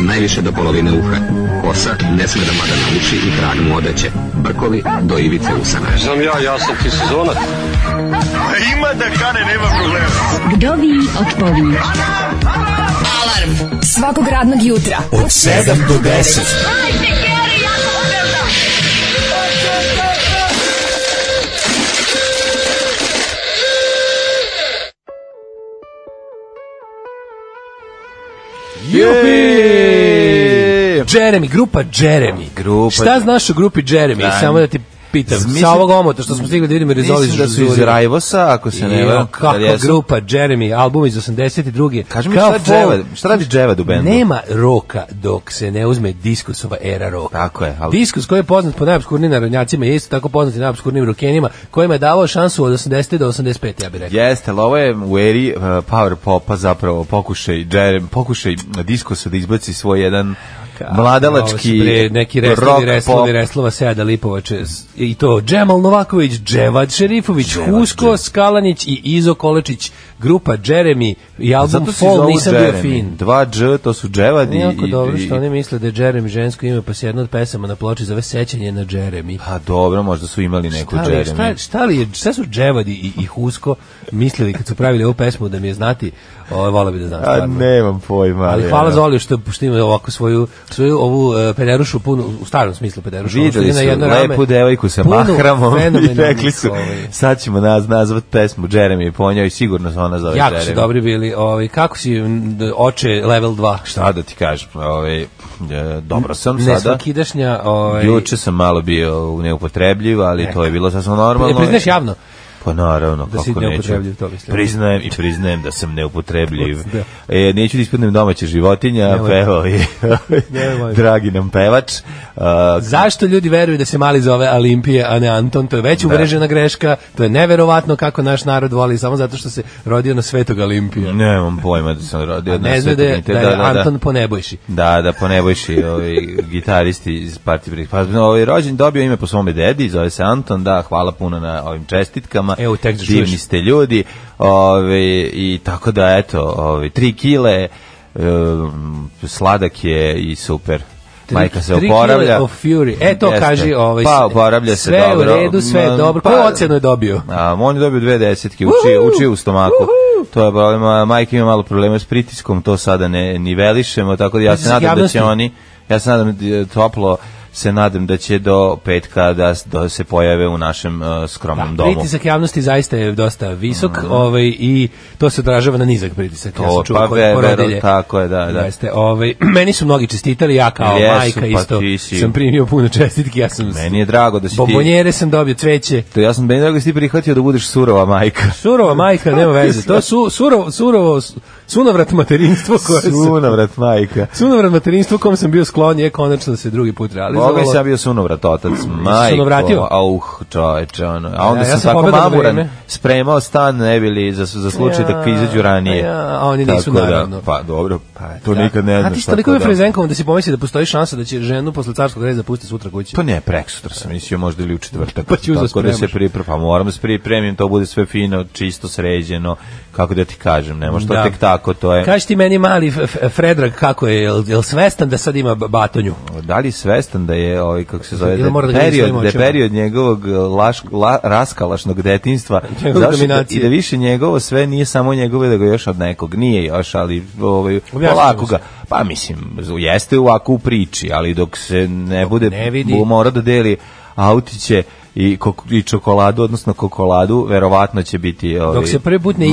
najviše do polovine uha. Kosa ne sme da mada na uši i krag mu odeće. Brkovi do ivice usana. Znam ja, ja sam ti sezonac. A ima da kane, nema problema. Kdo vi odpovi? Alarm! Svakog radnog jutra. Od 7 do 10. Hajde, Jupi! Jeremy, grupa Jeremy. Grupa. Šta znaš o grupi Jeremy? Samo da ti pitam. Zmislim, sa ovog omota što smo stigli da vidimo Rizoli da su iz Rajvosa, ako se ne varam. Kakva jesu. grupa, Jeremy, album iz 82. Kaži mi šta, dževa, šta radi Dževad u bendu? Nema roka dok se ne uzme diskusova era roka. Tako je. Ali... Diskus koji je poznat po najobskurnim narodnjacima je isto tako poznat i najobskurnim rokenima, kojima je davao šansu od 80. do 85. ja bih rekao. Jeste, ali ovo je u eri uh, power popa zapravo pokušaj, Jerem, pokušaj diskusa da izbaci svoj jedan mladalački bre, neki reslovi, reslovi, reslova Seda Lipovače i to Džemal Novaković, Dževad Šerifović, Husko Skalanić i Izo Kolečić grupa Jeremy i pa album Fall nisam Jeremy. bio fin. Dva Dž, to su dževadi. i... Jako dobro što oni misle da je Jeremy žensko ime, pa se jedna od pesama na ploči zove Sećanje na Jeremy. A pa dobro, možda su imali neku šta li, Jeremy. Šta, šta, li je, šta su Dževadi i, i Husko mislili kad su pravili ovu pesmu da mi je znati, o, vola bi da znam stvarno. A nemam pojma. Ali hvala ja. što, što ima ovako svoju, svoju ovu uh, pederušu punu, u starom smislu pederušu. Videli su jedno lepu rame, devojku sa mahramom i rekli su, ovaj. sad ćemo naz, nazvat pesmu Jeremy po njoj, sigurno su ona za ovaj Jako su dobri bili. Ovaj, kako si oče level 2? Šta da ti kažem? Ovaj, e, dobro sam ne, sada. Nesvakidašnja... Ovaj... Juče sam malo bio neupotrebljiv, ali e, to je bilo sasvamo normalno. Ne priznaš javno? Pa naravno, da kako neću. To, priznajem i priznajem da sam neupotrebljiv. da. E, neću da ispadnem domaće životinja, Nemoj i dragi nam pevač. Uh, Zašto ljudi veruju da se mali zove Olimpije, a ne Anton? To je već da. uvrežena greška, to je neverovatno kako naš narod voli, samo zato što se rodio na svetog Olimpija. Nemam pojma da sam rodio na ne svetog da je, da je da, da, da. Ponebojši. Da, da, Ponebojši, ovaj, gitaristi iz Partije Pa, ovaj, rođen dobio ime po svome dedi, zove se Anton, da, hvala puno na ovim čestitkama vama. Evo, tek da Divni ste ljudi. Ove, I tako da, eto, ove, tri kile, um, sladak je i super. Majka se oporavlja. Of Fury. E, to kaži ovaj. Pa, oporavlja se sve dobro. Sve u redu, sve je dobro. Pa- Koju pa, ocenu je dobio? A, on je dobio dve desetke, uči, uči u stomaku. Uhu! To je problem, majka ima malo problema s pritiskom, to sada ne nivelišemo, tako da ja se nadam da će oni, ja se nadam da toplo se nadam da će do petka da, da se pojave u našem uh, skromnom da, domu. Pritisak javnosti zaista je dosta visok mm. ovaj, i to se odražava na nizak pritisak. To, ja sam čuo pa ve, tako je, da. da. Jeste, ovaj, meni su mnogi čestitali, ja kao Jesu, majka pa isto si. sam primio puno čestitki. Ja sam meni je drago da si Bombonjere ti... sam dobio, cveće. To ja sam meni drago da si ti prihvatio da budeš surova majka. Surova majka, nema veze. To su, surovo, surovo, sunovrat materinstvo koje sam... Sunovrat majka. Sunovrat materinstvo kom sam bio sklon je konačno da se drugi put realizovao organizovalo. Boga sam bio sunovrat otac, majko. Sunovratio? Auh, čoveče, ono. A onda ja, ja sam, tako mamuran spremao stan, ne bili za, za slučaj da ja, da izađu ranije. Ja, a oni nisu, tako da, naravno. Da, pa dobro, pa, to da. nikad ne znaš. A ti što toliko je da. frezenkom da si pomisli da postoji šansa da će ženu posle carskog reza pusti sutra kući? Pa ne, preksutra sam mislio možda ili u četvrtak. Pa ću tako da se pripremim, pa moram da se pripremim, to bude sve fino, čisto sređeno, kako da ti kažem, nema što da. tek tako, to je. Kaži ti meni mali Fredrag kako je, jel, jel svestan da sad ima batonju? Da li svestan da je ovaj kako se da zove da da, da period da period njegovog eh, laš, la, raskalašnog detinjstva zašto da- i da više njegovo sve nije samo njegove da ga još od nekog nije još ali ovaj polako ga pa mislim jeste ovako u priči ali dok se ne dok bude ne mora da deli autiće i, kok, i čokoladu, odnosno kokoladu, verovatno će biti ovaj dok se prvi put ne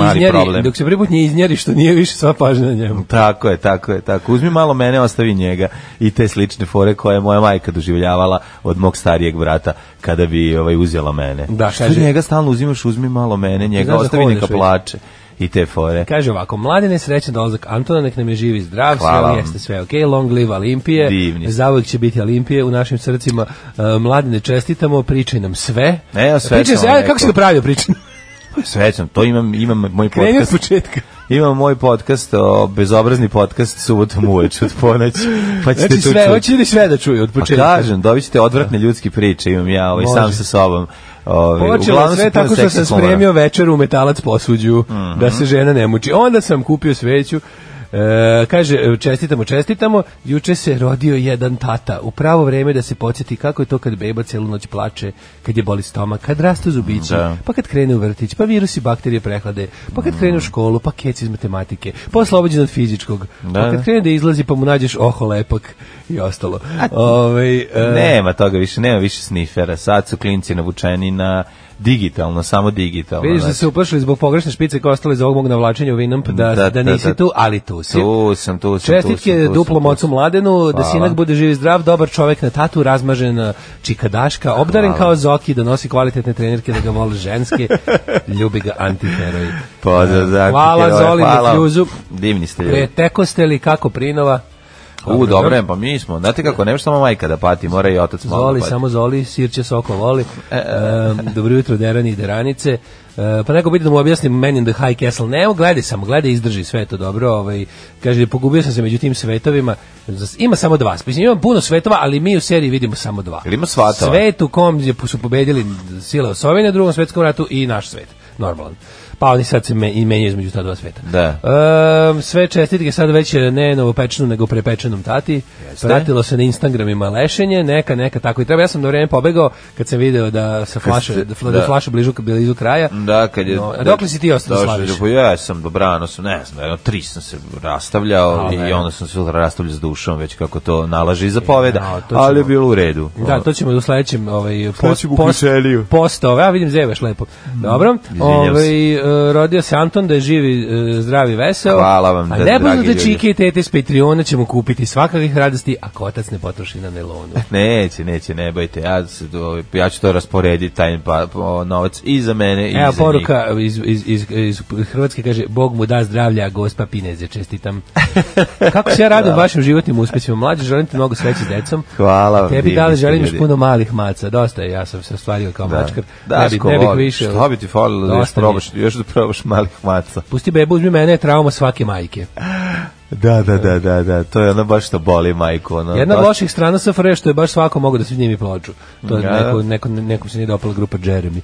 dok se prvi put iznjeri što nije više sva pažnja na njemu. Tako je, tako je, tako. Uzmi malo mene, ostavi njega i te slične fore koje je moja majka doživljavala od mog starijeg brata kada bi ovaj uzela mene. Da, što kaže, njega stalno uzimaš, uzmi malo mene, njega da ostavi neka plače i te fore. Kaže ovako, mladi nesrećan dolazak Antona, nek nam je živi zdrav, Hvala. sve jeste sve ok, long live Olimpije, Divni. će biti Olimpije u našim srcima, e, mladine čestitamo, pričaj nam sve. Ne, sve pričaj ja, kako si ga pravio pričaj? Pa sve Srećan, to imam, imam moj podcast. od početka. Imam moj podcast, o, bezobrazni podcast, subotom uveč od ponoći. Pa ćete znači, sve, tu sve, hoće li sve da čuju od pa početka? Pa kažem, dobit ćete odvratne ljudske priče, imam ja, ovaj, Može. sam sa sobom. Ove, Počelo sve tako što sam spremio večer u metalac posuđu, mm -hmm. da mhm. se žena ne muči. Onda sam kupio sveću, E, kaže, čestitamo, čestitamo, juče se rodio jedan tata. U pravo vreme da se podsjeti kako je to kad beba celu noć plače, kad je boli stomak, kad rastu zubići, da. pa kad krene u vrtić, pa virusi, i bakterije prehlade, pa kad krene u školu, pa kec iz matematike, pa oslobođen od fizičkog, pa da. pa kad krene da izlazi pa mu nađeš oho lepak i ostalo. Ove, ovaj, e, nema toga više, nema više snifera. Sad su klinci navučeni na digitalno, samo digitalno. Vidiš da znači. se uplašili zbog pogrešne špice koja ostale iz ovog mog navlačenja u Vinamp, pa da-, da, da, da nisi da, tu, ali tu si. Tu sam, tu sam. Čestitke tu sam, tu duplom tu sam, ocu mladenu, da hvala. da sinak bude živ i zdrav, dobar čovek na tatu, razmažen uh, čikadaška, obdaren hvala. kao Zoki, da nosi kvalitetne trenirke, da ga vole ženske, ljubi ga antiheroj. Pozdrav za Hvala Zoli hvala. Divni ste ljudi. Preteko ste li kako prinova? U, da dobro, pa mi smo. Znate kako, nema samo majka da pati, mora i otac malo da Zoli, da pati. samo Zoli, Sirće Soko voli. E, e, e. dobro jutro, Derani i Deranice. Uh, pa neko biti da mu objasnim Men in the High Castle. Ne, gledaj samo, gledaj, izdrži sve to dobro. Ovaj, kaže, pogubio sam se među tim svetovima. Ima samo dva. Mislim, ima puno svetova, ali mi u seriji vidimo samo dva. Ili ima svatova? Svet u kom su pobedili sile osovine u drugom svetskom ratu i naš svet, normalan pa oni sad se me, i menjaju između ta dva sveta. Da. Um, sve čestitke sad već ne novopečenu, nego prepečenom tati. Jeste. Pratilo se na Instagramima lešenje, neka, neka, tako i treba. Ja sam na vreme pobegao kad sam video da se flaša, da, fla, da. da. flaše bližu, blizu kraja. Da, kad je... No, da, dokle si ti ostao da slaviš? Ja sam dobrano, sam, ne znam, jedno, tri sam se rastavljao i onda sam se rastavljao s dušom, već kako to nalaže i zapoveda. E, ja, da, ćemo, ali je bilo u redu. Da, to ćemo u sledećem ovaj, post, post, post, post, ovaj, a vidim zevaš lepo. Mm, Dobro. Izvinjam ovaj, uh, rodio se Anton, da je živi, uh, e, zdravi, vesel. Hvala vam. A ne nepoznate čike i tete s Patreona ćemo kupiti svakakvih radosti, ako otac ne potroši na nelonu. neće, neće, ne bojte. Ja, se, ja ću to rasporediti, taj pa, pa, novac i za mene i Evo, za poruka iz, iz, iz, iz, Hrvatske kaže, Bog mu da zdravlja, a gospa Pineze, čestitam. Kako se ja radim vašim životnim uspesima? Mlađe, želim ti mnogo sreće s decom. Hvala vam. Tebi da li želim još puno malih maca? Dosta je, ja sam se ostvario kao da. mačkar. Da, ne, bi, ne bih više. Šta bi ti falilo da još probaš? Još da probaš malih maca. Pusti bebu, uzmi mene, je trauma svake majke. Da, da, da, da, da, to je ono baš što boli majku. Ono, Jedna od loših strana sa SFRJ što je baš svako mogu da svi njimi ploču. To je da, neko, neko, nekom se nije dopala grupa Jeremy.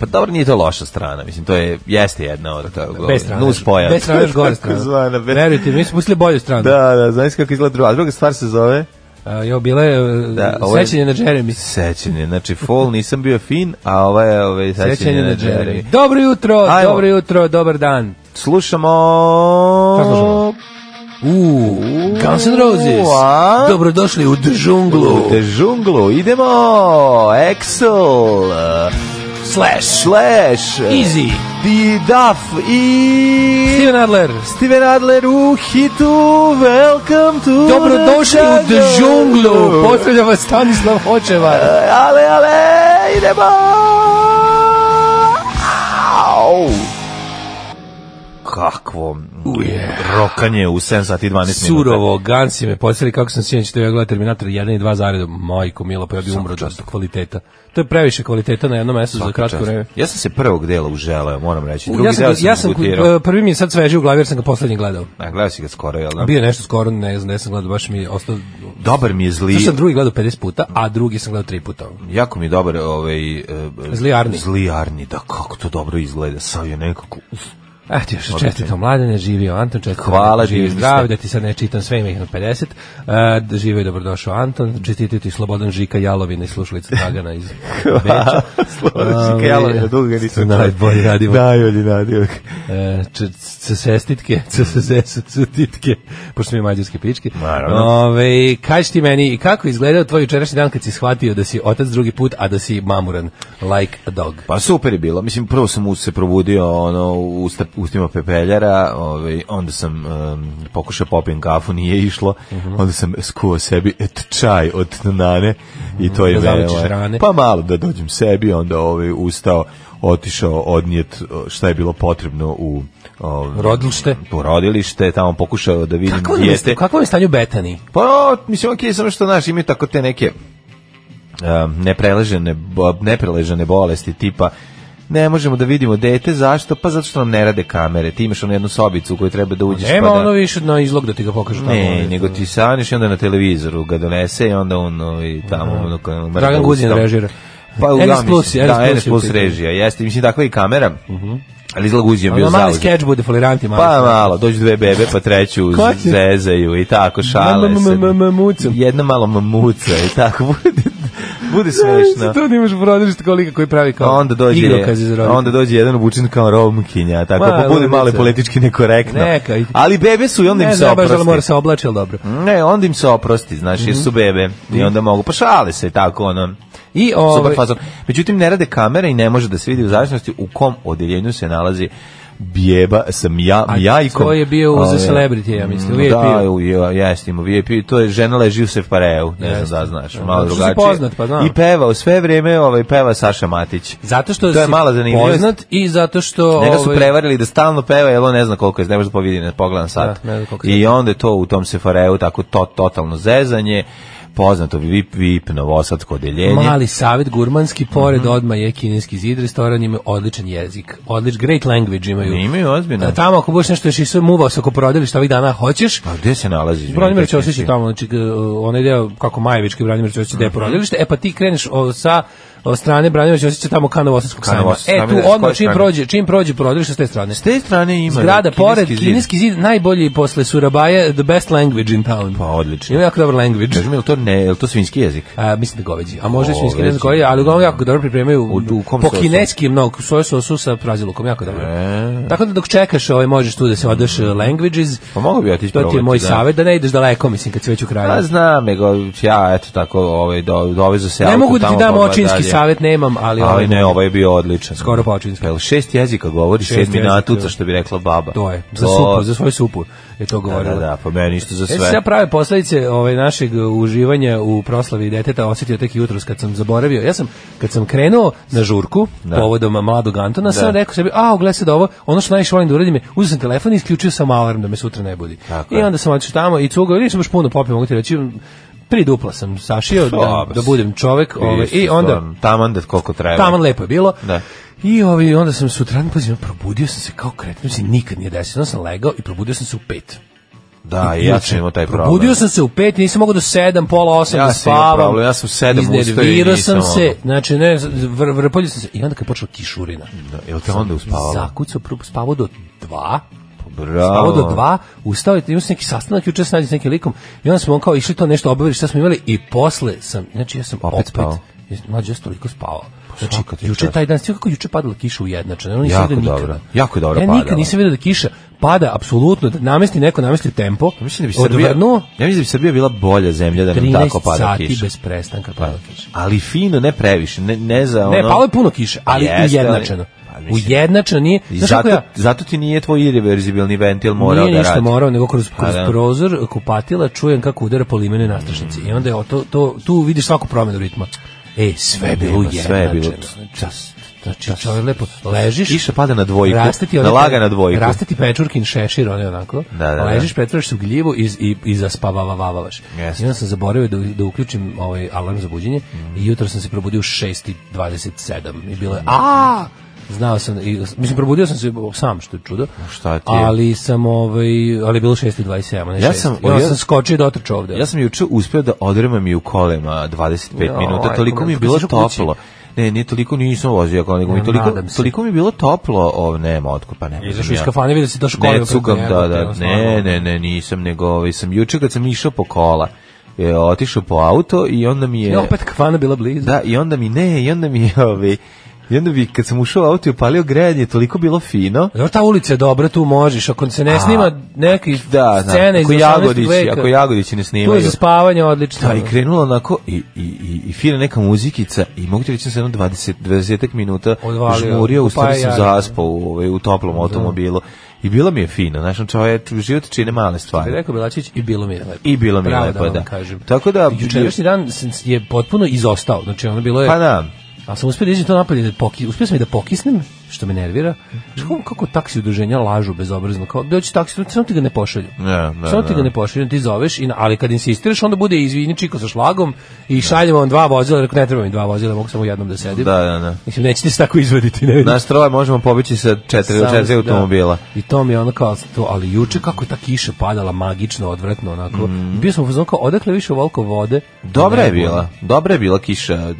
Pa dobro, nije to loša strana, mislim, to je, jeste jedna od toga. Bez ovaj, strane, nus pojava. Bez strane, gore strana. Zvana, bez... Verujte, mi smo mislili bolju stranu. Da, da, znaš kako izgleda druga. A druga stvar se zove jo, bile je da, e, ovo je sećanje na Jeremy. Sećanje, znači fall nisam bio fin, a ovo je ove, ovaj, sećanje, sećanje na, na Jeremy. Jeremy. Dobro jutro, Ajmo. dobro jutro, dobar dan. Slušamo... U, slušamo? Uuu, Guns N' Roses. A? Dobrodošli u Džunglu. U Džunglu, idemo! Excel! Slash. Slash. Easy. The Duff i... Steven Adler. Steven Adler u hitu Welcome to Dobrodošli the u The Džunglu. Pozdravljam vas Stanislav Hočevar. Ale, ale, idemo! Au! kakvo yeah. Mm, rokanje u 7 sati 12 minuta. Surovo, gansi me podsjeli kako sam sjećao što ja da gledao Terminator 1 i 2 zaredom. Majko Milo, pa ja bih umro od kvaliteta. To je previše kvaliteta na jednom mestu za kratko vreme. Ja sam se prvog dela uželeo, moram reći. Drugi ja sam, sam, ja sam uh, prvi mi je sad sveži u glavi jer sam ga poslednji gledao. A gledao si ga skoro, jel da? Bio nešto skoro, ne znam, ne da sam gledao, baš mi je ostao... Dobar mi je zli. Što sam drugi gledao 50 puta, a drugi sam gledao 3 puta. Jako mi je dobar ovaj... Uh, zli Arni. Zli Arni, da, kako to dobro izgleda. Sad je nekako... Uf, Ah, ti još čestito mladene, živio Anton, čestito. Hvala ti. Zdrav, da ti sad ne čitam sve ime 50. Uh, živio i dobrodošao Anton, čestitio ti Slobodan Žika Jalovina i slušalica Dragana iz Beča. Slobodan Žika Jalovina, dugo ga nisam čuo. Najbolji nadivak. Najbolji e, nadivak. Uh, cesestitke, sestitke, pošto mi je mađarske pičke. Naravno. Ove, kaj ti meni, kako izgledao tvoj jučerašnji dan kad si shvatio da si otac drugi put, a da si mamuran, like a dog? Pa super je bilo. Mislim, prvo sam se probudio ono, u ustima pepeljara, ovaj, onda sam um, pokušao da popijem kafu, nije išlo, uh mhm. -huh. onda sam skuo sebi et čaj od nane i to je da me, ovaj, rane. pa malo da dođem sebi, onda ovaj, ustao, otišao odnijet šta je bilo potrebno u um, rodilište. Po rodilište, tamo pokušao da vidim kako dijete. Kako je stanje Betani? Pa, o, mislim, ok, samo što, znaš, imaju tako te neke um, nepreležene, nepreležene bolesti tipa ne možemo da vidimo dete, zašto? Pa zato što nam ne rade kamere, ti imaš onu jednu sobicu u koju treba da uđeš. Nema pa da... ono više na izlog da ti ga pokažu tamo. Ne, ono nego da. ti saniš i onda na televizoru ga donese i onda on i tamo... Uh da. -huh. ono, Dragan Guzin režira. Pa u NS Plus, da, NS Plus režija, jeste, mislim takva i kamera. Uh mhm. -huh. Ali izgleda Guzijom bio zauzit. Mali skeč bude foliranti. Mali pa malo, dođu dve bebe pa treću zezaju i tako šale se. Jedna malo mamuca i tako bude bude smešno. to nemaš da u prodavništu kao koji pravi kao onda dođe, igrokaz Onda dođe jedan obučen kao robinkinja, tako Ma, pa bude malo politički nekorektno. Neka. Ali bebe su i onda ne, im se oprosti. Ne, baš da mora da se oblače, dobro. Ne, onda im se oprosti, znači mm -hmm. su bebe. I onda mogu, pa šale se tako, ono. I ovaj... Super fazon. Međutim, ne rade kamera i ne može da se vidi u zavisnosti u kom odeljenju se nalazi bijeba sa mja, mjajkom. A to je bio za celebrity, ja mislim, u VIP-u. Da, jeste ima VIP, to je žena leži u Sefareu, ne yes. znam da znaš, malo Zato drugačije. Poznat, pa znam. I pevao, sve vrijeme ovaj, peva Saša Matić. Zato što to je malo zanimljivo. Poznat i zato što... Njega su prevarili da stalno peva, jelo ne zna koliko je, ne može da povidi, na pogledan sat Da, ne zna I onda je to u tom Sefareu tako to, totalno zezanje poznato VIP, VIP Novosadsko odeljenje. Mali savet gurmanski, pored mm -hmm. odma je kineski zid, restoran ima odličan jezik, odlič, great language imaju. Ne imaju ozbiljno. A da, tamo ako budeš nešto još i sve muvao sa koprodilišta ovih dana hoćeš. Pa gde se nalazi? Branimir Ćosić tamo, znači onaj deo kako Majevički Branimir će mm -hmm. gde mhm. porodilište, e pa ti kreneš o, sa od strane Branimira Ćosića tamo ka Novosadskog sajma. E tu odmah čim prođe, čim prođe prodrište s te strane. S te strane ima zgrada da, pored kineski zid. kineski zid najbolji posle Surabaya the best language in town. Pa odlično. Ima jako dobar language. Kažem, je to ne, je to svinski jezik? A, mislim da goveđi. A može svinjski jezik koji, ali ga jako dobro pripremaju u, u kom po kineski mnogo, soj sosu sa prazilukom, jako dobro. E. Tako da dok čekaš, ovaj možeš tu da se odeš e, languages. Pa mogu bi ja ti To ti je moj da. savet da ne ideš daleko, mislim kad si već u kraju. A pa znam, nego ja eto tako, ovaj do, dovezu se Ne mogu da ti dam pa očinski savet nemam, ali, ali ovaj ne, ovaj je bio odličan. Skoro počinski. Jel šest jezika govori, sedmi natuca da. što bi rekla baba. To je, za to... supu, za svoju supu je to govorila. Da, da, da, pa meni isto za e, sve. Ja prave posledice ovaj našeg uživanja u proslavi deteta osetio tek jutros kad sam zaboravio. Ja sam kad sam krenuo na žurku da. povodom mladog Antona, da. sam rekao sebi, a, gle da ovo, ono što najviše volim da uradim je uzeo sam telefon i isključio sam alarm da me sutra ne budi. Tako I onda sam otišao tamo i cugao, nisam baš puno popio, mogu ti reći, Tri sam sašio da, da budem čovek ovaj, i onda... Taman da koliko treba. Ovaj. Taman lepo je bilo. Da. I ovi, onda sam sutran, pazim, probudio sam se kao kretno, se nikad nije desilo. sam legao i probudio sam se u pet. Da, i ja sam imao taj problem. Probudio sam se u pet, nisam mogao do sedam, pola osam ja da spavam. Ja sam ja sam sedam ustao i nisam sam se, ono. znači ne, vr, vrpolio sam se. I onda kad je počela kišurina. Da, je te onda uspavao? Zakucao, prvo spavao do dva, Bravo. do dva, ustao je, imao sam neki sastanak juče sa nekim likom i onda smo on kao išli to nešto obavili šta smo imali i posle sam, znači ja sam opet, opet spao. Mlađe ja toliko spavao. Pa znači, juče taj dan, sve kako juče padala kiša ujednačena, ono nisam vidio nikada. Jako dobro ja nikad nisam vidio da kiša pada apsolutno, da namesti neko, namesti tempo. Ja mislim da bi Srbija, odvrno, ja mislim da bi Srbija bila bolja zemlja da nam tako pada kiša. 13 sati bez prestanka pada pa, kiša. Ali fino, ne previše, ne, ne za ono... Ne, palo je puno kiše, ali pa Jeste, ujednačeno. Ali Ujednačeno nije. zato, ja, zato ti nije tvoj irreverzibilni ventil morao nije da ništa radi. morao, nego kroz, pa kroz A, da. prozor kupatila čujem kako udara po limene nastrašnici. I onda je to, to, tu vidiš svaku promenu ritma. E, sve je bilo ujednačeno. Sve je bilo čas. Znači, znači čovjek lepo ležiš. Kiša pada na dvojku. Raste ti nalaga na dvojku. Raste ti pečurkin šešir, on je onako. Da, da, da. ležiš, pretvaraš se u gljivu i, i, i zaspavavavaš. Yes. I onda sam zaboravio da, da uključim ovaj alarm za buđenje mm. i mhm. jutro sam se probudio u 6.27 i bilo je, mhm. a Znao sam i mislim probudio sam se sam što je čudo. Šta ti? Ali sam ovaj ali bilo 6:27, ne Ja sam ja, ja sam skočio i dotrčao ovde. Ja sam juče uspeo da odremam i u kolema 25 ja, minuta, toliko mi je bilo toplo. Ne, ne toliko nisam vozio kao nego mi toliko toliko mi je bilo toplo, o nema pa nema. Izašao iz kafane, vidio se da školio. Ne, cugam, da, da, ne, ne, ne, nisam nego ovaj sam juče kad sam išao po kola je otišao po auto i onda mi je ja, opet kafana bila blizu. Da, i onda mi ne, i onda mi je ovaj I onda bi, kad sam ušao u auto i upalio grejanje, toliko bilo fino. Dobro, ta ulica je dobra, tu možeš. Ako se ne snima neki da, da scene iz Jagodića, veka. Ako Jagodići ne snimaju. Tu je za spavanje odlično. Da, i krenulo onako i, i, i, i fina neka muzikica i mogu ti reći da sam se jedno 20, 20 minuta Odvalio, žmurio, u stvari sam zaspao u, ovaj, u toplom da. automobilu. I bilo mi je fino, znači čovjek život čini male stvari. Rekao Belačić i bilo mi je lepo. I bilo mi je lepo, da. da. Kažem. Tako da jučerašnji dan je potpuno izostao. Znači ono bilo je Pa da A sam uspio da iđem to napolje, da poki, uspio sam i da pokisnem što me nervira. Što kako taksi udruženja lažu bezobrazno, kao da, hoće taksi, samo ti ga ne pošalju. Ne, ne, samo ti ga ne pošalju, ti zoveš, i, ali kad insistiraš, onda bude izvini čiko sa šlagom i šaljem vam dva vozila, rekao ne treba mi dva vozila, mogu samo jednom da sedim. Da, da, da. Mislim, nećete se tako izvoditi, Ne vidim. Na stroje možemo pobeći sa četiri, Sam, četiri da. automobila. Da. I to mi je ono kao, to, ali juče kako je ta kiša padala magično, odvratno, onako. Mm. Bio sam u kao, odakle više volko vode? Dobra je bila, dobra je bila kiša.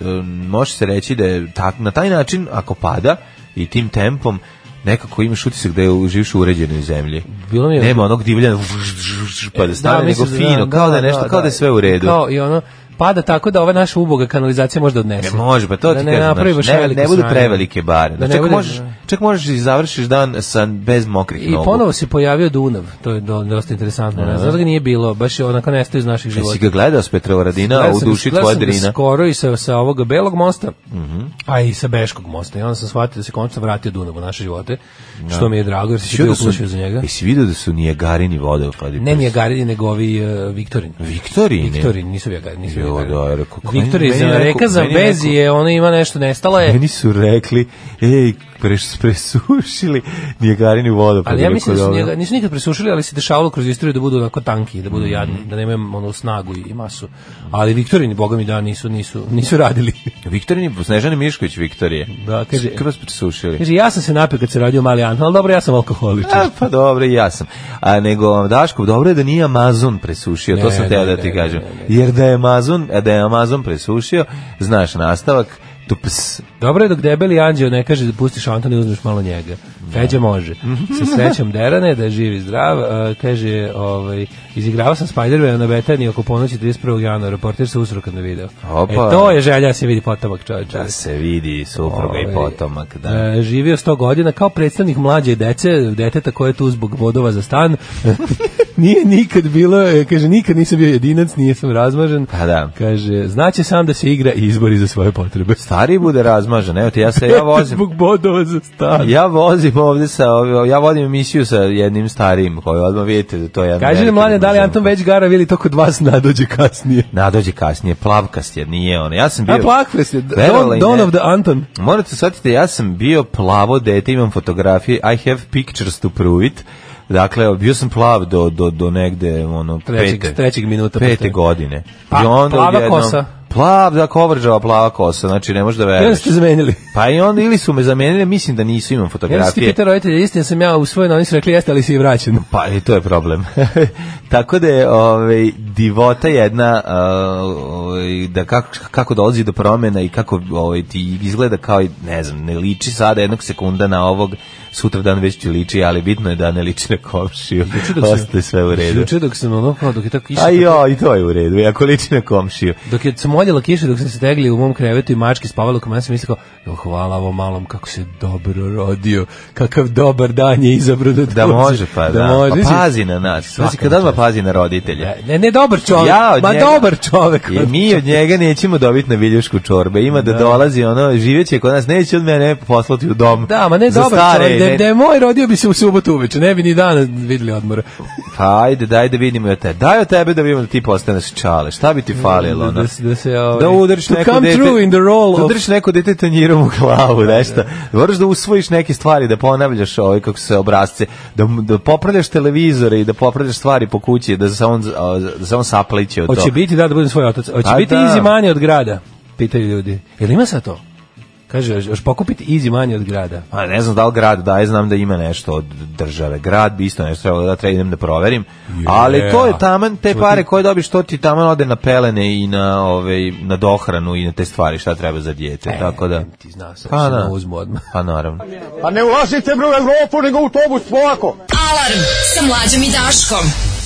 Može se reći da je tak, na taj način, ako pada, i tim tempom nekako imaš utisak da je živiš u uređenoj zemlji. Bilo mi je... Nema onog divljana pa da e, stane, da, nego da fino, da, kao da je nešto, da, kao da, da je sve u redu. Kao i ono, pada tako da ova naša uboga kanalizacija može da odnese. Ne može, pa to da ti ne kažem, napravi baš ne, ne budu prevelike bare. Da, da čak, bude, možeš, čak možeš i završiš dan sa, bez mokrih nogu. I ponovo se pojavio Dunav, to je dosta interesantno. Ne znam da ga nije bilo, baš je onako nestao iz naših života. Jesi ga gledao s Petrovaradina, a u duši tvoja drina? skoro i sa, sa ovoga Belog mosta, mm -hmm. a i sa Beškog mosta. I onda sam shvatio da se konačno vratio Dunav u naše živote, ja. Da. što mi je drago, jer se bio da uplašio za njega. Jesi vidio da su Niagarini vode u Ne Niagarini, nego ovi e, Viktorini. Viktorini? Viktorini, nisu Niagarini, nisu da, da, rekao, Viktor iz Reka za vezi je, ona ima nešto nestala je. Meni su rekli, ej, pres, presušili Nijagarinu vodu. Pa ali ja mislim da su da njega, nisu nikad presušili, ali se dešavalo kroz istoriju da budu onako tanki, da budu mm. jadni, da nemaju onu snagu i, masu. Ali Viktorini, boga mi da, nisu, nisu, nisu radili. Viktorini, Snežani Mišković Viktorije. Da, kaže, kroz presušili. Kaže, ja sam se napio kad se radio mali Anton, ali dobro, ja sam alkoholičar. A, pa dobro, ja sam. A nego, Daško, dobro je da nije Amazon presušio, ne, to sam teo da ti kažem. Jer da je Amazon, e, da je Amazon presušio, znaš nastavak, Tups. Dobro je dok debeli anđeo ne kaže da pustiš Antona i uzmeš malo njega. Da. Feđa može. Sa srećom Derane, da živi zdrav, uh, kaže, ovaj, izigrao sam Spider-Man na Betani oko ponoći 31. januara, reporter se usro kad me video. E, Opa. E, to je želja, da se vidi potomak čovječa. Da se vidi supruga i ovaj, potomak, da. Uh, živio 100 godina kao predstavnik mlađe dece, deteta koje je tu zbog vodova za stan. nije nikad bilo, e, kaže, nikad nisam bio jedinac, nisam razmažen. Pa da. Kaže, znaće sam da se igra i izbori za svoje potrebe. Stari bude razmažen, evo te, ja se, ja vozim. Zbog bodova za stari. Ja vozim ovde sa, ja vodim emisiju sa jednim starijim, koji odmah vidite da to je... Kaže da mlade, da li Anton već gara ili to kod vas nadođe kasnije? Nadođe kasnije, plavkast je, nije ono. Ja sam bio... A plakfest je, Don, Don of the Anton. Morate da shvatiti, ja sam bio plavo dete, imam fotografije, I have pictures to prove it. Dakle, bio sam plav do, do, do negde, ono, trećeg, pete, trećeg minuta. Pete postoje. godine. Pa, I onda plava jedno, kosa. Plav, da, kovržava plava kosa, znači ne možeš da veruješ. Ja ste zamenili. Pa i onda ili su me zamenili, mislim da nisu imam fotografije. Ja sam ti pitao roditelje, istina sam ja usvojena, oni su rekli jeste, ali si i vraćen. Pa i to je problem. Tako da je ovaj, divota jedna, ovaj, da kako, kako dolazi do promjena i kako ovaj, ti izgleda kao, ne znam, ne liči sada jednog sekunda na ovog sutra dan već će liči, ali bitno je da ne liči na komšiju. Ostaje sve u redu. Juče dok sam ono kao dok je tako kiša. Ajo, i to je u redu. Ako liči na komšiju. Dok je sam oljela kiša, dok sam se tegli u mom krevetu i mački spavalo, kao ja sam mislio, jo hvala ovom malom kako se dobro rodio. Kakav dobar dan je izabrao da, da može pa da. da pa može. Pa pazi na nas. Znači kad odma pazi na roditelje. Da. Ne, ne dobar čovjek. Ja ma dobar čovjek. I mi od njega nećemo dobiti na viljušku čorbe. Ima da, da dolazi ono živeće kod nas, neće od mene poslati u dom. Da, ma ne dobar stare da, da je moj rodio bi se u subotu uveče, ne bi ni dana videli odmora. pa ajde, daj da vidimo ja te. Daj od tebe da vidimo da ti postaneš čale. Šta bi ti falilo? Da, da, da, se, ovaj, da udariš neko dete, true in the role da udariš of... neko dete tanjirom u glavu, da, nešto. Da. Moraš da usvojiš neke stvari, da ponavljaš ovaj, kako se obrazce, da, da popravljaš televizore i da popravljaš stvari po kući, da se on, da se on sapliće od toga. Hoće biti, da, da budem svoj otac. Hoće pa biti da. izimanje od grada, pitaju ljudi. Jel ima sa to? Kaže, još pokupiti izi manje od grada. A pa, ne znam da li grad daje, znam da ima nešto od države. Grad bi isto nešto trebalo da treba idem da proverim. Yeah. Ali to je taman te Čutim. pare koje dobiš, to ti taman ode na pelene i na, ove, ovaj, na dohranu i na te stvari šta treba za dijete. E, tako da... Ti znao sam, pa, da. uzmu odmah. Pa naravno. Pa ne ulazite bre u Evropu, nego u autobus, polako. Alarm sa mlađom i Daškom.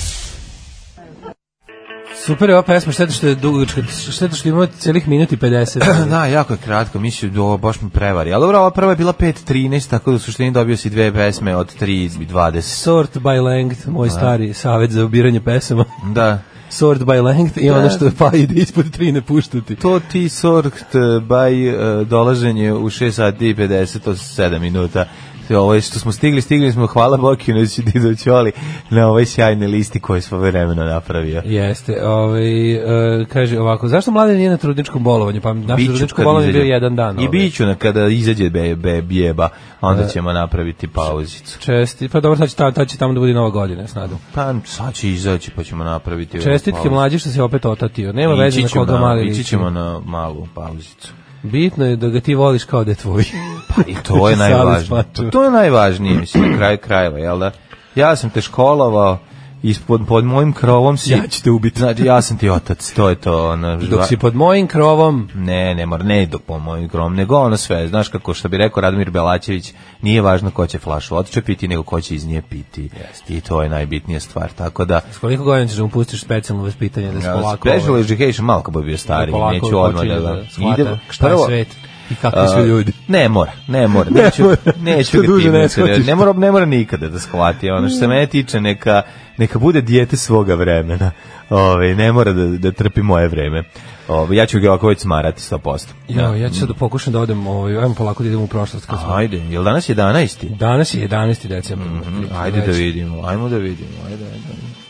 Super je ova pesma, šteta što je dugačka, šteta što ima celih minut i 50. da, jako je kratko, mislim da baš mi prevari. Ali dobro, ova prva je bila 5.13, tako da u suštini dobio si dve pesme od 3.20. Sort by length, moj da. stari savet za ubiranje pesama. Da. Sort by length i da. ono što pa ide da ispod 3 ne puštati. To ti sort eh, by uh, dolaženje u 6 sati 50 od 7 minuta ovaj, što smo stigli, stigli smo, hvala Bokinović i Dido Ćoli na ovoj sjajne listi koje smo vremeno napravio. Jeste, ovaj, eh, kaže ovako, zašto mlade nije na trudničkom bolovanju? Pa naše trudničko bolovanje je bio jedan dan. I ovaj. biću na kada izađe be, be, bjeba, onda eh, ćemo napraviti pauzicu. Česti, pa dobro, sad će, ta, će tamo da bude nova godina, s nadom. Pa sad će izaći, pa ćemo napraviti. Čestitke mlađi što se opet otatio, nema veze na koga mali Ići ćemo na malu pauzicu. Bitno je da ga ti voliš kao da je tvoj. Pa i to je najvažnije. To je najvažnije, mislim, na kraju krajeva, jel da? Ja sam te školovao, ispod pod mojim krovom si ja ću te ubiti znači ja sam ti otac to je to ona dok si pod mojim krovom ne ne mora ne do pod mojim krovom nego ono sve znaš kako što bi rekao Radomir Belačević nije važno ko će flašu odčepiti nego ko će iz nje piti yes. i to je najbitnija stvar tako da s koliko godina ćeš da mu pustiš specijalno vaspitanje da se polako... ja, polako special education malo kao bi bio stari da neću odmah da, da, da ide šta je svet I kakvi su ljudi? Ne mora, ne mora. Neću, neću duže ne, ne, mora, ne mora nikada da shvati. Ono što se mene tiče, neka, neka bude dijete svoga vremena. Ove, ovaj, ne mora da, da trpi moje vreme. Ove, ovaj, ja ću ga ovako već smarati 100%. Ja, jo, da. ja ću sad da pokušam da odem, ovaj, ajmo polako da idem u prošlost. Kad smo... Ajde, je danas 11? Danas je 11. decembra. Mm -hmm. Ajde da vidimo, ajmo da vidimo. Ajde, ajde.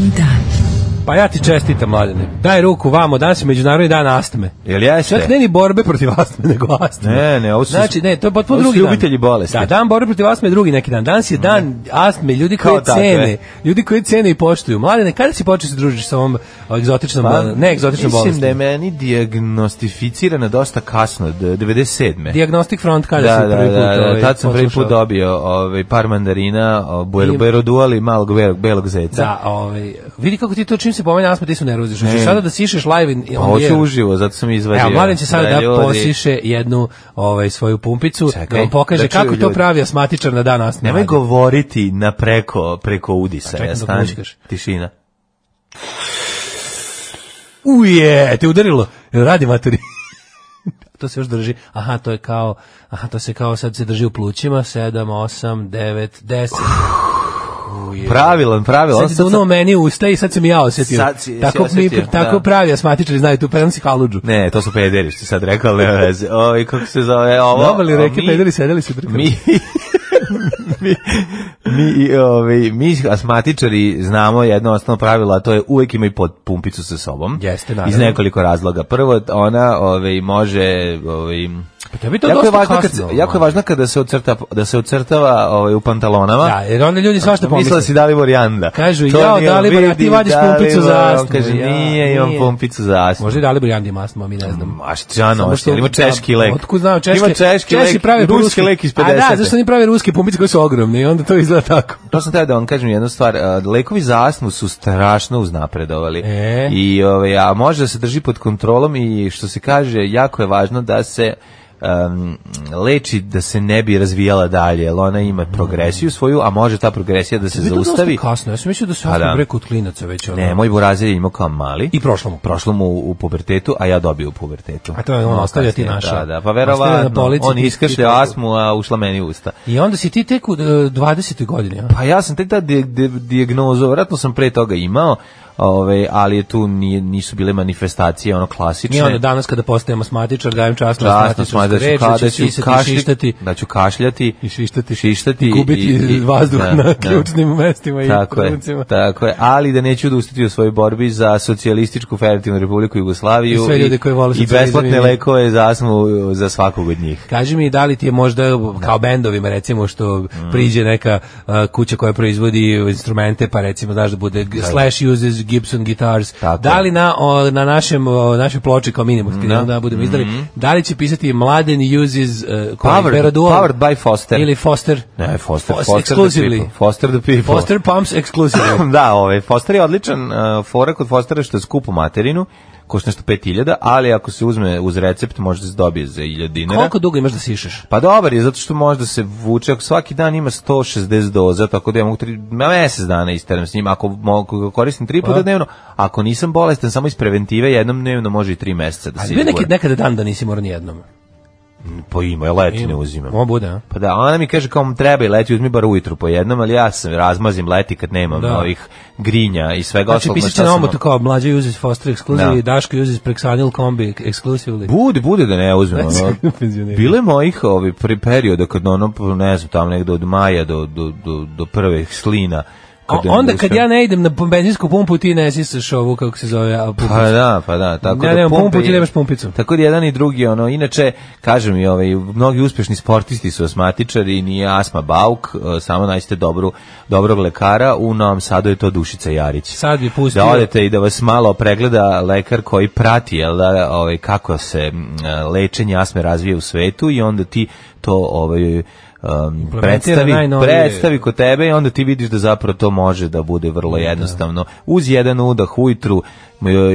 길다. Pa ja ti čestitam, mladene. Daj ruku vamo, danas je Međunarodni dan astme. Jel jeste? Čak ne ni borbe protiv astme, nego astme. Ne, ne, ovo su, znači, ne, to je potpuno drugi ljubitelji bolesti. Da, dan borbe protiv astme je drugi neki dan. Danas je dan mm. astme, ljudi koji Kao cene, takve. ljudi koji cene i poštuju. Mladene, kada si počeo da se družiš sa ovom egzotičnom, pa, ne egzotičnom bolesti? Mislim da je meni diagnostificirana dosta kasno, 97. Diagnostic front, kada da, si da, prvi put da, da, ovaj, tad sam prvi put dobio ovaj, par mandarina, i malog belog zeca. Da, ovaj, vidi kako ti to čim se pomeni nasme, pa ti su nervozni. Što ćeš sada da sišeš live i on Ovo je uživo, zato sam izvadio. Evo, Mladen će sada da, da posiše jednu ovaj svoju pumpicu, da Čekaj, da vam pokaže da kako ljudi. to pravi asmatičar na dan asme. Nemoj govoriti na preko preko da ja, stani. Tišina. Uje, te udarilo. Radi maturi to se još drži, aha, to je kao, aha, to se kao sad se drži u plućima, 7, 8, 9, 10, Pravilan, pravilan. Sad je dunuo meni u usta i sad sam i ja osetio. Sad si, tako, si osetio, mi, tako da. pravi asmatičari znaju tu penansi haludžu. Ne, to su pederi, što sad rekao, ne veze. Ovi, kako se zove ovo? Dobali reke, mi, pederi, sedeli se drkali. Mi, mi, mi, ove, mi asmatičari znamo jedno osnovno pravilo, a to je uvek imaj pod pumpicu sa sobom. Jeste, naravno. Iz nekoliko razloga. Prvo, ona ove, može... Ove, Pa tebi to jako je važno kasno, kad, jako je važno kada se ocrta da se ocrtava ovaj u pantalonama. Da, jer onda ljudi svašta pomisle. Misle si Dalibor Janda. Kažu ja Dalibor, a ti vadiš pumpicu za astmu. Kaže ja, nije, imam pumpicu za astmu. Možda i Dalibor Janda ima astmu, mi ne znam. A šćano, ima da, češki lek. Otkud znam, češki? Ima češki, lek, pravi ruski lek iz 50. A da, zašto oni pravi ruske pumpice koje su ogromne i onda to izgleda tako. To sam teo da vam kažem jednu stvar, lekovi za astmu su strašno uznapredovali. E? I ove, ovaj, a može da se drži pod kontrolom i što se kaže, jako je važno da se um, leči da se ne bi razvijala dalje, jer ona ima mm. progresiju svoju, a može ta progresija da se zaustavi. To kasno, ja sam mislio da se ostavio pa preko da. od klinaca već. Ono. Ne, moj burazer je imao kao mali. I prošlo mu. Prošlo mu u pubertetu, a ja dobio u pubertetu. A to je on ostavlja ti naša. Da, da, pa verovatno, on iskašlja asmu, a ušla meni usta. I onda si ti tek u 20. E, godini, a? Pa ja sam tek ta dijagnozu, vratno sam pre toga imao, Ove, ali tu nije, nisu bile manifestacije ono klasične. Mi onda danas kada postajemo asmatičar, dajem časno asmatičarsku da reč, da ću sisati, kašli, šištati. Da ću kašljati. I šištati. šištati i gubiti i, i, vazduh da, na da. ključnim da, mestima i tako Je, tako je, ali da neću odustati u svojoj borbi za socijalističku federativnu republiku Jugoslaviju. I sve ljude koje vole I besplatne lekove za asmu za svakog od njih. Kaži mi, da li ti je možda da. kao bendovima recimo što mm. priđe neka uh, kuća koja proizvodi instrumente, pa recimo znaš da bude da, slash uses Gibson Guitars, Tako da li na, o, na našem, o, našoj ploči kao minimum, da. da budemo izdali, mm -hmm. da li će pisati Mladen uses uh, powered, powered by Foster. Ili Foster. Ne, Foster. Foster, Foster exclusively. The Foster the people. Foster pumps exclusively. da, ovaj, Foster je odličan uh, fora kod Fostera što je skupu materinu, košta nešto 5000, ali ako se uzme uz recept može da se dobije za 1000 dinara. Koliko dugo imaš da sišeš? Pa dobar je, zato što može da se vuče, ako svaki dan ima 160 doza, tako da ja mogu tri, mesec dana isteram s njim, ako mogu, koristim tri puta dnevno, ako nisam bolestan, samo iz preventive jednom dnevno može i tri meseca da se izgura. Ali bio nekada dan da nisi morao ni jednom? Po pa ima, leti ne uzimam. Mo bude, a? Pa da, ona mi kaže kao treba i leti, uzmi bar ujutru po jednom, ali ja sam razmazim leti kad nemam da. ovih grinja i svega znači, ostalog. Znači, pisat na omotu kao mlađa uses Foster Exclusive da. i Daško uses Prexanil Kombi Exclusively. Bude, bude da ne uzmem. Ono, bile mojih ovi, pri perioda kad ono, ne znam, tamo negde od maja do, do, do, do prvih slina, Kad o, onda kad ja ne idem na benzinsku pumpu, ti ne sisaš ovu, kako se zove, pumpicu. Pa da, pa da. Tako ja da nemam pumpu, ti nemaš pumpicu. Tako da jedan i drugi, ono, inače, kažem i ovaj, mnogi uspešni sportisti su asmatičari, i nije Asma Bauk, e, samo naćete dobru, dobrog lekara, u Novom Sadu je to Dušica Jarić. Sad je pustio. Da odete i da vas malo pregleda lekar koji prati, jel da, ovaj, kako se e, lečenje asme razvija u svetu i onda ti to ovaj, um, predstavi, predstavi kod tebe i onda ti vidiš da zapravo to može da bude vrlo da. jednostavno. Uz jedan udah ujutru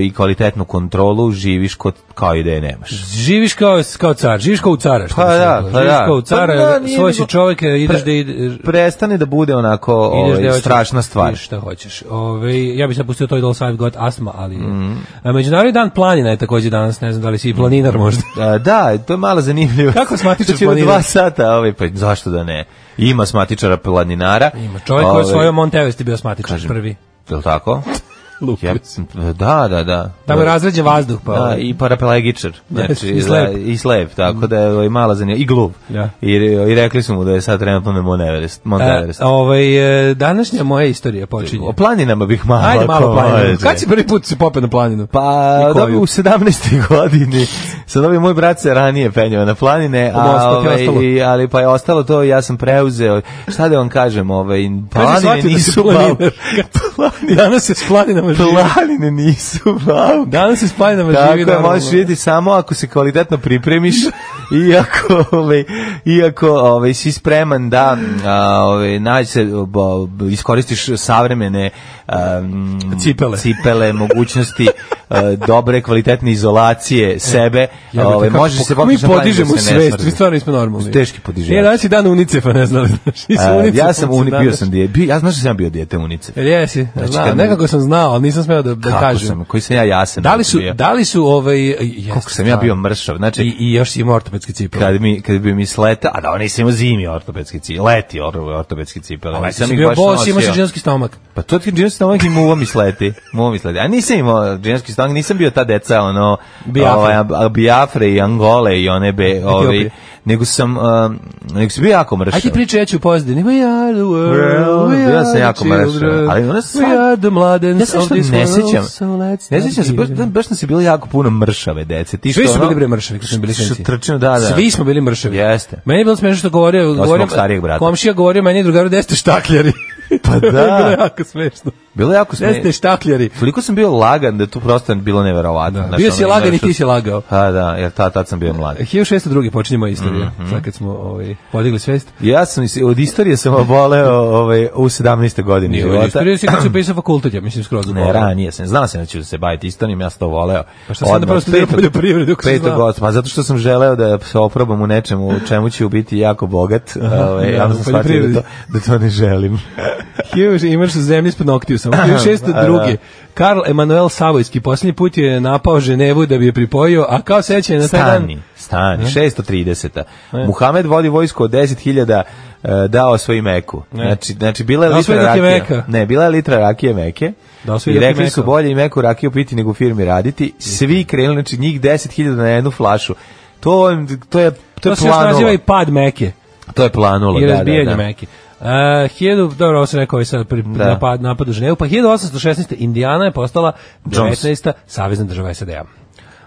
i kvalitetnu kontrolu, živiš kod, kao i da je nemaš. Živiš kao, kao car, živiš kao u cara. pa da, pa da. Živiš kao u pa cara, pa da, svoj si čovjek, ideš pre, da ide... Prestane da bude onako ove, da ovaj, strašna stvar. šta hoćeš. Ove, ovaj, ja bih sad pustio to Idols I've Got Asma, ali... Mm -hmm. Međunarodni dan planina je takođe danas, ne znam da li si i planinar možda. A, da, da, to je malo zanimljivo. Kako smatičar planinar? Znači, dva sata, ovaj, pa zašto da ne? Ima smatičara planinara. Ima, čovjek koji je ovaj- svojom Montevesti bio smatičar prvi. Je li tako? Ja, da, da, da. Tamo je razređen vazduh. Pa, da, ovaj. i parapelagičar. Znači, yes, znači, i, slep. I slep, tako da je ovaj, mala zanija. I glup. Ja. Da. I, I rekli smo mu da je sad trenutno na Mount Everest. Mount e, Everest. Ovaj, e, ovaj, današnja moja istorija počinje. O planinama bih malo. Ajde, malo planinama. Kad si prvi put se pope na planinu? Pa, da, bi u 17. godini. Sad ovaj moj brat se ranije penjao na planine, a, ovaj, ali pa je ostalo to, ja sam preuzeo. Šta da vam kažem, ovaj, planine da nisu... Da planine. Danas je s planina planinama živi. Planine nisu plavu. Danas se s planinama Tako živi. Tako je, možeš vidjeti samo ako se kvalitetno pripremiš i ako, ove, ovaj, i ako ove, ovaj, si spreman da ove, ovaj, nađi se, bo, iskoristiš savremene um, cipele. cipele, mogućnosti dobre kvalitetne izolacije e, sebe, ja, ovaj može se Mi da podižemo svest, mi stvarno nismo normalni. Teški podižemo. Ja danas i dan Unicefa ne znam. ja sam Unicef, bio sam dijete. Ja znaš da sam bio dijete Unicefa. Jesi. Znači, nekako sam znao, ali nisam smeo da, da Kako kažem. Sam, koji sam ja jasen. Da li znači su, bio. da li su ovaj, jeste, Koliko sam ja bio mršav. Znači, I, i još i ortopedski cipele. Kad, mi, kad bi mi sleta, a da oni nisam zimi ortopedski cipele, leti or, ortopedske cipele. Ali sam bio bos, imaš ženski stomak. Pa to ti ženski stomak i muva mi sleti. Muva mi sleti. A nisam imao ženski stomak, nisam bio ta deca, ono, Biafre, ovaj, Biafre i Angole i one be, ovi, ovaj, nego sam um, nego se bio jako mršao. Ajde priče ja ću pozdi. We are the world. We are ja sam jako mršao. Ali ona sve We are the mladens ja of this ne sećam. So ne sećam se baš baš nas je bilo jako puno mršave dece. Ti što Svi smo bili bre mršavi, kad smo bili šenci. Trčino, da, da. Svi smo bili mršavi. Jeste. Meni je bilo smešno što govorio, govorio komšija govorio meni drugaru da ste štakljari. Pa da. bilo je da. jako smešno. Bilo je jako smešno. Jeste štakljari. Toliko sam bio lagan da to prosto bilo neverovatno. Da. Znaš, bio si lagan i ti si lagao. Pa da, jer ta, tad sam bio mlad. 1602. počinje moja istorija. Mm -hmm. Sad kad smo ovaj, podigli svest. Ja sam, od istorije sam oboleo ovaj, u 17. godini Nije, života. Istoriju si kad su pisao fakultet, ja mislim skroz oboleo. Ne, ranije sam. Znao sam da ću se baviti istorijom, ja sam to voleo. Pa šta sam da prosto da poljoprivredu? Petog godina, pa zato što sam želeo da se oprobam u nečemu u čemu ću biti jako bogat. Ovaj, da, ja sam shvatio da da to ne želim. Hughes imaš zemlje ispod noktiju samo. 1602. Da, da. Karl Emanuel Savojski posljednji put je napao Ženevu da bi je pripojio, a kao sećanje na taj dan... Stani, 630. Ne. Muhamed vodi vojsko od 10.000 e, dao svoj meku. Ne. Znači, znači bila je dao litra rakije. Meka. Ne, bila je litra rakije meke. Da I rekli su bolje i meku rakiju piti nego u firmi raditi. Svi krenuli, znači njih 10.000 na jednu flašu. To, to je, to, to je planulo. To se još naziva i pad meke. To je planulo, I da, da, da. meke. E, uh, 1000, dobro, ovo se rekao ovaj sad pri da. napad, napad u Ženevu, pa 1816. Indijana je postala 19. savezna država SAD-a.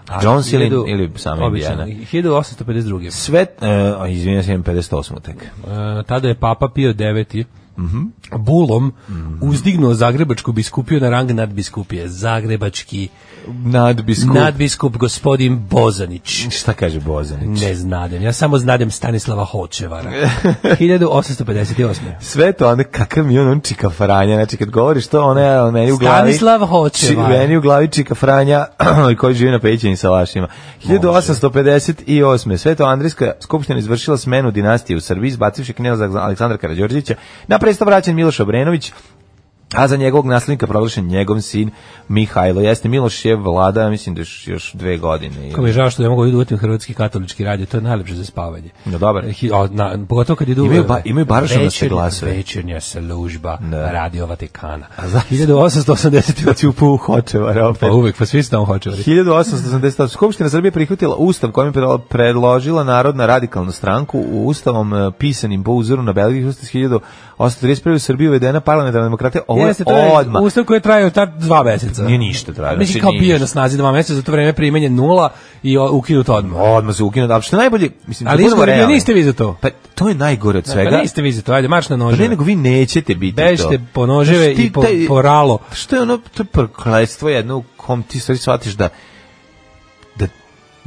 A, Jones ili, ili samo Indijana? 1852. Sve, uh, izvinjam se, 58. tek. Uh, tada je Papa Pio IX Mm -hmm. bulom uzdignuo Zagrebačku biskupiju na rang nadbiskupije. Zagrebački nadbiskup. nadbiskup gospodin Bozanić. Šta kaže Bozanić? Ne znadem. Ja samo znadem Stanislava Hočevara. 1858. Sve to, onda kakav mi on, on čika Franja. Znači, kad govoriš to, ona je meni u glavi... Stanislav Hočevara. meni u glavi čika Franja koji živi na pećini sa vašima. 1858. Sve to Andrijska skupština izvršila smenu dinastije u Srbiji, zbacivši knjeza Aleksandra Karadjordjevića. Napravila prestao vraćan Miloš Obrenović a za njegovog naslednika proglašen njegov sin Mihajlo. Jeste Miloš je vlada, mislim da još, još dve godine. Kako mi je žao što ne mogu da idu u hrvatski katolički radio, to je najlepše za spavanje. No, dobar. O, e, na, pogotovo kad idu... Imaju, ba, imaju barušom da se glasuje. Večernja služba ne. Da. Radio Vatikana. A za 1880. u puhu hočevara opet. Pa uvek, pa svi su tamo hočevari. 1880. Skupština Srbije prihvatila ustav kojim je predložila Narodna radikalna stranku u ustavom e, pisanim po uzoru na Belgiju ustav 1831. u Srbiji uvedena parlamentarna demokratija ovo Jeste, je odmah. Ustav koji je trajao ta dva meseca. Nije ništa trajao. Znači, kao bio je na snazi dva meseca, za to vreme primenjen nula i ukinut odmah. Odmah se ukinut, ali što je najbolje, mislim, da ali da realni. niste vi za to. Pa to je najgore od da, pa svega. Pa niste vi za to, ajde, marš na noževe. Pa ne, nego vi nećete biti Bežite to. Bežite po noževe i po, taj, po ralo. Pa što je ono, to je prokledstvo jedno u kom ti stvari shvatiš da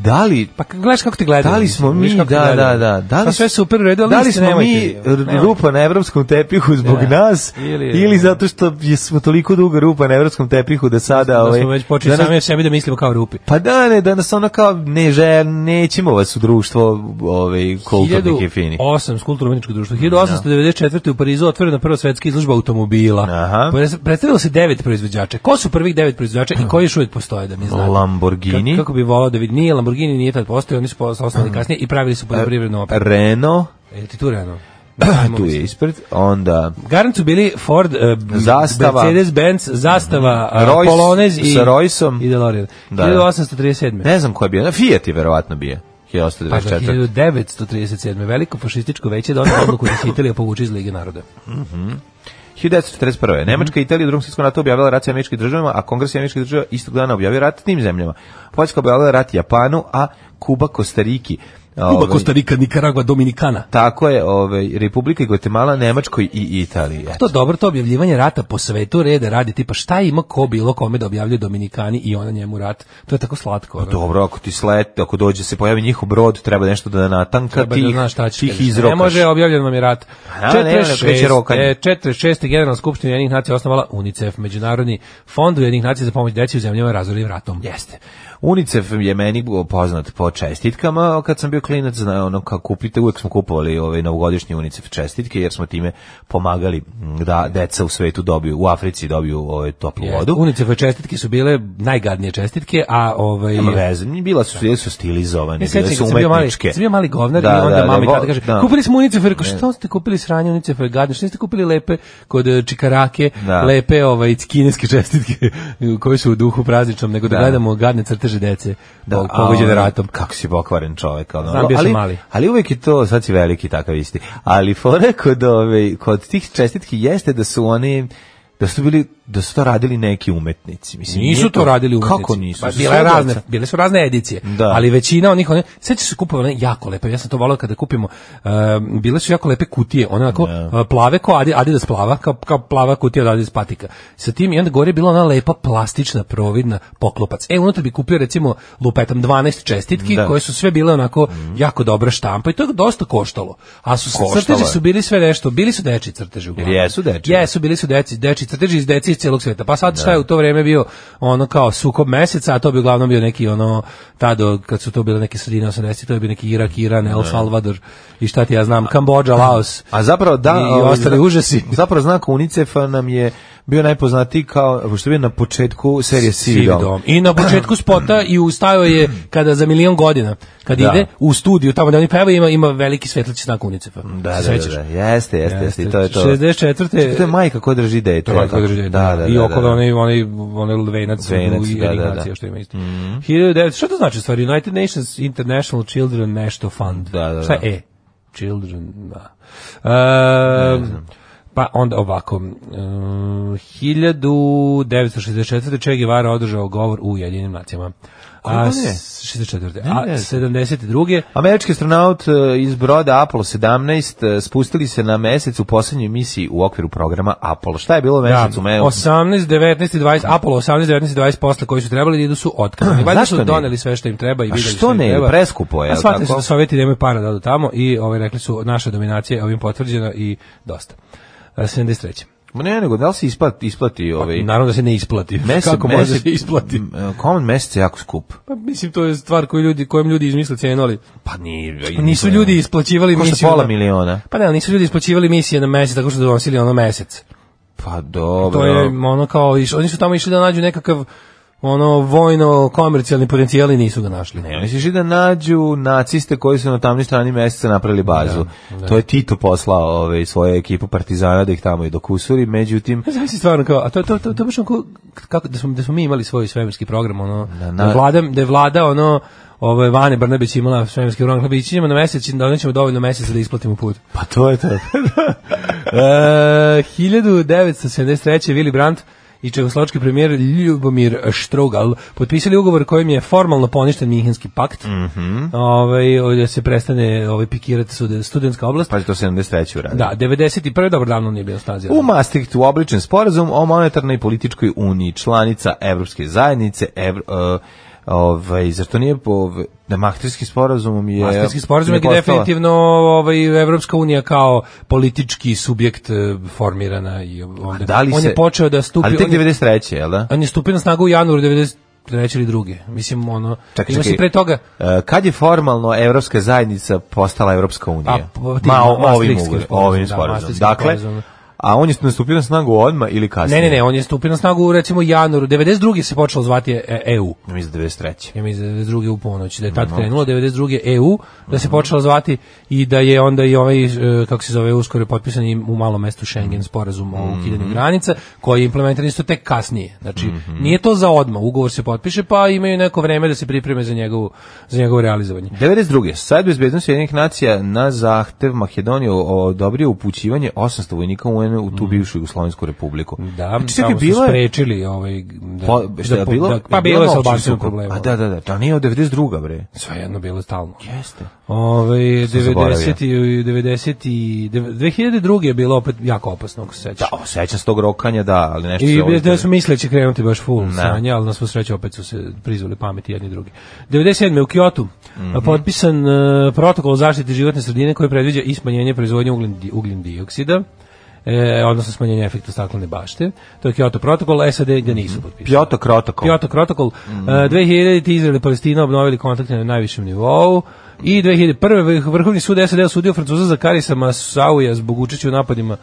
da li pa gledaš kako te gledaju da li smo mi da da da da li pa sve super redu da li smo mi rupa na evropskom tepihu zbog da. nas ili zato što smo toliko dugo rupa na evropskom tepihu da sada ovaj da smo ovaj, već počeli da sami sebi da mislimo kao rupi pa da ne da nas ono kao ne žel nećemo vas u društvo ovaj kulturnih i fini 8 kulturno umetničko društvo 1894 u Parizu otvorena prva svetska izložba automobila predstavilo se devet proizvođača ko su prvih devet proizvođača i koji još uvijek postoje da mi znamo Lamborghini kako bi volao da vidi nije Lamborghini Lamborghini nije tad postojao, oni su osnovali mhm. kasnije i pravili su poljoprivrednu e, operu. Renault. E, ti tu Renault? Da, tu je ispred, onda... Garant su bili Ford, e, zastava, Mercedes-Benz, Zastava, mhm. Royce, Polonez i, sa Royceom. i DeLorean. Da, 1837. Ne znam koja je bio, Fiat je verovatno bio. 1834. Pa 1937. Da, Veliko fašističko veće donio odluku da se Italija povuče iz Lige naroda. Mhm. Mm 1941. Mhm. Nemačka i Italija u drugom svjetskom ratu objavila rat američkih državama, a Kongres američkih država istog dana objavio rat tim zemljama. Poljska objavila rat Japanu, a Kuba Kostariki. Kuba, Costa ovaj- Rica, Nicaragua, Dominikana. Tako je, ovaj Republika Gvatemala, Nemačkoj i Italiji. To je dobro to objavljivanje rata po svetu reda radi tipa šta ima ko bilo kome da objavljuje Dominikani i ona njemu rat. To je tako slatko. Pa no, dobro, ako ti slet, ako dođe se pojavi njihov brod, treba nešto da natanka treba da tih, da znaš šta će tih izrokaš. Ne može objavljeno nam je rat. A, pa 46. Ne, 46. E, generalna skupština jednih nacija osnovala UNICEF, Međunarodni fond jednih nacija za pomoć deci u zemljama razorenim ratom. Jeste. UNICEF je meni bio poznat po čestitkama, kad sam bio klinac, zna, ono, kako kupite, uvek smo kupovali ove ovaj novogodišnje UNICEF čestitke, jer smo time pomagali da deca u svetu dobiju, u Africi dobiju ove ovaj, toplu yes. vodu. UNICEF čestitke su bile najgadnije čestitke, a ovaj... Nema veze, bila su, bile su stilizovane, ne, bile su umetničke. Bio mali, bio mali govnar da, i onda da, mami da, kaže, da. kupili smo UNICEF, rekao, što ste kupili sranje UNICEF, gadno, što ste kupili lepe kod e, čikarake, da. lepe ovaj, kineske čestitke koje su u duhu prazničnom, nego da, da gledamo gadne crte crteže dece da, pogođene ratom. Kako si pokvaren čovek. Ono, Znam, bio ali, mali. Ali uvek je to, sad si veliki takav isti. Ali fora kod, ove, ovaj, kod tih čestitki jeste da su oni da su bili da su to radili neki umetnici mislim nisu to radili umetnici kako nisu pa, bile su razne bile su razne edicije da. ali većina onih oni sećaš se kupovali jako lepe ja sam to voleo kada kupimo uh, bile su jako lepe kutije one onako uh, plave kao Adi, Adidas plava kao, kao plava kutija od Adidas patika sa tim i onda gore je bila ona lepa plastična providna poklopac e unutra bi kupio recimo lupetam 12 čestitki da. koje su sve bile onako mm. jako dobra štampa i to je dosta koštalo a su koštalo crteži su bili sve nešto bili su dečiji crteži uglavnom jesu dečiji da. jesu bili su dečiji deči trži iz deci iz celog sveta. Pa sad da. šta je u to vrijeme bio ono kao sukob meseca, a to bi uglavnom bio neki ono tado kad su to bile neke sredine 80 to je bio neki Irak, Iran, El da. Salvador i šta ti ja znam, Kambodža, Laos. A zapravo da i ovaj, ostali zna, užasi. Zapravo znak UNICEF-a nam je bio najpoznatiji kao što je na početku serije Sivi dom. I na početku spota i ustao je kada za milion godina, kad da. ide u studiju tamo da oni pevaju ima ima veliki svetlić znak UNICEF-a. Da, da, da, da, Jeste, jeste, jeste, to je to. 64. To je majka koja drži dete. Veliko određenje. Da, da, da I da, okolo da, da. oni onaj, onaj venac, i da, da što ima isto. Mm -hmm. što to znači stvari? United Nations International Children nešto fund. Da, da, da. Šta je E? Children, da. Uh, ne Pa onda ovako, uh, 1964. Che Guevara održao govor u Jedinim nacijama. A, 64. A 72. Američki astronaut e, iz broda Apollo 17 e, spustili se na mesec u poslednjoj misiji u okviru programa Apollo. Šta je bilo mesec u mesecu? Ja, 18, 19 i 20, Apollo 18, 19 i 20 posle koji su trebali da idu su otkazani. Valjda su doneli sve što im treba i videli što, što im ne, treba. preskupo je. A shvatili su da Sovjeti nemaju para da odu tamo i ovaj, rekli su naša dominacija je ovim potvrđena i dosta. 73. E, Ma ne, nego da li se isplati, isplati pa, ovaj... Pa, naravno da se ne isplati. Mesec, Kako može se isplati? E, common mesec je jako skup. Pa mislim, to je stvar koju ljudi, kojom ljudi izmisle cenu, ali... Pa ni, nisu, pa, nisu ljudi isplaćivali misije... Košta pola miliona. Pa ne, nisu ljudi isplaćivali misije na mesec tako što donosili ono mesec. Pa dobro. To je ono kao, oni su tamo išli da nađu nekakav ono vojno komercijalni potencijali nisu ga našli. Ne, oni su da nađu naciste koji su na tamnoj strani meseca napravili bazu. Da, da. To je Tito poslao ove svoju ekipu partizana da ih tamo i dokusuri, međutim Znam si stvarno kao, a to to to, to baš onko, kako da smo da smo mi imali svoj svemirski program ono da, na, da vlada da je vlada ono ovo je Vane Brnabić imala svemirski program, pa ćemo na mesec i da donećemo dovoljno meseca da isplatimo put. Pa to je to. e, 1973. Willy Brandt i čehoslovački premijer Ljubomir Štrogal potpisali ugovor kojim je formalno poništen Minhenski pakt. Mhm. Mm ovaj da se prestane ovaj pikirati studentska oblast. Pa je to 73. uradi. Da, 91. dobro davno nije bio stazi. U Maastrichtu obličen sporazum o monetarnoj i političkoj uniji članica Evropske zajednice Evro, uh, Ovaj zašto nije po da Mahterski sporazumom je Mahterski sporazum je, je definitivno ovaj Evropska unija kao politički subjekt eh, formirana i onda da on se, je počeo da stupi ali tek 93. je da? On je stupio na snagu u januaru 90 treće ili druge. Mislim ono čekaj, ima čekaj. se pre toga. E, kad je formalno evropska zajednica postala evropska unija? Pa, pa Ma ovim ovim da, sporazumom. Dakle, sporazum a on je nastupio na snagu odma ili kasnije? Ne, ne, ne, on je stupio na snagu recimo januaru 92. se počelo zvati EU. Ja mislim 93. Da ja mislim 92. Da u ponoć, da je tad krenulo 92. EU, da se mhm. počelo zvati i da je onda i ovaj e, kako se zove uskoro potpisan u malom mestu Schengen mhm. sporazum o ukidanju mhm. granica, koji je implementiran isto tek kasnije. Znači, nije to za odma, ugovor se potpiše, pa imaju neko vreme da se pripreme za njegovu za njegovo realizovanje. 92. Savet bezbednosti Ujedinjenih nacija na zahtev Makedonije odobrio upućivanje 800 vojnika UN prevedene u tu mm. bivšu Jugoslovensku republiku. Da, znači, čekaj, bila su sprečili ovaj da, pa, da po, šta, da, bilo, da, pa bilo je sa problema. A da, da, da, to nije od 92. bre. Svejedno bilo stalno. Jeste. Ove ovaj, 90 i 90 i 2002 je bilo opet jako opasno, ako se sećaš. Da, sećam se tog rokanja, da, ali nešto I, se I da su mislili da će krenuti baš full ne. sranje, ali na svu sreću opet su se prizvali pameti jedni drugi. 97. u Kyotu mm -hmm. potpisan uh, protokol zaštite životne sredine koji predviđa i proizvodnje ugljen, ugljen dioksida e, odnosno smanjenje efekta staklene bašte. To je Kyoto protokol, SAD ga nisu mhm. potpisali. Kyoto protokol. Kyoto protokol. Mm -hmm. 2000. Izrael i Palestina obnovili kontakte na najvišem nivou. I 2001. Vrhovni sud SAD osudio Francuza za Karisa Masauja zbog učeća u napadima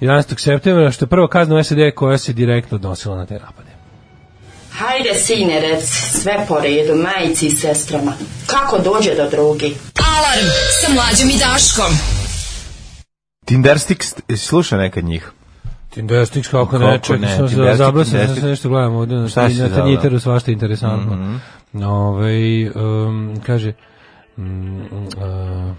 11. septembra, što je prva kazna u SAD koja se direktno odnosila na te napade. Hajde, sinerec, sve po redu, majici i sestrama. Kako dođe do drugi? Alarm sa mlađom i Daškom. Tinderstik sluša nekad njih. Tinderstik kako ne, čekaj, sam se zabrosio, sam se nešto gledam ovde, na, na tanjiteru svašta interesantno. Mm -hmm. Ove, ovaj, um, kaže, mm, uh,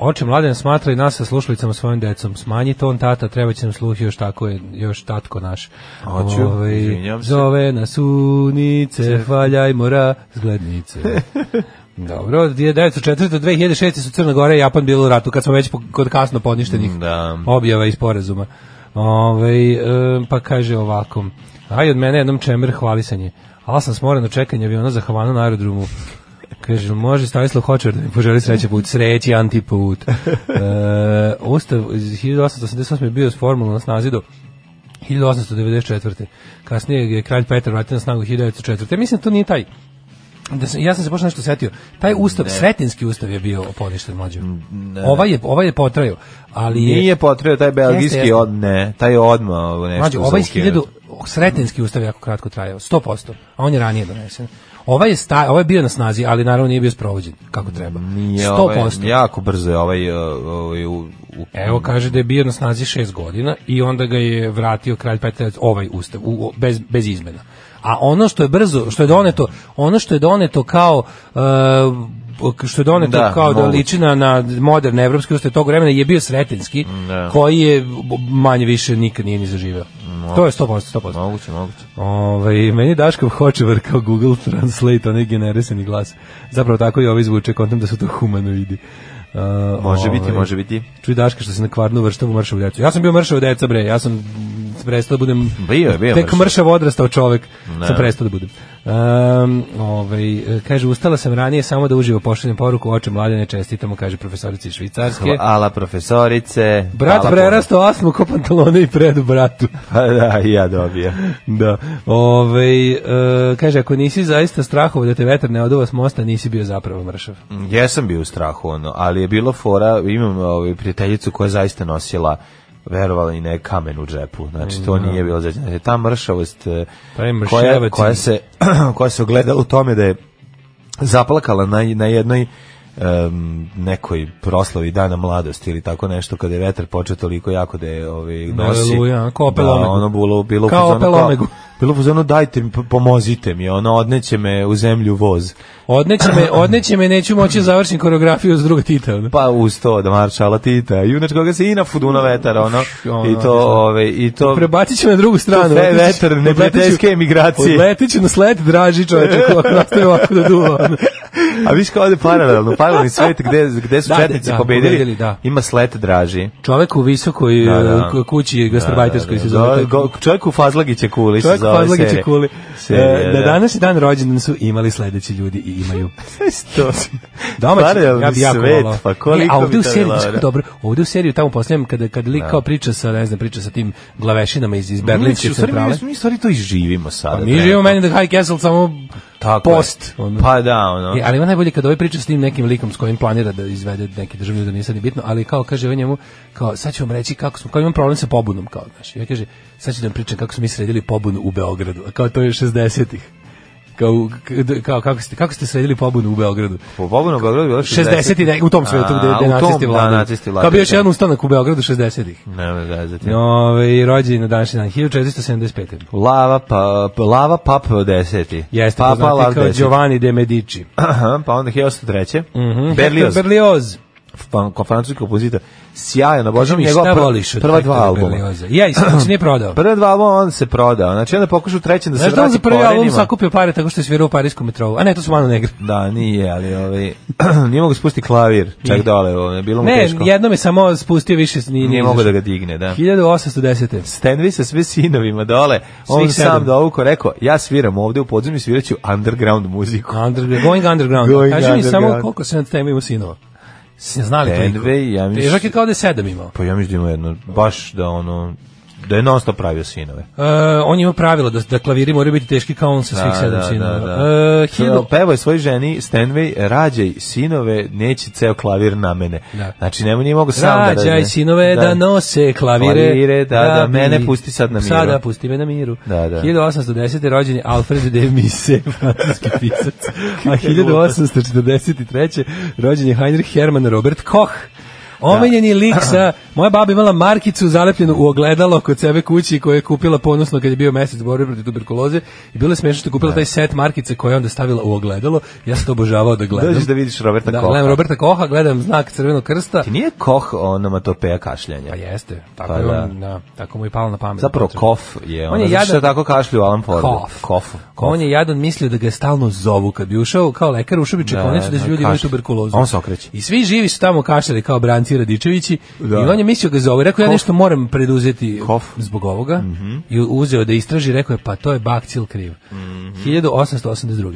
Oče mladen smatra i nas sa slušalicama svojim decom. Smanji ton tata, treba će nam sluh još tako je, još tatko naš. Oću, Ove, ovaj, se. Zove nas unice, valjaj mora, zglednice. Dobro, 1904. do 2006. su Crna Gora i Japan bilo u ratu, kad smo već kod kasno podništenih da. objava i sporazuma. Ove, e, pa kaže ovako, aj od mene jednom čemer hvalisanje. Al sam smoran na čekanje aviona za Havanu na aerodromu. Kaže, može Stanislav Hočer da mi poželi sreće put, sreći antiput. E, ustav iz 1888. je bio s formulom na snazi do 1894. Kasnije je kralj Petar vratio na snagu 1904. Mislim, da to nije taj da sam, ja sam se baš nešto setio. Taj ustav, ne. Sretenski ustav je bio poništen mlađe. Mm, ovaj je ovaj je potrajao, ali je Nije potrajao taj belgijski jeste, od ne, taj odma ovo nešto. Mlađe, ovaj 1000 Svetinski ustav je jako kratko trajao, 100%, a on je ranije donesen. Ovaj je, sta, ovaj je bio na snazi, ali naravno nije bio sprovođen kako treba. Nije, 100%. Ovaj, jako brzo je ovaj, ovaj u, u... Evo kaže da je bio na snazi 6 godina i onda ga je vratio kralj Petar ovaj ustav u, bez, bez izmena a ono što je brzo, što je doneto, ono što je doneto kao uh, što je doneto da, kao da moguće. da liči na, na moderne evropske uste tog vremena je bio sretenski, da. koji je manje više nikad nije ni zaživeo. To je 100%, 100%. Moguće, moguće. Ove, ovaj, meni Daškov Hočevar kao Google Translate, onaj generisani glas. Zapravo tako i ovo izvuče, kontam da su to humanoidi. Uh, može ovaj, biti, može biti. Čuj Daška što se na kvarnu vrštavu mršavu decu. Ja sam bio mršav deca bre, ja sam prestao da budem bio, je, bio tek mršav, mršav odrastao čovek. Ne. Sam prestao da budem. Um, ovaj, kaže, ustala sam ranije samo da uživo pošaljem poruku, oče mladene čestitamo, kaže profesorice švicarske. Ala profesorice. Brat prerastao prerasto asmu, ko pantalone i predu bratu. Pa da, ja dobija. da. Ove, ovaj, uh, kaže, ako nisi zaista strahovo da te vetar ne oduva s mosta, nisi bio zapravo mršav. Jesam bio u strahu, ono, ali je bilo fora, imam ovaj, prijateljicu koja je zaista nosila verovala i ne kamen u džepu. Znači to mm, nije da. bilo znači ta mršavost e, pa koja, koja se koja se ogledala u tome da je zaplakala na, na jednoj um, nekoj proslavi dana mladosti ili tako nešto kada je vetar počeo toliko jako da je ovaj nosi Luja, kao da, ono bilo bilo kao opelomegu kao, bilo pozvano dajte mi pomozite mi ono odneće me u zemlju voz odneće me odneće me neću moći da završiti koreografiju s druga Tita ono. pa uz to da maršala Tita junač koga se i na fuduna vetar ono, ono i to ovaj i to prebaciću na drugu stranu sve vetar neprijateljske emigracije odletiću na sled draži čoveče kako nastaje ovako da duva ono. A viš kao ovde paralelno, paralelni svet gde, gde su da, četnici da, da pobedili, pobedili da. ima slet draži. Čovek u visokoj da, da. Eh, kući gastrobajterskoj da, da, da. se zove. čovek u Fazlagiće kuli čovek se zove. Čovek u Fazlagiće kuli. Serije, e, eh, da, da danas i dan rođendan su imali sledeći ljudi i imaju. Što? Domaći, ja bi jako svet, volao. Pa koliko e, a ovde u seriju, dobro, ovde u seriju tamo posljednjem, kada, kada li da. kao priča sa, ne znam, priča sa tim glavešinama iz, iz Berlinske centrale. Pa mi, mi, mi, mi, mi, mi, mi, mi, mi, mi, mi, mi, mi, mi, mi, mi, mi, Tako post. Ono. Pa da, ono. E, ali ima najbolje kad ovaj priča s tim nekim likom s kojim planira da izvede neki državni da nije sad ni bitno, ali kao kaže on ovaj njemu, kao sad ću vam reći kako smo, kao imam problem sa pobunom, kao, znaš. I ja kaže, sad ću da vam pričam kako smo mi sredili pobunu u Beogradu, a kao to je 60-ih kao, kao kako ste kako ste sledili pobunu u Beogradu? Po pobunu u Beogradu bilo 60 60 ne, u tom svetu gde gde nacisti da, vladali. Kao bio još da. jedan ustanak u Beogradu 60-ih. Ne, ne, ne. No, i rođen na današnji dan 1475. Lava pa, pa Lava Papa 10. Jeste, pa Papa Lava Giovanni de Medici. Aha, pa onda 1803. Mhm. Berlioz. Berlioz francuski kompozitor. Sjajan, obožavam njegov pr prva dva albuma. Ja isto znači nije prodao. Prva dva albuma on se prodao. Znači onda pokušao treći da se vrati. Znaš da on za prvi album sakupio pare tako što je svirao u pariskom metrou. A ne, to su malo negre. Da, nije, ali ovaj nije mogu spustiti klavir. Čak dole, ovaj, bilo mu ne, teško. Ne, jednom je samo spustio više ni nije mogao da ga digne, da. 1810. Stanley sa sve sinovima dole. On sam dovukao rekao, ja sviram ovde u podzemlju sviraću underground muziku. Underground, going underground. Kaži mi samo koliko se tema temu ima sinova. Se Znali Tenvej, ja mislim. Težak je kao da je sedam imao. Pa ja mislim da ima jedno, baš da ono, da je non stop pravio sinove. E, on ima pravilo da, da klaviri moraju biti teški kao on sa svih da, sedam da, sinova. Da, da. E, hiljadu... Pevo svoj ženi Stanway, rađaj sinove, neće ceo klavir na mene. Da. Znači, nemoj nije mogu sam rađaj, da Rađaj sinove da, da nose klavire. Klavire, da, da, da mene pusti sad na miru. Sada, pusti me na miru. Da, da. 1810. rođeni Alfred de Mise, francuski pisac. A 1843. rođen je Heinrich Hermann Robert Koch, Da. Omenjeni lik sa moja baba imala markicu zalepljenu u ogledalo kod sebe kući koju je kupila ponosno kad je bio mesec borbe protiv tuberkuloze i bilo je smešno što je kupila da. taj set markice koje je onda stavila u ogledalo. Ja sam to obožavao da gledam. Dođeš da vidiš Roberta da, Koha. Gledam Roberta Koha, gledam znak Crvenog krsta. Ti nije Koh onomatopeja kašljanja. Pa jeste. Tako pa je da. on, da, tako mu je palo na pamet. Zapravo Kof je on. on je jadan, tako kašlju Alan Ford. Kof. Kof. Kof. On je jadan mislio da ga je stalno zovu kad bi ušao kao lekar, ušao bi čekonicu da, da, da, ljudi imaju tuberkulozu. On se okreće. I svi živi su tamo kašljali kao branci Franci Radičevići da. i on je mislio ga zove, rekao Kof. ja nešto moram preduzeti Kof. zbog ovoga mm -hmm. i uzeo da istraži, rekao je pa to je Bakcil kriv. Mm -hmm. 1882.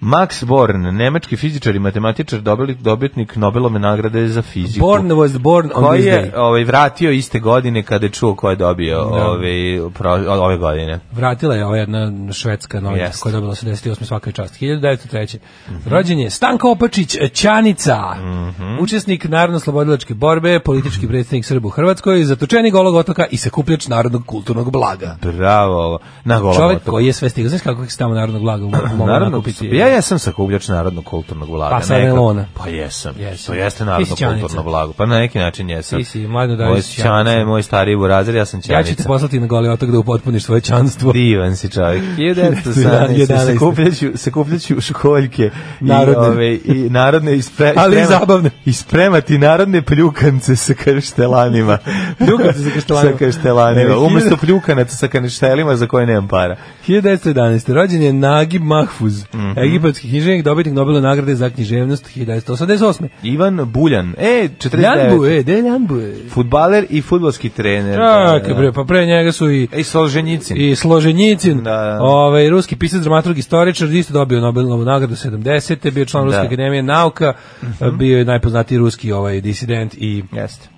Max Born, nemački fizičar i matematičar, dobitnik, dobitnik Nobelove nagrade za fiziku. Born was born on koji je ovaj, vratio iste godine kada je čuo ko je dobio da. ovaj, pro, ove godine. Vratila je ova jedna švedska novica yes. koja je dobila 88. svaka čast. 1903. Mm -hmm. Rođen je Stanko Opačić, e, Čanica, mm -hmm. učesnik narodno-slobodilačke borbe, politički predstavnik Srbu u Hrvatskoj, zatočeni golog otoka i sakupljač narodnog kulturnog blaga. Bravo. Na golog Čovjek otoku. koji je sve stigao. Znaš kako je tamo narodnog blaga mogu nakupiti? Ja, jesam sakupljač narodnog kulturnog blaga. Pa sa Melona. Pa jesam. jesam. To jeste narodno kulturno blago. Pa na neki način jesam. Ti si mladno da Moj Čana je moj stariji burazir, ja sam Čanica. Ja ću te poslati na goli otok da upotpuniš svoje čanstvo. Divan si čovjek. 1917. sakupljaću, sakupljaću školjke narodne. i, ove, i narodne ispre, Ali sprema, zabavne. I spremati narodne pljukance sa kaštelanima. pljukance sa kaštelanima. sa kaštelanima. Umesto pljukanaca sa kaštelima za koje nemam para. 1911. Rođen je Nagib Mahfuz, mm -hmm egipatski književnik, dobitnik Nobelove nagrade za književnost 1988. Ivan Buljan. E, 49. Ljanbue, de Ljanbue. Fudbaler i fudbalski trener. Čak, da, da. pa pre njega su i... E, i Složenjicin. I Složenjicin. Da, da. Ove, ovaj, ruski pisac, dramaturg, istoričar, isto dobio Nobelovu nagradu 70. Bio član Ruske da. akademije nauka, uh mhm. -huh. bio je najpoznatiji ruski ovaj disident i... Jeste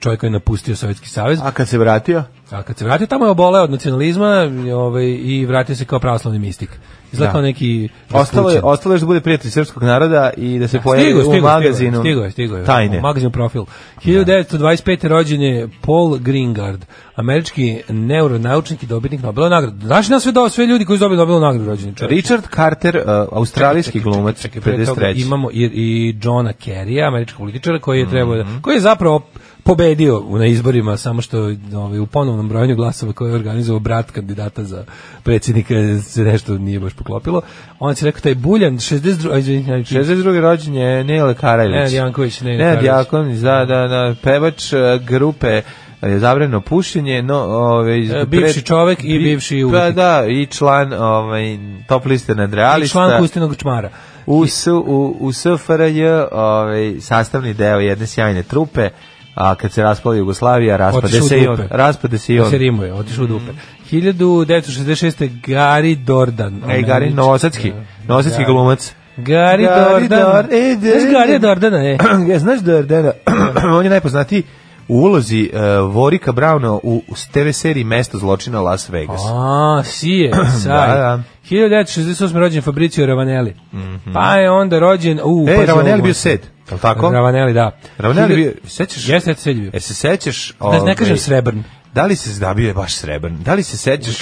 čovjek koji je napustio Sovjetski savez. A kad se vratio? A kad se vratio, tamo je oboleo od nacionalizma ovaj, i vratio se kao pravoslavni mistik. Izgleda da. kao neki... Ostalo je, ostalo je da bude prijatelj srpskog naroda i da se da, pojavi u stigo, magazinu stigo je, stigo je, tajne. U magazinu profil. 1925. Da. rođen je Paul Greengard, američki neuronaučnik i dobitnik Nobelove nagrade. Znaš nas da sve, do, sve ljudi koji su dobili Nobelovu nagradu rođeni čovječ. Richard Carter, uh, australijski glumac, 53. Imamo i, i Johna Kerrya, američkog političara, koji je, mhm. trebao, mm -hmm. koji je zapravo pobedio na izborima, samo što ovaj, u ponovnom brojanju glasova koje je organizovao brat kandidata za predsjednika se nešto nije baš poklopilo. On se rekao taj Buljan, 62. Izvinite, 62. rođenje Nele Karajlić. Ne, Janković, ne, ne, Janković, da, da, da, da pevač e, grupe je zabrano pušenje, no ovaj bivši čovek i bivši pa umetnik. Pa da, i član ovaj top liste nadrealista. I član Kustinog čmara. U, u, u SFRJ ovaj, sastavni deo jedne sjajne trupe a kad se raspala Jugoslavija, raspade se, i on, raspade se i da on. Se rimuje, otišao mm. u dupe. 1966. Mhm. Gari Dordan. Ej, Gari Nosacki, da. Nosacki glumac. Gari, Gari Dordan. Dor, e, de, znaš Gari Dordana, e. ja, znaš Dordana, on je najpoznatiji u ulozi uh, Vorika Brauna u, u TV seriji Mesto zločina Las Vegas. A, sije, da, saj. da, da. 1968. rođen Fabricio Ravanelli. Mm -hmm. Pa je onda rođen... U, uh, e, pa Ravanelli bio sed. Jel tako? Ravaneli, da. Ravaneli, Hilj... sećaš? Jeste, se sećaš. E se sećaš, ne, ne kažem ovaj, srebrn. Da li se da bio je baš srebrn? Da li se sećaš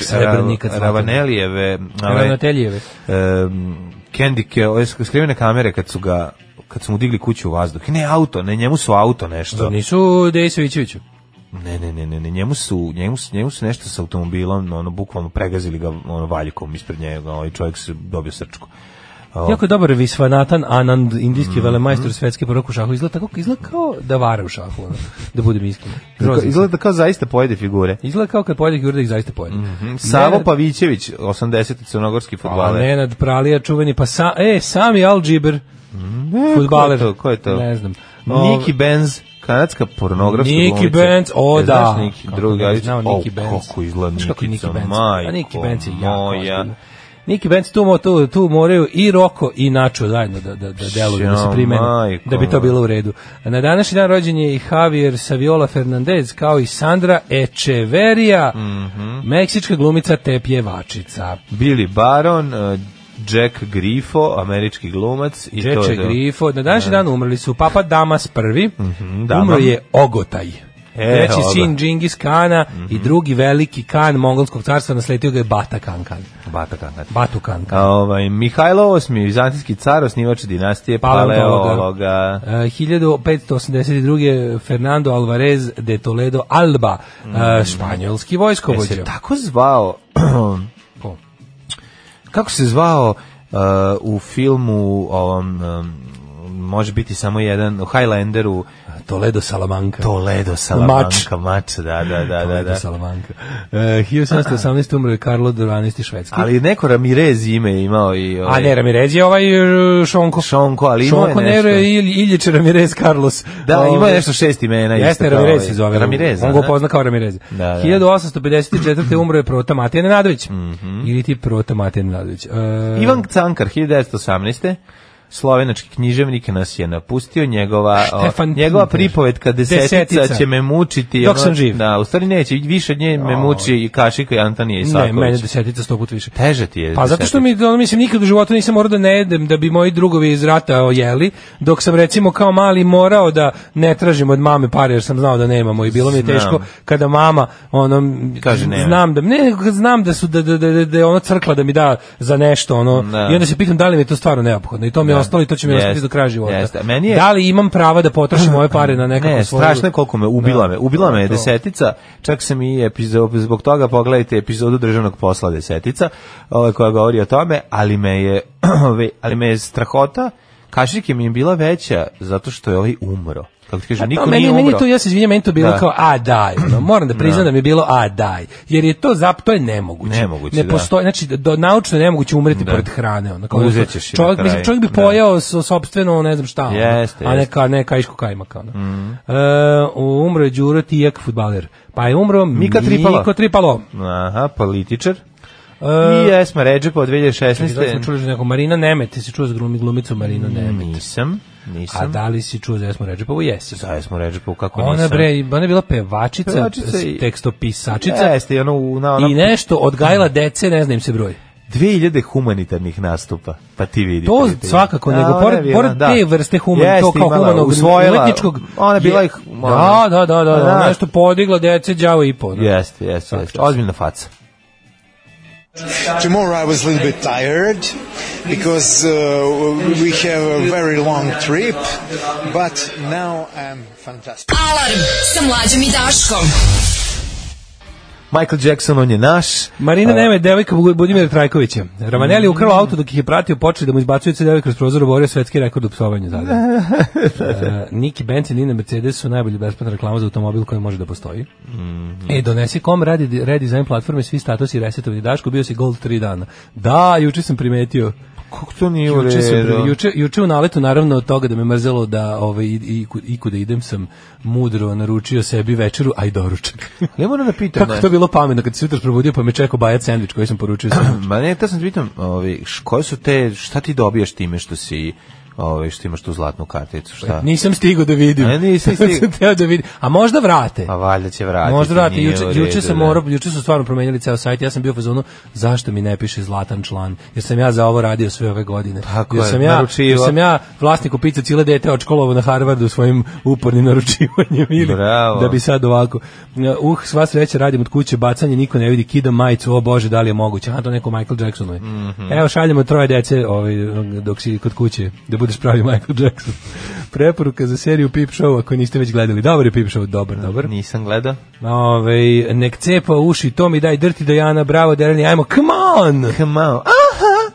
Ravanelijeve, Ravanelijeve. Ehm Kendike, ove skrivene kamere kad su ga kad su mu digli kuću u vazduh. Ne auto, ne njemu su auto nešto. Da nisu Dejsovićeviću. Ne, ne, ne, ne, ne, njemu su, njemu, su, njemu su nešto sa automobilom, ono, bukvalno pregazili ga ono, valjkom ispred njega, ovaj čovjek se dobio srčku. Jako je dobar Visvanatan Anand, indijski mm, velemajstor mm. svetske prvaka u šahu. Izgleda tako, izgleda kao da vara u šahu, ono, da budem iskren. Izgleda kao zaista pojede figure. Izgleda kao kad pojede figure da ih zaista pojede. Mm -hmm. Savo Nenad, Pavićević, 80. crnogorski pa, futbaler. A, Nenad Pralija, čuveni, pa sa, e, sami Alđiber, mm, ne, futbaler. Ko je to? Ko je to? Ne znam. Niki Benz, kanadska pornografska Niki Benz, o e, da. Znaš Niki, drugi, kako izgleda Niki Benz. Kako izgleda Niki Benz? Majko, Niki Benz je jako. Moja. Niki Benz tu, tu, tu moraju i Roko i Nacho zajedno da, da, da deluju, da se primene, da bi to bilo u redu. Na današnji dan rođen je i Javier Saviola Fernandez, kao i Sandra Echeverija, mm -hmm. meksička glumica te pjevačica. Billy Baron, uh, Jack Grifo, američki glumac i Jack to je Grifo. Na današnji da. dan umrli su Papa Damas prvi. Mm -hmm, Umro je Ogotaj. E, treći e, sin Džingis Kana mm -hmm. i mhm. drugi veliki Kan mongolskog carstva, nasledio ga je Bata Kan Kan. Bata Kan Kan. Batu Kan Kan. ovaj, Mihajlo VIII, vizantijski car, osnivač dinastije Paleologa. E, 1582. Fernando Alvarez de Toledo Alba, mm -hmm. španjolski vojskovođa. E, se tako zvao... kako se zvao uh, u filmu ovom um, može biti samo jedan u Highlanderu Toledo Salamanca. Toledo Salamanca, mač, da, da, da. da Toledo da, da. Salamanca. Uh, 1718 umre Karlo XII. švedski. Ali neko Ramirez ime imao i... Ovaj... A ne, Ramirez je ovaj e, Šonko. Šonko, ali imao Šonko je nešto. Šonko Nero Iljić Ramirez Carlos. Da, ovaj, imao je ovaj, nešto šest imena. Jeste, Ramirez se zove. Ramirez, On ga da, da. pozna kao Ramirez. Da, da. 1854. umro je Prota Matija Nenadović. Mm -hmm. Ili ti Prota Matija Nenadović. Uh, Ivan Cankar, 1918 slovenački književnik nas je napustio, njegova Štefan njegova pripovetka desetica, desetica, će me mučiti. Dok ono, sam živ. Da, u stvari neće, više od nje me muči i Kašika i Antonija Isaković. Ne, mene desetica sto put više. Teže ti je Pa zato što mi, ono, mislim, nikad u životu nisam morao da ne jedem, da bi moji drugovi iz rata ojeli, dok sam recimo kao mali morao da ne tražim od mame pare, jer sam znao da nemamo i bilo mi je teško kada mama, ono, Kaže, ne. znam da, ne, znam da su, da, da, da, da, ona crkla da mi da za nešto, ono, da. i onda se pitam da li mi je to stvarno neophodno i to mi je da ostalo i to će mi ostati do kraja života. Jeste. Meni je... Da li imam prava da potrošim ove pare na nekako svoju... Ne, strašno koliko me ubila da. me. Ubila me je desetica. Čak sam i epizod, zbog toga pogledajte epizodu državnog posla desetica, ovaj, koja govori o tome, ali me je, ali me je strahota kašike mi je bila veća zato što je ovaj umro kako ti kažem, niko to, meni, nije meni to, ja se izvinjam, meni to bilo da. kao, a daj, no, moram da, da. priznam da. da mi je bilo, a daj, jer je to, zap, to je nemoguće. Nemoguće, ne da. postoji, da. Znači, do, naučno je nemoguće umreti da. pored hrane. Ono, kao, Uzećeš to, čovjek, mislim, čovjek bi pojao da. so, sobstveno, ne znam šta, jeste, ono, a neka, neka ne kajšku kajmaka. Ono. Mm. E, umro je Đuro Tijek, futbaler, pa je umro Mika Tripalo. Tripalo. Aha, političar. Uh, I Esma Ređepa od 2016. da smo čuli neko Marina Nemet, ti si čuo s glumicom Marina Nemet. Nisam. Nisam. A da li si čuo za Esmo Redžepovu? Jesi. Za Esmo Redžepovu, kako ona, nisam. Bre, ona je bila pevačica, pevačica i... tekstopisačica. Jeste, i, ono, na, ona... i nešto odgajala dece, ne znam se broj. 2000 humanitarnih nastupa. Pa ti vidi. To vidite, svakako, da, nego pored, pored da. te vrste human, Jeste, to kao humanog, usvojila, umetničkog. Ona je bila ih... Ona, da, da, da, da, da, pa da. nešto podigla dece, džavo i po. Da. Jeste, jeste, jeste. Ozbiljna faca. Tomorrow I was a little bit tired because uh, we have a very long trip, but now I'm fantastic. Alarm sa mlađom i Daškom. Michael Jackson, on je naš. Marina uh, Neme, devojka Budimira Trajkovića. Ravanelli mm. auto dok ih je pratio, počeli da mu izbacuju CD kroz prozor, oborio svetski rekord u psovanju zadnje. uh, Niki Benz i Nina Mercedes su najbolji besplatna reklama za automobil koji može da postoji. Mm. E, donesi kom radi redizajn platforme, svi statusi resetovi. Daško, bio si gold tri dana. Da, juče sam primetio kako to nije u redu? Sam, juče, juče u naletu, naravno, od toga da me mrzelo da ovaj, i, i, kuda idem sam mudro naručio sebi večeru, aj doručak. Ne moram da pitam. Kako ne? to bilo pametno kad se jutro probudio pa me čekao bajat sandvič koji sam poručio. Sam. Ma ne, to sam da pitam, ovaj, koje su te, šta ti dobijaš time što si ovaj što ima što zlatnu karticu, šta? E, nisam stigao da vidim. A e, nisam stigao da vidim. A možda vrate. A valjda će vratiti. Možda vrate. Juče juče se da. morao, juče su stvarno promenili ceo sajt. Ja sam bio fazonu zašto mi ne piše zlatan član? Jer sam ja za ovo radio sve ove godine. Tako jer sam je, ja, naručivo. jer sam ja vlasnik kupice cile dete odškolovao na Harvardu svojim upornim naručivanjem ili Bravo. da bi sad ovako. Uh, uh, sva sreća radim od kuće, bacanje niko ne vidi, kidam majicu, o bože, da li je moguće? A to neko Michael Jacksonovi. Mm -hmm. Evo šaljemo troje dece, ovaj dok si kod kuće, da budeš pravi Michael Jackson. Preporuka za seriju Pip Show, ako niste već gledali. Dobar je Pip Show, dobar, dobar. Nisam gledao. Ove, nek cepa uši, to mi daj drti Dajana, bravo Derani, ajmo, come on! Come on!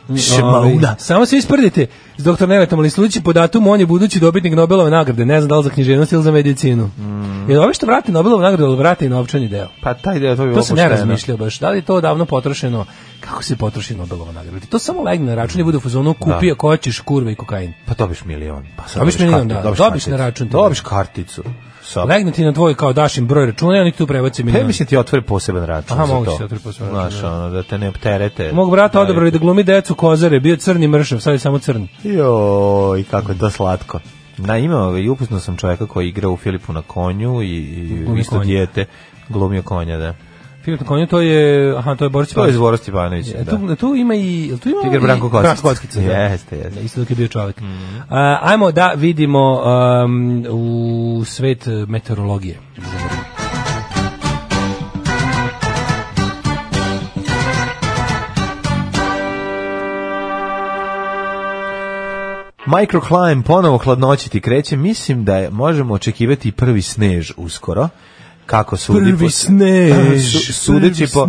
Šmauda. Samo se isprdite s doktor Nevetom Lislući po datumu on je budući dobitnik Nobelove nagrade, ne znam da li za književnost ili za medicinu. Mm. Jer ove što vrate Nobelovu nagradu, ali vrate i novčani deo. Pa taj deo to bi To sam ne razmišljao baš. Da li je to davno potrošeno? Kako se potroši Nobelova nagrada? To samo legne na račun i bude u fazonu kupio da. ćeš kurve i kokain. Pa dobiš milion. Pa dobiš, dobiš milion, karticu, da. Dobiš, dobiš na račun. Da. Dobiš karticu. Sop. Legne ti na tvoj kao dašim broj računa i oni tu prebace pa milion. Tebi da ti otvori poseban račun Aha, za mogu to. se da otvori poseban račun. Znaš, da. ono, da te ne opterete. Mog brata odabrali da glumi decu kozare, bio crni mršav, sad je samo crn. Joj, kako je to slatko. Na imao i ukusno sam čovjeka koji igra u Filipu na konju i, i isto dijete glumio konja, da. Filip na konju, to je, aha, to je Boris Stefanović. To je Boris Stefanović, e, da. Tu, tu ima i, tu ima Tigar Branko Kocic. Branko Kocic, da. Jeste, jeste. Isto dok je bio čovjek. Mm. Uh, ajmo da vidimo um, u svet e, meteorologije. Microclimb ponovo hladnoći ti kreće. Mislim da je, možemo očekivati prvi snež uskoro kako sudi po, snež, sudeći po,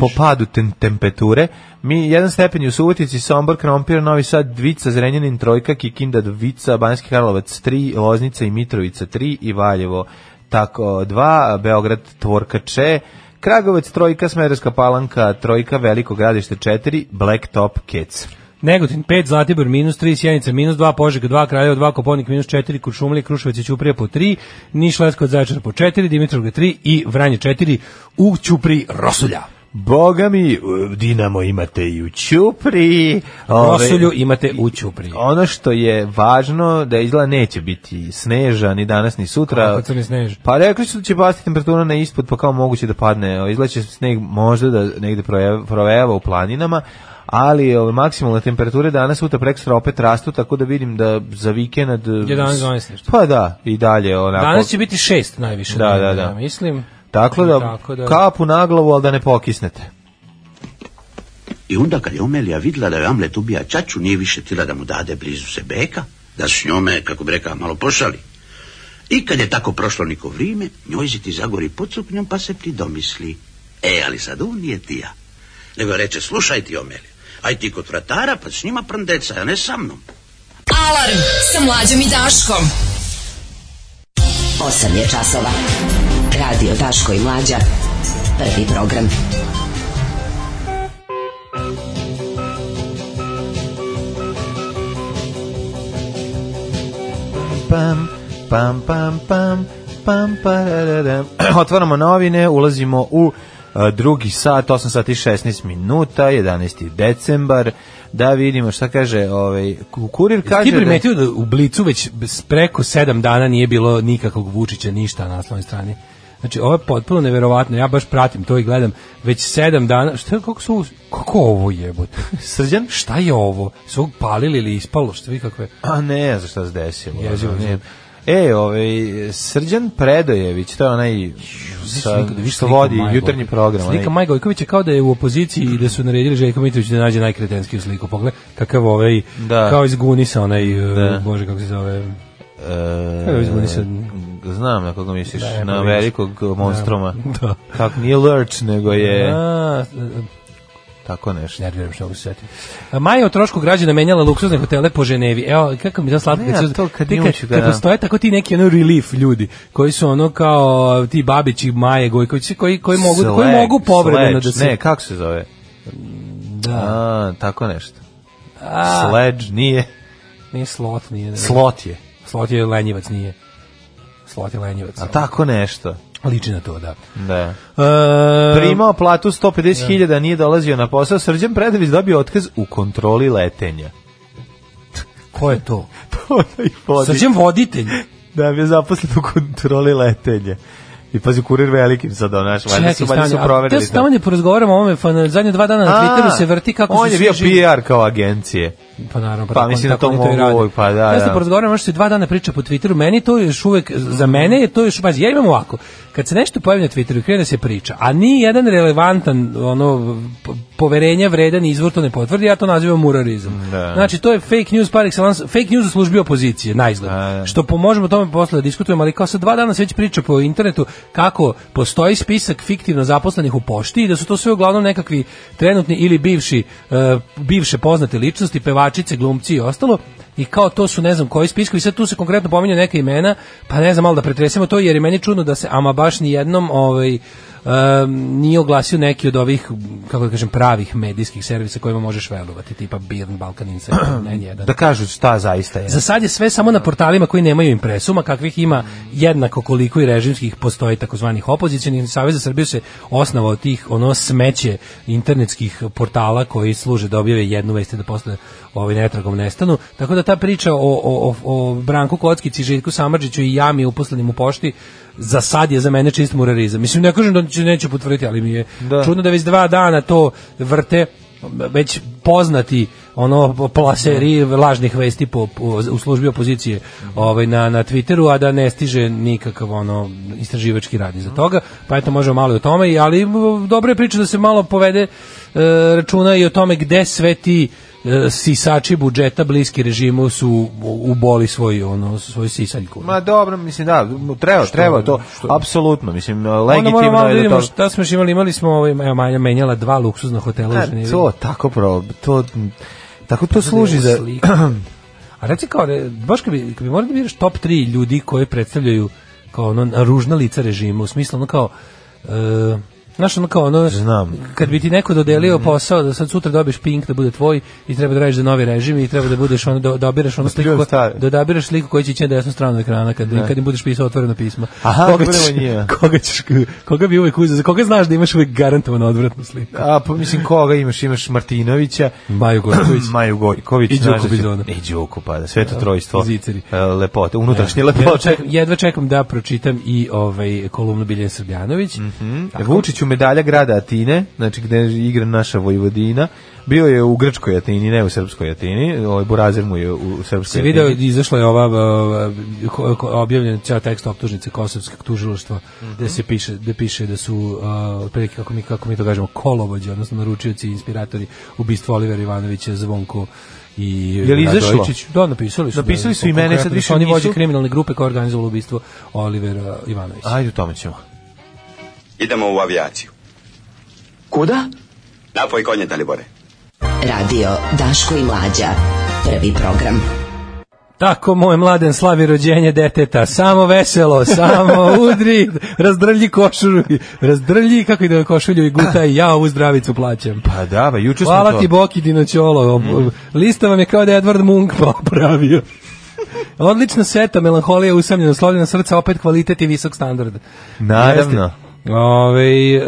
po padu tem, temperature mi jedan stepen je u Subotici, Sombor, Krompir, Novi Sad, Dvica, Zrenjanin, Trojka, Kikinda, Dvica, Banjski Karlovac 3, Loznica i Mitrovica 3 i Valjevo tako 2, Beograd, Tvorka Če, Kragovec, Trojka, Smederska palanka, Trojka, Veliko gradište 4, Top, Kec. Negotin 5, Zlatibor minus 3, Sjenica minus 2, Požeg 2, Kraljevo 2, Koponik minus 4, Kuršumlija, Kruševac i Ćuprija po 3, Niš, Leskovac, Zaječar po 4, Dimitrovgrad 3 i Vranje 4 u Ćupri Rosulja. Boga mi, Dinamo imate i u Ćupri. Rosulju imate u Ćupri. Ono što je važno, da izgleda neće biti sneža ni danas ni sutra. Kako crni snež? Pa rekli su da će pasti temperatura na ispod, pa kao moguće da padne. Izgleda će sneg možda da negde projeva u planinama, ali ove, ovaj, maksimalne temperature danas sutra prekstra opet rastu, tako da vidim da za vikend... 11-12 e, Pa da, i dalje onako. Danas će biti 6 najviše. Da, da, da. da. Mislim. Tako da, tako da, kapu na glavu, ali da ne pokisnete. I onda kad je Omelija vidjela da je Amlet ubija čaču, nije više tila da mu dade blizu sebeka, da su njome, kako bi rekao, malo pošali. I kad je tako prošlo neko vrijeme, njojziti zagori pod suknjom pa se pridomisli. E, ali sad on nije tija. Nego reče, slušaj ti, Omelija, Aj ti kod vratara, pa s njima prndeca, a ne sa mnom. Alarm sa mlađom i Daškom. Osam je časova. Radio Daško i Mlađa. Prvi program. Pam, pam, pam, pam, pam, pararam. Otvaramo novine, ulazimo u drugi sat, 8 sati 16 minuta, 11. decembar, da vidimo šta kaže ovaj kurir kaže Jesi ti da- primetio da, da u blicu već preko 7 dana nije bilo nikakvog Vučića ništa na naslovnoj strani Znači, ovo je potpuno neverovatno, ja baš pratim to i gledam već sedam dana. Šta kako su, kako ovo jebote? Srđan? Šta je ovo? Su palili ili ispalo? Šta vi kakve? A ne, za šta se desilo. Jezivo, ne. E, ovaj, Srđan Predojević, to je onaj sa, što vodi jutarnji program. Slika Maja Gojkovića kao da je u opoziciji i da su naredili Željko Mitrović da nađe najkretenskiju sliku. Pogled, kakav ovaj, da. kao iz Gunisa, onaj, da. Eh, bože, kako se zove... E, Gunisa, znam na koga misliš, da, na velikog monstroma. Da. Kako nije Lurch, nego je... A, da, tako nešto. Nerviram što mogu se setiti. Maja u trošku građana menjala luksuzne hotele po Ženevi. Evo, kako mi da slatko. Ne, kad, to kad, ti, kad, postoje tako ti neki ono relief ljudi, koji su ono kao ti babići Maje Gojković, koji, koji, mogu, Slek, koji mogu povremeno da se... Ne, kako se zove? Da. A, tako nešto. A, Sledge nije. Nije slot, nije. Ne. Slot je. Slot je lenjivac, nije. Slot je lenjivac. A tako nešto. Liči na to, da. Da. E, Primao platu 150.000, da. nije dolazio na posao. Srđan Predović dobio otkaz u kontroli letenja. Ko je to? to je da Srđan voditelj. Da, bi je zaposlen u kontroli letenja. I pazi kurir velikim sad ono, znaš, valjda su, valjda su proverili. Te stavanje porazgovaramo o ovome, pa zadnje dva dana na Twitteru se vrti kako on su On je bio PR kao agencije. Pa naravno, pa, pa mislim da to mogu, pa da, Ja da. sam porazgovaram, možda se dva dana priča po Twitteru, meni to još uvek, za mene je to još, pazi, ja imam ovako, kad se nešto pojavi na Twitteru i krene da se priča, a ni jedan relevantan ono poverenja vredan izvor to ne potvrdi, ja to nazivam murarizam. Da. Znači to je fake news par excellence, fake news u službi opozicije, najizgled. Da, da. Što po, možemo tome posle da diskutujemo, ali kao sa dva dana se već priča po internetu kako postoji spisak fiktivno zaposlenih u pošti i da su to sve uglavnom nekakvi trenutni ili bivši uh, bivše poznate ličnosti, pevači pevačice, glumci i ostalo i kao to su ne znam koji spiskovi, sad tu se konkretno pominju neka imena, pa ne znam, malo da pretresemo to, jer je meni čudno da se, ama baš ni jednom, ovaj, um, nije oglasio neki od ovih, kako da kažem, pravih medijskih servisa kojima možeš verovati, tipa Birn, Balkan Insight, ne jedan. Da kažu šta zaista je. Za sad je sve samo na portalima koji nemaju impresuma, kakvih ima jednako koliko i režimskih postoji takozvanih opozicijalnih. Savez za Srbiju se od tih ono smeće internetskih portala koji služe da objave jednu vest da posle ovaj netragom nestanu. Tako da ta priča o, o, o o Branku Kockici, Žitku Samardžiću i jami uposlenim u pošti za sad je za mene čist murarizam. Mislim, ne kažem da neću, neću potvrditi, ali mi je da. čudno da već dva dana to vrte već poznati ono plaseri lažnih vesti po, po, u službi opozicije ovaj na na Twitteru a da ne stiže nikakav ono istraživački rad za toga pa eto možemo malo i o tome ali dobro je priča da se malo povede e, računa i o tome gde sve ti E, sisači budžeta bliski režimu su u boli svoj ono svoju sisaljku. Ma dobro, mislim da, treba, što, treba to. Što? Apsolutno, mislim legitimno je da vidimo to... šta smo imali, imali smo ovaj evo Manja menjala dva luksuzna hotela ne, u e, Ženevi. To tako pro, to tako to, to da služi za A reci kao, baš kad bi, kad bi morali da biraš top 3 ljudi koji predstavljaju kao ono ružna lica režima, u smislu ono kao uh, Znaš, ono kao ono, Znam. kad bi ti neko dodelio posao da sad sutra dobiš pink da bude tvoj i treba da radiš za novi režim i treba da budeš ono, da dobiraš ono da sliku, da dobiraš sliku koja će ići na desnu stranu ekrana kad, ne. Da. kad im budeš pisao otvoreno pismo. Aha, koga, ćeš, koga, ćeš, koga bi uvek uzeo, za koga znaš da imaš uvek garantovano odvratnu sliku? A, pa mislim, koga imaš? Imaš Martinovića, Maju Gojković, Maju Gojković i Đuko da Bizona. I Đuko, pa da, sve to trojstvo. Ziceri. E, lepote, unutrašnje lepote. Jedva čekam, jedva čekam da pročitam i ovaj kolumnu Biljan Srbljanović. Mm -hmm. Vučiću medalja grada Atine, znači gde igra naša Vojvodina. Bio je u grčkoj Atini, ne u srpskoj Atini. Ovaj Burazir mu je u srpskoj. Se video izašla je ova, objavljena objavljen ceo tekst optužnice kosovskog tužilaštva mm -hmm. gde mhm. se piše gde piše da su uh, kako mi kako mi to kažemo kolovođi, odnosno naručioci i inspiratori ubistva Olivera Ivanovića Zvonko i je li izašlo? Da, napisali su. Napisali da, su da, i mene sad da više oni vođe kriminalne grupe koja organizovala ubistvo Olivera Ivanovića. Ajde, o tome ćemo. Idemo u avijaciju. Kuda? Napoj konje, Dalibore. Radio Daško i Mlađa. Prvi program. Tako moj mladen slavi rođenje deteta, samo veselo, samo udri, razdrlji košulju, razdrlji kako ide košulju i gutaj, ja ovu zdravicu plaćam. Pa da, ba, pa juče smo Hvala to... ti Boki Dinoćolo, mm. lista vam je kao da je Edward Munk popravio. Pa Odlična seta, melanholija, usamljena, slovljena srca, opet kvalitet i visok standard. Naravno. Ove,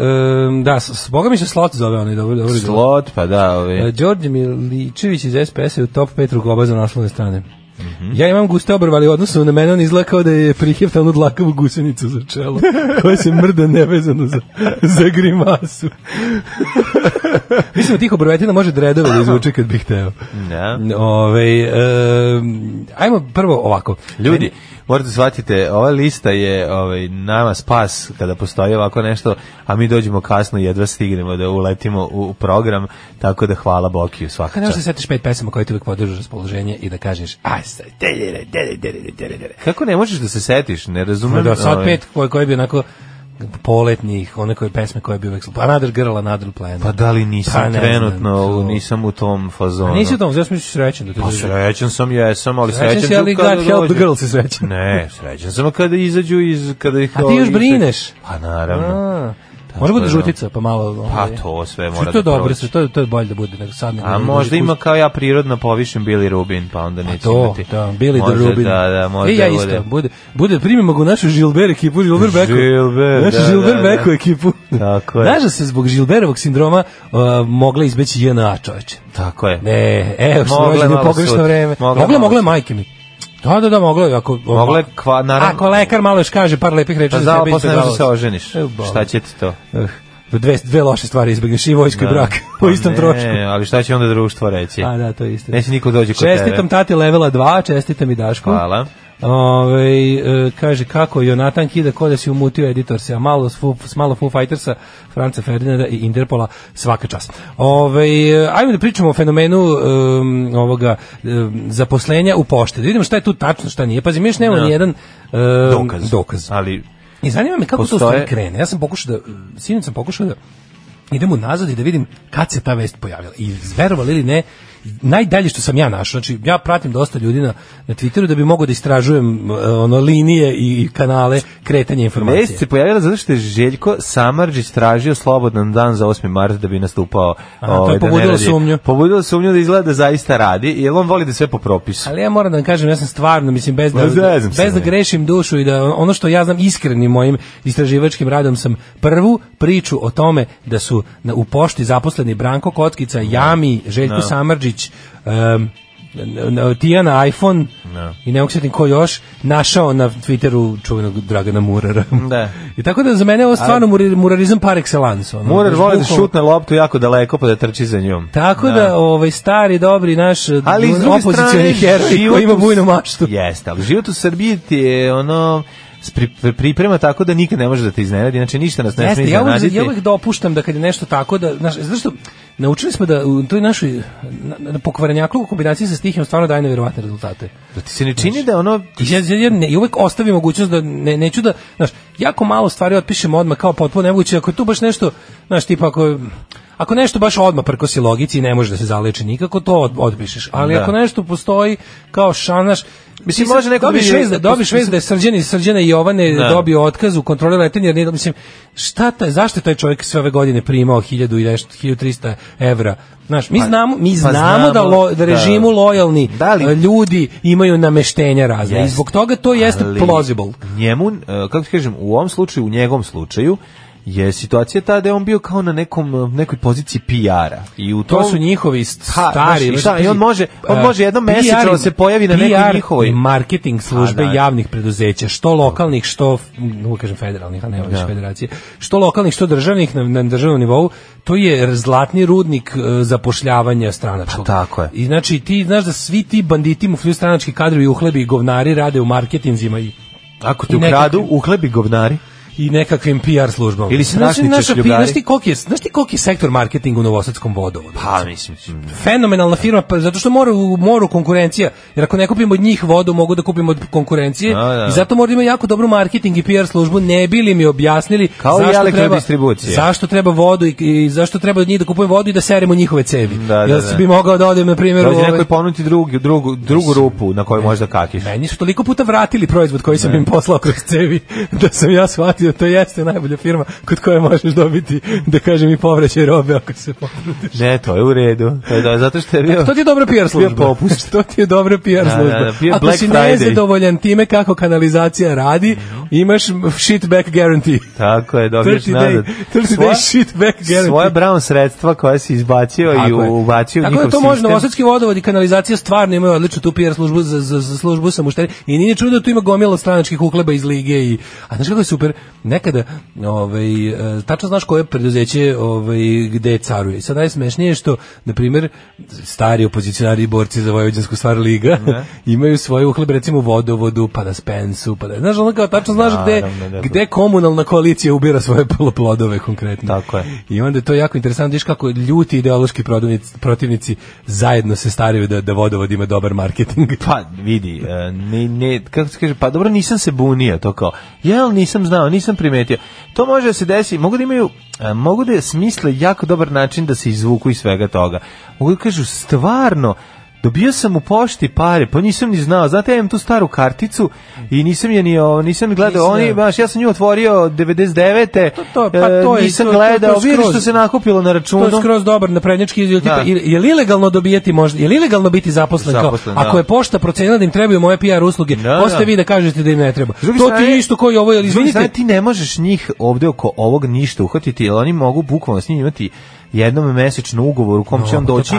um, da, boga mi se Slot zove onaj dobro, dobro. Slot, pa da. Ove. Uh, Đorđe Miličević iz SPS je u top 5 rukoba za našlovne strane. Mm -hmm. Ja imam guste obrve, ali odnosno na mene on izlakao da je prihjeftan od lakavu gusenicu za čelo, koja se mrda nevezano za, za grimasu. Mislim, da tih obrvetina može dredove da izvuče kad bih hteo. Da. Ove, um, ajmo prvo ovako. Ljudi, morate da shvatite, ova lista je ovaj, nama spas kada postoji ovako nešto, a mi dođemo kasno i jedva stignemo da uletimo u program, tako da hvala Bokiju svaka pa da čast. Kada se setiš pet pesama koje ti uvijek podižu raspoloženje i da kažeš, aj sad, Kako ne možeš da se setiš, ne razumem. Da, sad ovaj. pet koje, koje bi onako poletnih, one koje pesme koje bi uvek slušao. Pa Another Girl, Another Planet. Pa da li nisam pa, trenutno, znam, nisam u tom fazonu. A pa u tom, znači misliš da srećan da te Pa srećan sam, jesam, ali srećan, srećan si, ali kada God Help the Girl si srećan. ne, srećan sam kada izađu iz... Kada ih, A ti još brineš? Pa naravno. A. Može da bude da. žutica, pa malo... Pa ovaj, to sve znači, mora to da dobro, sve, to, to je bolje da bude nego sad. A možda ima kao ja prirodno povišen Billy Rubin, pa onda pa neće to, imati. To, da, Billy možda, Rubin. Da, da, možda e, ja isto, bude, bude, primimo ga našu Žilber ekipu, Žilber Beko. Žilber, našu da, Žilber da, Beko da. ekipu. Tako je. Znaš da se zbog Žilberovog sindroma uh, mogla izbeći JNA čoveče. Tako je. Ne, evo, što dođe u pogrešno vreme. Mogla, mogla, mogla majke mi. Da, da, da, moglo je. Ako, moglo je, kva, naravno. Ako lekar malo još kaže par lepih reči pa da za tebe. Da, posle nešto se oženiš. E, šta će ti to? Uh, dve, dve loše stvari izbegneš i vojsku da. brak pa po istom ne, trošku. Ne, ali šta će onda društvo reći? A da, to je isto. Neće niko dođe kod tebe. Čestitam tati levela 2, čestitam i Dašku. Hvala. Ove, e, kaže kako Jonatan kida ko da si umutio editor se, a malo s, s malo Foo Fightersa, Franca Ferdinanda i Interpola svaka čast. Ove, ajmo da pričamo o fenomenu um, ovoga um, zaposlenja u pošti. Da vidimo šta je tu tačno, šta nije. Pazi, mi još nemamo no. Da. nijedan um, dokaz. dokaz. Ali I zanima me kako postoje... to stvari krene. Ja sam pokušao da, sinoć sam pokušao da idem u nazad i da vidim kad se ta vest pojavila. I verovali ili ne, najdalje što sam ja našao, znači ja pratim dosta ljudi na, na Twitteru da bi mogao da istražujem uh, ono linije i kanale kretanja informacije. Vest se pojavila zato što je Željko Samarđić tražio slobodan dan za 8. mart da bi nastupao. Aha, ovaj, to je ovaj, da pobudilo da sumnju. Pobudilo sumnju da izgleda da zaista radi, jer on voli da sve po propisu. Ali ja moram da vam kažem, ja sam stvarno, mislim, bez da, da bez da grešim dušu i da ono što ja znam iskrenim mojim istraživačkim radom sam prvu priču o tome da su na, u pošti zaposleni Branko Kockica, da. Jami, Željko no. Da. Samarđić, Vučić, um, Tijana iPhone no. Da. i ne mogu ko još našao na Twitteru čuvenog Dragana Murara. Da. I tako da za mene je ovo stvarno murir, murarizam par excellence. Ono, Murar voli da šutne loptu jako daleko pa da trči za njom. Tako da, da ovaj stari dobri naš ali opozicioni heroj koji ima bujnu maštu. Jeste, ali život u Srbiji ti je ono priprema tako da nikad ne može da te iznenadi, znači ništa nas ne Jeste, ja uvijek, ja uvijek dopuštam da kad je nešto tako, da, znaš, zašto, naučili smo da u toj našoj na, na pokvarenjaklu kombinaciji sa stihijom stvarno daje neverovatne rezultate. Da ti se ne čini znaš, da ono... Ja, ja, ne, ja uvijek ostavim mogućnost da ne, neću da, znaš, jako malo stvari otpišemo odmah kao potpuno nemoguće, ako je tu baš nešto, znaš, tipa ako Ako nešto baš odmah prkosi logici i ne može da se zaleči nikako, to odpišeš. Ali da. ako nešto postoji kao šanaš, Mislim, može neko da dobiš vez da dobiš vez da je Srđan i Jovane da. dobio otkaz u kontroli letenja jer nije, mislim šta taj zašto taj čovjek sve ove godine primao 1000 i nešto 1300 evra znaš mi pa- znamo mi pa znamo, pa znamo da lo, da režimu da, lojalni da li, eh, ljudi imaju nameštenja razne yes, i zbog toga to jeste plausible njemu eh, kako kažem u ovom slučaju u njegovom slučaju je situacija ta da je on bio kao na nekom nekoj poziciji PR-a i u to tom, su njihovi stari ha, šta, i on može on e, može jednom mesečno da se pojavi na nekoj njihovoj marketing pa službe a, da. javnih preduzeća što lokalnih što no kažem federalnih a ne da. federacije što lokalnih što državnih na, na državnom nivou to je zlatni rudnik e, zapošljavanja stranačkog pa, tako je i znači ti znaš da svi ti banditi mu stranački kadrovi uhlebi i govnari rade u marketinzima i ako te ukradu, uhlebi govnari i nekakvim PR službama. Ili znači, znaš, češljugari. Znaš ti koliki je, znaš ti koliki je sektor marketing u Novosadskom vodovodu? Pa, mislim. Da. Fenomenalna firma, pa, zato što mora u moru konkurencija. Jer ako ne kupimo od njih vodu, mogu da kupimo od konkurencije. A, da, da. I zato moramo da imati jako dobru marketing i PR službu. Ne bi li mi objasnili Kao zašto, treba, zašto treba vodu i, i, zašto treba od njih da kupujemo vodu i da seremo njihove cevi. Da, da, da. Ja bi mogao da odem, na primjer... Dođe neko ovaj- ponuditi drugu, drugu, drugu rupu na kojoj možda kakiš. Meni su toliko puta vratili proizvod koji sam im poslao kroz cevi da sam ja shvatio shvatio, to jeste najbolja firma kod koje možeš dobiti, da kažem, i povraćaj robe ako se potrudiš. Ne, to je u redu. To je da, zato što je bio... A to ti je dobra PR služba. to ti je dobra PR da, služba. Da, da, ako Black si nezadovoljan time kako kanalizacija radi, mm -hmm imaš shit back guarantee. Tako je, dobijaš nazad. 30 day shit back guarantee. Svoje brown sredstva koje si izbacio Tako i ubacio u da njihov sistem. Tako je, to možda Novosadski vodovod i kanalizacija stvarno imaju odličnu tu PR službu za, za, za službu sa mušterima. I nije čudo da tu ima gomila stranačkih ukleba iz lige. I, a znaš kako je super? Nekada, ovaj, e, tačno znaš koje preduzeće ovaj, gde caruje. Sad najsmešnije je što, na primjer, stari opozicionari i borci za Vojvođansku stvar liga imaju svoje uhleb, recimo, u vodovodu, pa na Spensu, pa da, znaš, ono kao tačno znaš znaš gde, gde komunalna koalicija ubira svoje poloplodove konkretno. Tako je. I onda je to jako interesantno, vidiš kako ljuti ideološki protivnici zajedno se staraju da, da vodovod ima dobar marketing. Pa vidi, e, ne, ne, kako se kaže, pa dobro nisam se bunio, to kao, jel nisam znao, nisam primetio. To može da se desi, mogu da imaju, e, mogu da smisle jako dobar način da se izvuku iz svega toga. Mogu da kažu, stvarno, Dobio sam u pošti pare, pa nisam ni znao. Znate, ja imam tu staru karticu i nisam je ni nisam gledao. Oni, baš, ja sam nju otvorio 99. To, to, pa to e, je, nisam gledao, vidiš što se nakupilo na računu. To je skroz dobar na prednječki izjel. Tipa, da. je li ilegalno dobijeti možda, je li ilegalno biti zaposlen? zaposlen kao, ako da. je pošta procenila da im trebaju moje PR usluge, da, poste da. vi da kažete da im ne treba. Drugi to ti je isto koji ovo, izvinite. znači, ti ne možeš njih ovde oko ovog ništa uhvatiti, jer oni mogu bukvalno s njim imati jednom mesečno ugovor u kom no, će on doći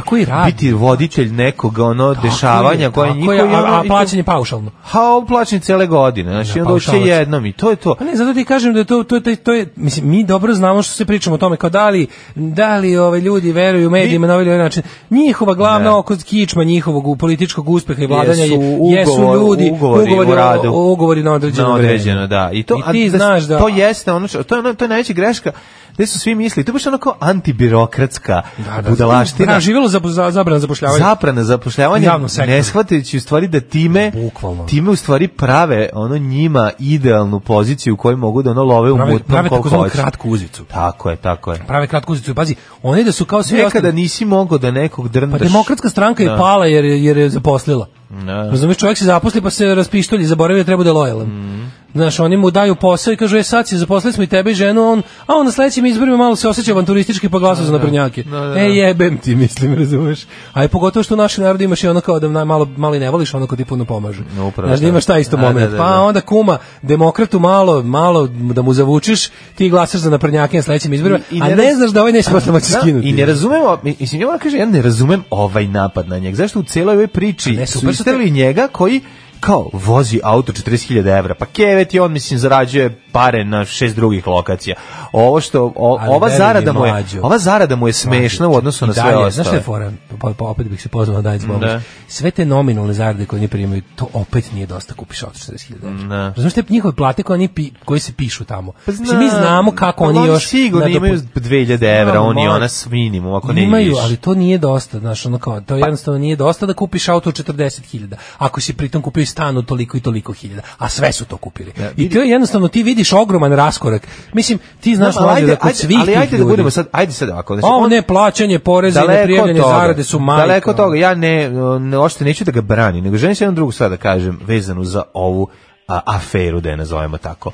biti voditelj nekog ono tako dešavanja je, koje niko je, a, a plaćanje paušalno. Ha, on plaćanje cele godine. Znači da, on doći jednom i to je to. A pa ne, zato ti kažem da to to to, to je mislim mi dobro znamo što se pričamo o tome kao da li da li ove ovaj, ljudi veruju medijima na ovaj način. Njihova glavna ne. Da. oko kičma njihovog političkog uspeha i vladanja jesu, ugovor, jesu ljudi ugovori, ugovori, u radu, ugovori na određeno, na određeno vreme. da. I to I ti a, da znaš da to jeste ono što to je, ono, to je najveća greška gde su svi misli, to je baš onako antibirokratska da, da, da. budalaština. Da, živjelo za, za, zabrana zapošljavanja. Zabrana zapošljavanja, ne shvatajući u stvari da time, Bukvalno. time u stvari prave ono njima idealnu poziciju u kojoj mogu da ono love u prave, mutnom prave koliko hoće. kratku uzicu. Tako je, tako je. Prave kratku uzicu. Pazi, one da su kao svi... Nekada ostali... nisi mogao da nekog drndaš. Pa demokratska stranka je da. pala jer, jer je zaposlila. Da. Razumiješ, čovjek se zaposli pa se raspištolji, zaboravio da treba da je lojalan. Mm. Znaš, oni mu daju posao i kažu, e sad si, zaposlili smo i tebe i ženu, on, a on na sledećim izborima malo se osjeća avanturistički pa glasa da, za da. naprnjake. Da, da, da. E jebem ti, mislim, razumeš. A i pogotovo što u našem narodu imaš i ono kao da malo, malo i ne voliš, ono kao ti puno pomaže. No, upravo, Znaš, da imaš taj isto moment. Da, pa onda kuma, demokratu malo, malo da mu zavučiš, ti glasaš za naprnjake na sledećim izborima, I, i ne a ne znaš da ovaj neće posle moći skinuti. I ne razumemo, mislim, ja moram kaže, ja ne razumem ovaj napad na njega. Zašto u celoj ovoj priči ne, su istrali njega koji kao vozi auto 40.000 evra. Pa kevet i on, mislim, zarađuje pare na šest drugih lokacija. Ovo što, o, ova, zarada mu je, ova zarada mu je smešna u odnosu na sve ostale. Znaš što je fora? Pa, pa, opet bih se pozvao na da. Sve te nominalne zarade koje oni primaju, to opet nije dosta kupiš auto 40.000 evra. Da. Znaš te njihove plate koje, oni pi, koje se pišu tamo. Pa zna, mislim, mi znamo kako pa oni, oni još... sigurno imaju 2000 evra, oni i ona s minimum, ako ne Imaju, viš. ali to nije dosta, znaš, ono kao, to pa- jednostavno nije dosta da kupiš auto 40.000. Ako si pritom kupio stan toliko i toliko hiljada, a sve su to kupili. Da, I to je jednostavno ti vidiš ogroman raskorak. Mislim, ti znaš no, ajde, da kod ajde, svih ali ajde da budemo sad, ajde sad ovako. Znači, ovo ne plaćanje poreza i neprijavljene zarade su majka. Daleko toga, ja ne, ne ošte neću da ga branim, nego želim se jednu drugu sada da kažem vezanu za ovu a, aferu, da je nazovemo tako.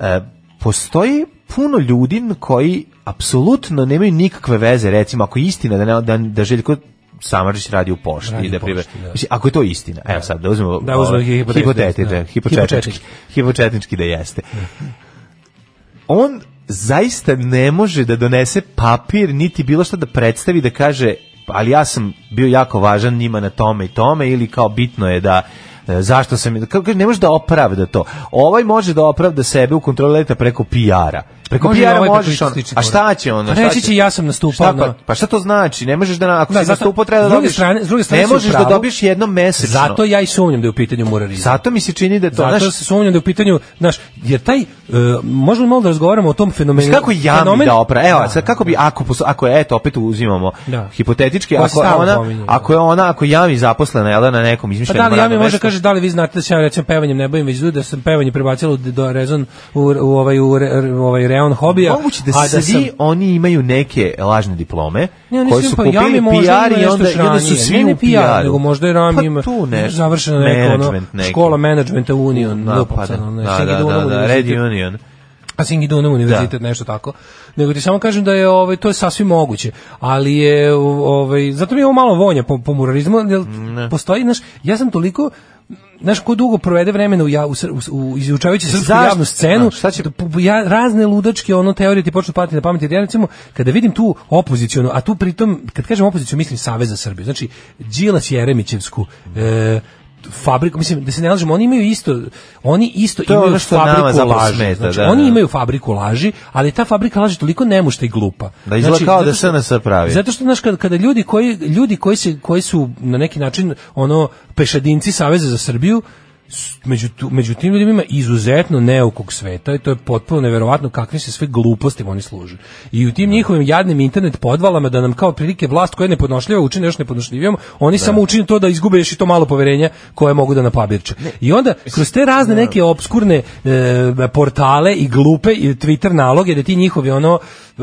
E, postoji puno ljudi koji apsolutno nemaju nikakve veze, recimo ako je istina da, ne, da, da Željko Samarđić radi u pošti radi da prive. Da. Mislim, ako je to istina. Evo sad da, da. uzmemo da uzmemo hipotetički, ovaj, hipotetički da. da jeste. On zaista ne može da donese papir niti bilo šta da predstavi da kaže ali ja sam bio jako važan njima na tome i tome ili kao bitno je da E, zašto sam kako ne možeš da opravda to. Ovaj može da opravda sebe u kontroli preko PR-a. Preko PR-a ovaj možeš on, a šta će ono? Pa reći će ja sam nastupao. Šta pa, pa šta to znači? Ne možeš da ako da, si nastupao treba da dobiš. Strane, strane ne možeš da dobiješ jednom mesečno. Zato ja i sumnjam da je u pitanju murarizam. Zato mi se čini da je to Zato se sumnjam da je u pitanju, znaš, jer taj uh, možemo malo da razgovaramo o tom fenomenu. Kako ja fenomen... da opra. Evo, da, sad kako bi ako ako je eto opet uzimamo da. hipotetički ako ona, ako je ona ako javi zaposlena jel da, na nekom pa izmišljenom. Pa da, ja mi može kaže kaže da li vi znate da se ja recimo pevanjem ne bavim, već da sam pevanje prebacila u, do rezon u, u ovaj u, u ovaj reon hobija. Moguće da, a da svi sam... oni imaju neke lažne diplome ne, koje su kupili ja PR i onda, i onda su svi ne, u PR, nego možda i Ram pa ima ne, završena neka ono, škola menadžmenta Union, da, pa, da, da, da, da, Red Union. Pa Singidunum univerzitet, da. nešto tako. Nego ti samo kažem da je ovaj to je sasvim moguće, ali je ovaj zato mi je ovo malo vonja po, po muralizmu, jel postoji, znaš, ja sam toliko znaš ko dugo provede vremena u, ja, u, u izučavajući srpsku javnu scenu, šta će... Da ja, razne ludačke ono teorije ti počnu patiti na pamet, jer ja recimo kada vidim tu opoziciju a tu pritom, kad kažem opoziciju, mislim Savez za Srbiju, znači Đilas Jeremićevsku, e, fabriku, mislim da se ne lažemo, oni imaju isto, oni isto to imaju što fabriku laži. Smeta, znači, da, oni da. imaju fabriku laži, ali ta fabrika laži toliko nemušta i glupa. Da izgleda znači, kao da se nas pravi. Zato što znaš kada, kada ljudi koji ljudi koji se koji su na neki način ono pešadinci Saveza za Srbiju među, među tim ljudima ima izuzetno neukog sveta i to je potpuno neverovatno kakve se sve gluposti oni služe. I u tim da. njihovim jadnim internet podvalama da nam kao prilike vlast koja je nepodnošljiva učine da još nepodnošljivijom, oni ne. Da. samo učine to da izgube još i to malo poverenja koje mogu da napabirče. I onda kroz te razne neke obskurne e, portale i glupe i Twitter naloge da ti njihovi ono Eh,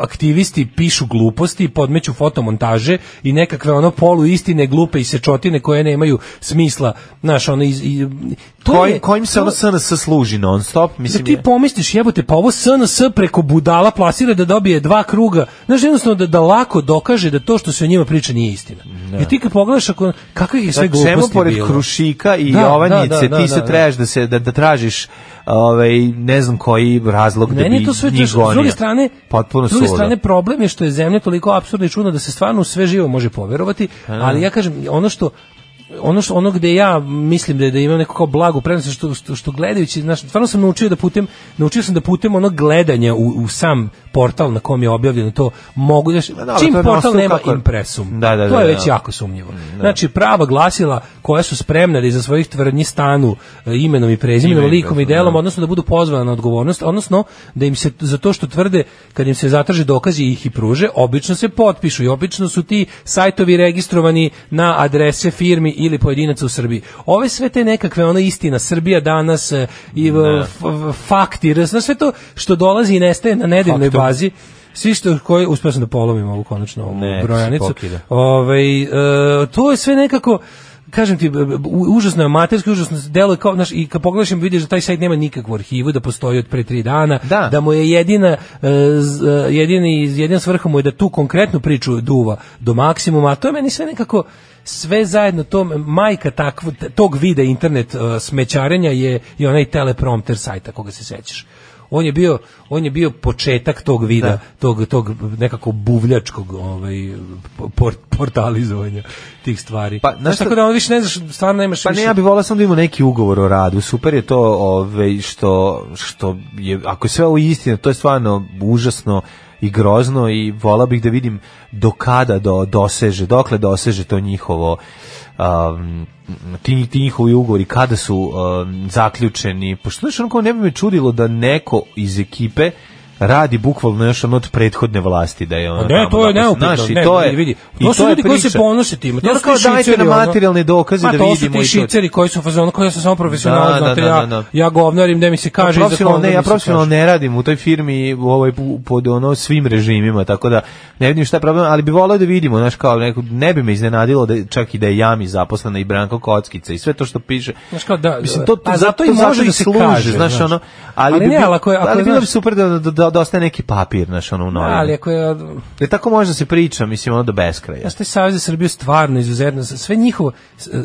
aktivisti pišu gluposti, podmeću fotomontaže i nekakve ono polu istine glupe i sečotine koje nemaju smisla, znaš, ono iz, i, to Koj, je, kojim se to, ono SNS služi non stop, da mislim. Da ti je. pomisliš, jebote, pa ovo SNS preko budala plasira da dobije dva kruga. Znaš, jednostavno da, da lako dokaže da to što se o njima priča nije istina. Da. Jer ti kad pogledaš ako kakve je sve znači, da, gluposti bilo. pored Krušika i da, Jovanjice, da, da, ti se da. trebaš da se da, da tražiš ovaj ne znam koji razlog da Meni da bi to sve njih gonio. S druge strane, potpuno s druge strane problem je što je zemlja toliko apsurdna i čudna da se stvarno u sve živo može poverovati, da. ali ja kažem ono što ono što ono gde ja mislim da da imam neko kao blagu prednost što, što, što gledajući znaš stvarno sam naučio da putem naučio sam da putem ono gledanja u, u sam portal na kom je objavljeno to mogu znaš, da, da čim to portal nema kako... impresum da, da, to je da, već da. jako sumnjivo da. znači prava glasila koja su spremna da iza svojih tvrdnji stanu e, imenom i prezimenom likom i delom odnosno da budu pozvana na odgovornost odnosno da im se za to što tvrde kad im se zatraže dokazi ih i pruže obično se potpišu i obično su ti sajtovi registrovani na adrese firmi ili pojedinaca u Srbiji ove sve te nekakve ona istina Srbija danas e, i ne. fakti sve to što dolazi i nestaje na nedeljnoj fazi. Svi što koji uspeo sam da polovim ovu konačno ovu ne, brojanicu. Ovaj e, to je sve nekako kažem ti, užasno je amaterski, užasno delo je kao, znaš, i kad pogledaš im vidiš da taj sajt nema nikakvu arhivu, da postoji od pre tri dana, da, da mu je jedina, e, e, jedini, jedina svrha mu je da tu konkretnu priču duva do maksimuma, a to je meni sve nekako, sve zajedno to majka takvog tog vide internet uh, smećarenja je i onaj teleprompter sajta koga se sećaš on je bio on je bio početak tog vida, da. tog tog nekako buvljačkog ovaj port, portalizovanja tih stvari. Pa, znaš, tako da on više ne znaš, stvarno nemaš Pa više. ne, ja bih voleo sam da imao neki ugovor o radu. Super je to, ovaj što što je ako je sve ovo istina, to je stvarno užasno i grozno i vola bih da vidim do kada do, doseže, dokle doseže to njihovo um, ti, ti njihovi ugovori kada su um, zaključeni, pošto znaš, onako ne bi me čudilo da neko iz ekipe radi bukvalno još ono od prethodne vlasti da je ona pa Ne, to je neupitno, naš, ne, to je, vidi. To su ljudi koji se ponose tim. To kao dajte na materijalne dokaze da vidimo i to. Ma to su ti šiceri koji su fazon, koji su samo profesionalni, da, da, znate, da, ja, ja govnarim da mi se kaže za to. Ne, ja profesionalno ne radim u toj firmi u ovaj pod ono svim režimima, tako da ne vidim šta je problem, ali bi voleo da vidimo, znaš, kao neko, ne bi me iznenadilo da čak i da je Jami zaposlena i Branko Kockica i sve to što piše. Znaš kao da, mislim, to, a zato i može da se kaže, znaš, ono, ali, ali ne, ako je, ali bilo bi super da, da, dosta neki papir naš ono u novinu. ali ako je... Ne tako može da se priča, mislim, ono do beskraja. Znaš, taj za Srbiju stvarno izuzetno, sve njihovo,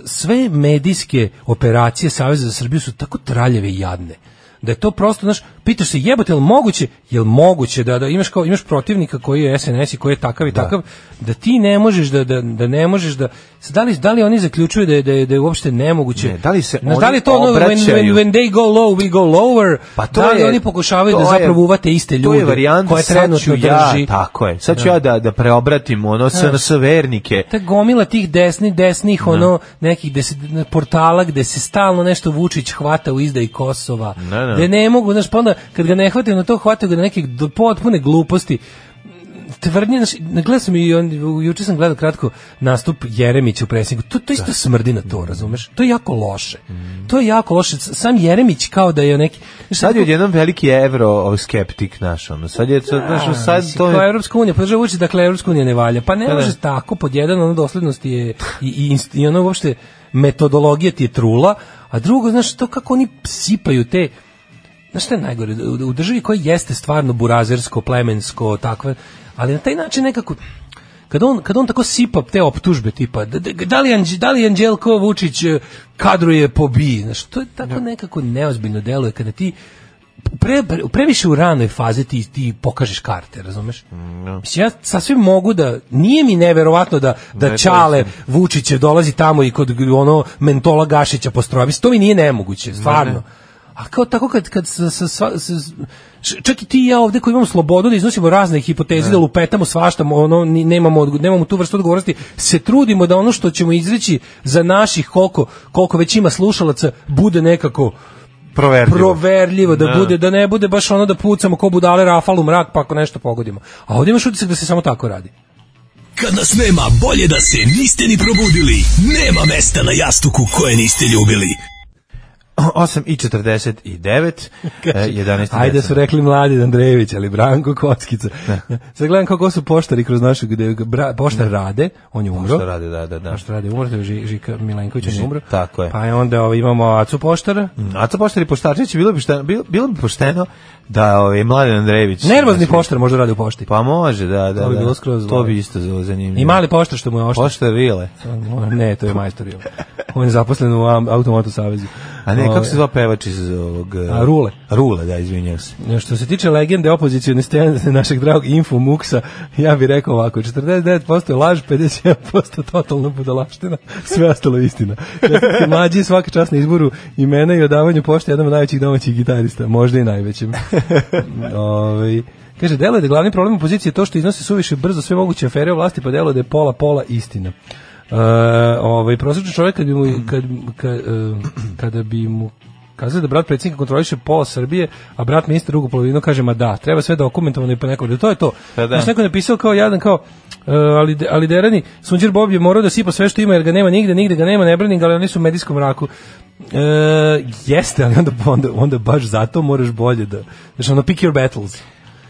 sve medijske operacije Saveza za Srbiju su tako traljeve i jadne da je to prosto, znaš, pitaš se jebote, jel moguće, jel moguće da, da imaš kao imaš protivnika koji je SNS i koji je takav i da. takav, da ti ne možeš da, da, da ne možeš da da li, da li oni zaključuju da je, da je, da je uopšte nemoguće? Ne, da li se znaš, da li to ono, when, when, when, they go low, we go lower, pa to da li je, oni pokušavaju da zapravo uvate iste ljude to je koje trenutno ja, drži. Tako je, sad ću da. ja da, da preobratim ono SNS vernike. Ta gomila tih desni, desnih, da. ono, nekih deset, portala gde se stalno nešto Vučić hvata u izdaji Kosova. Ne, da. Gde ne mogu, znaš, pa onda kad ga ne hvataju na to, hvataju ga na neke potpune gluposti tvrdnje, znaš, gledao sam i on, juče sam gledao kratko nastup Jeremića u presingu, to, to isto da. smrdi na to, mm. razumeš? To je jako loše. Mm. To je jako loše. Sam Jeremić kao da je neki... Znaš, sad je jedan veliki evro ovaj, skeptik naš, ono, sad je, da, znaš, sad to je... Kao Evropska unija, podržava pa uči, dakle, Evropska unija ne valja. Pa ne pa da, može tako, pod jedan, ono, doslednost je, i, i, i ono, uopšte, metodologija ti je trula, a drugo, znaš, to kako oni sipaju te Znaš šta je najgore? U državi koja jeste stvarno burazersko, plemensko, takve, ali na taj način nekako kad on, kad on tako sipa te optužbe tipa da, da, li, Anđ, da li Anđelko Vučić e, kadruje po bi znaš, to je tako da. nekako neozbiljno deluje kada ti pre, previše u ranoj fazi ti, ti pokažeš karte, razumeš? Ja. Mm, da. Mislim, ja sasvim mogu da, nije mi neverovatno da, da ne, Čale Vučiće dolazi tamo i kod ono mentola Gašića postroja, mislim, to mi nije nemoguće, stvarno. Ne, ne. A kao tako kad, kad sa, sa, sa, sa čak i ti i ja ovde koji imamo slobodu da iznosimo razne hipoteze, ne. Da. da lupetamo svašta, ono, nemamo, nemamo tu vrstu odgovornosti, se trudimo da ono što ćemo izreći za naših koliko, koliko već ima slušalaca, bude nekako proverljivo. Proverljivo da ne. Da. bude da ne bude baš ono da pucamo ko budale rafalu mrak pa ako nešto pogodimo. A ovde imaš utisak da se samo tako radi. Kad nas nema, bolje da se niste ni probudili. Nema mesta na jastuku koje niste ljubili. 8 i 49, 11. E, ajde da su rekli mladi Andrejević, ali Branko Kockica. Ne. Da. Sad gledam kako su poštari kroz našu, gde bra, poštar da. rade, on je umro. Poštar rade, da, da. da. Poštar rade, umro, ži, Žika Milenković je umro. Tako je. Pa je onda ovo, ovaj, imamo Acu poštara. Mm, Acu poštari i poštarčić, bilo bi, šta, bilo, bilo bi pošteno da, ovaj Mladen Andrejević. Nervozni znači. poštar možda radi u pošti. Pa može, da, da. To bi da. bilo skroz. To bi ovaj. isto bilo zanimljivo. I mali poštar što mu je oštar. Poštar Vile. Ne, to je majstor Vile. On je zaposlen u Automoto savezu. A ne, kako ovaj. se zove pevač iz ovog... A, eh, Rule. Rule, da, izvinjam se. Što se tiče legende opozicijone scene našeg dragog Info Muksa, ja bih rekao ovako, 49% je laž, 51% totalna budalaština, sve ostalo istina. Mlađi svaka čast na izboru imena i odavanju pošte jednom od najvećih domaćih gitarista, možda i najvećim. Ove, ovaj, kaže, delo je da glavni problem opozicije je to što iznose suviše brzo sve moguće afere o vlasti, pa delo da je pola, pola istina. Uh, ovaj, prosječan čovjek kad bi mu, kad, kad, e, kada bi mu kazali da brat predsjednika kontroliše pola Srbije, a brat ministar drugu polovinu kaže, ma da, treba sve dokumentovano i po da To je to. Pa da. Znaš, neko je napisao kao jadan, kao, Eh, ali, ali Derani, Sunđer Bob je morao da sipa sve što ima jer ga nema nigde, nigde ga nema, ne brani ga, ali oni su u medijskom mraku. E, jeste, ali onda, onda, onda baš zato moraš bolje da... Znači, ono, pick your battles.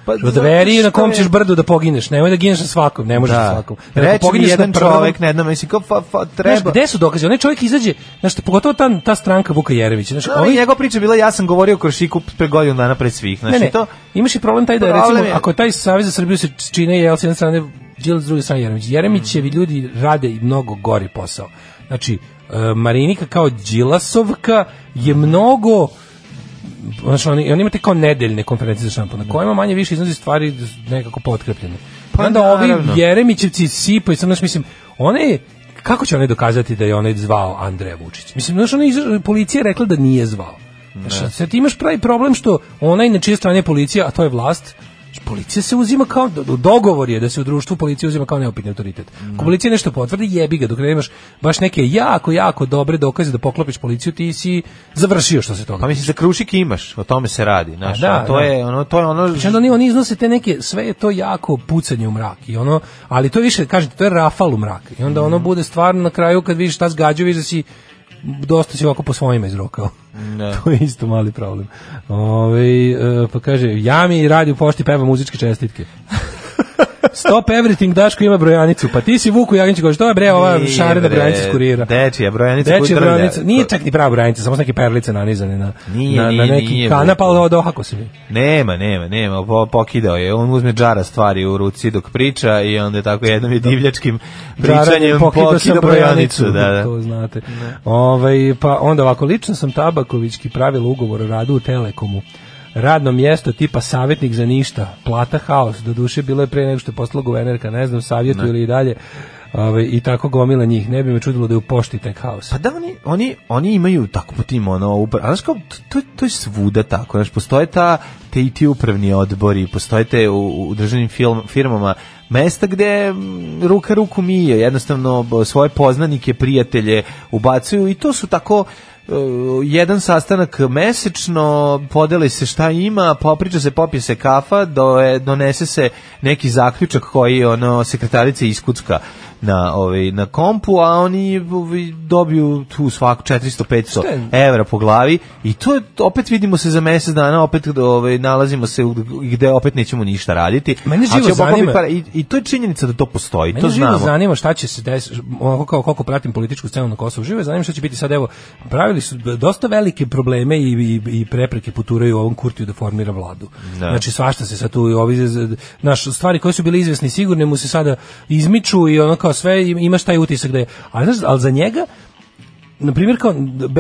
Pa, Odveri na kom ćeš brdu da pogineš, nemoj da gineš na svakom, ne možeš da. na svakom. Da Reći mi jedan na čovek, ne znam, mislim, kao fa, fa, treba... Znaš, gde su dokaze? Onaj čovjek izađe, znaš, pogotovo ta, ta stranka Vuka Jerevića. Znaš, no, da, ovaj... njegova priča bila, ja sam govorio o Krošiku pre godinu dana pred svih. Znaš, ne, ne, to... imaš i problem taj da, recimo, je... ako taj Savez za Srbiju se čine, jel, s jedne strane Đil, s druge strane Jeremić. Jeremićevi mhm. ljudi rade i mnogo gori posao. Znači, e, Marinika kao Đilasovka je mnogo znači oni, oni imate kao nedeljne konferencije za šampu, da. kojima manje više iznosi stvari nekako potkrepljene. Pa onda ovi Jeremićevci sipaju, sam, znači, mislim, one kako će oni dokazati da je onaj zvao Andreja Vučić? Mislim, znaš, ona policija je rekla da nije zvao. Znači, sad ti imaš pravi problem što onaj na čije strane je policija, a to je vlast, policija se uzima kao dogovor je da se u društvu policija uzima kao neopitni autoritet. Ako policija nešto potvrdi, jebi ga, dok ne imaš baš neke jako jako dobre dokaze da poklopiš policiju, ti si završio što se toga. Pa mislim za krušik imaš, o tome se radi, znači Da, to da. je ono to je ono. Znači, oni oni iznose te neke sve je to jako pucanje u mrak i ono, ali to je više kažete to je rafal u mrak. I onda ono mhm. bude stvarno na kraju kad vidiš šta zgađuje, da si dosta si ovako po svojima izrokao. Ne. Da. to je isto mali problem. Ove, e, pa kaže, ja mi radi u pošti peva muzičke čestitke. Stop everything, Daško ima brojanicu. Pa ti si Vuku Jaginčić, kao što je bre, ova šarena brojanica s kurira. je brojanica Dečija brojanica, nije čak ni prava brojanica, samo neke perlice nanizane na, nije, na, na neki nije, kanap, ali dohako se mi. Nema, nema, nema, po, pokidao je. On uzme džara stvari u ruci dok priča i onda tako jednom je divljačkim pričanjem pokidao brojanicu. Da da, da, da. To znate. Ove, ovaj, pa onda ovako, lično sam Tabakovićki pravila ugovor o radu u Telekomu radno mjesto tipa savjetnik za ništa, plata haos, do duše bilo je pre nego što je postala guvernerka, ne znam, savjetu ili i dalje, Ove, ovaj, i tako gomila njih. Ne bi me čudilo da je u pošti tek haos. Pa da, oni, oni, oni imaju tako po tim, ono, upra... znaš kao, to, to je svuda tako, znaš, postoje ta, te i ti upravni odbori, postoje te u, u državnim film, firmama, mesta gde mm, ruka ruku mije, jednostavno svoje poznanike, prijatelje ubacuju i to su tako jedan sastanak mesečno, podeli se šta ima, popriča se, popije se kafa, do, donese se neki zaključak koji ono sekretarica iskucka na ovaj na kompu, a oni ovaj, dobiju tu svak 400-500 evra po glavi i to opet vidimo se za mjesec dana, opet ovaj nalazimo se gdje opet nećemo ništa raditi. Mene živo zanima par, i, i, to je činjenica da to postoji, Mene to znamo. Mene zanima šta će se desiti, onako kao koliko pratim političku scenu na Kosovu, živo zanima šta će biti sad evo pravili su dosta velike probleme i, i, i prepreke puturaju ovom Kurtiju da formira vladu. Da. Znači svašta se sad tu ovi naš stvari koje su bile izvesne sigurne mu se sada izmiču i ono kao kao sve imaš taj utisak da je ali, ali za njega na primjer kao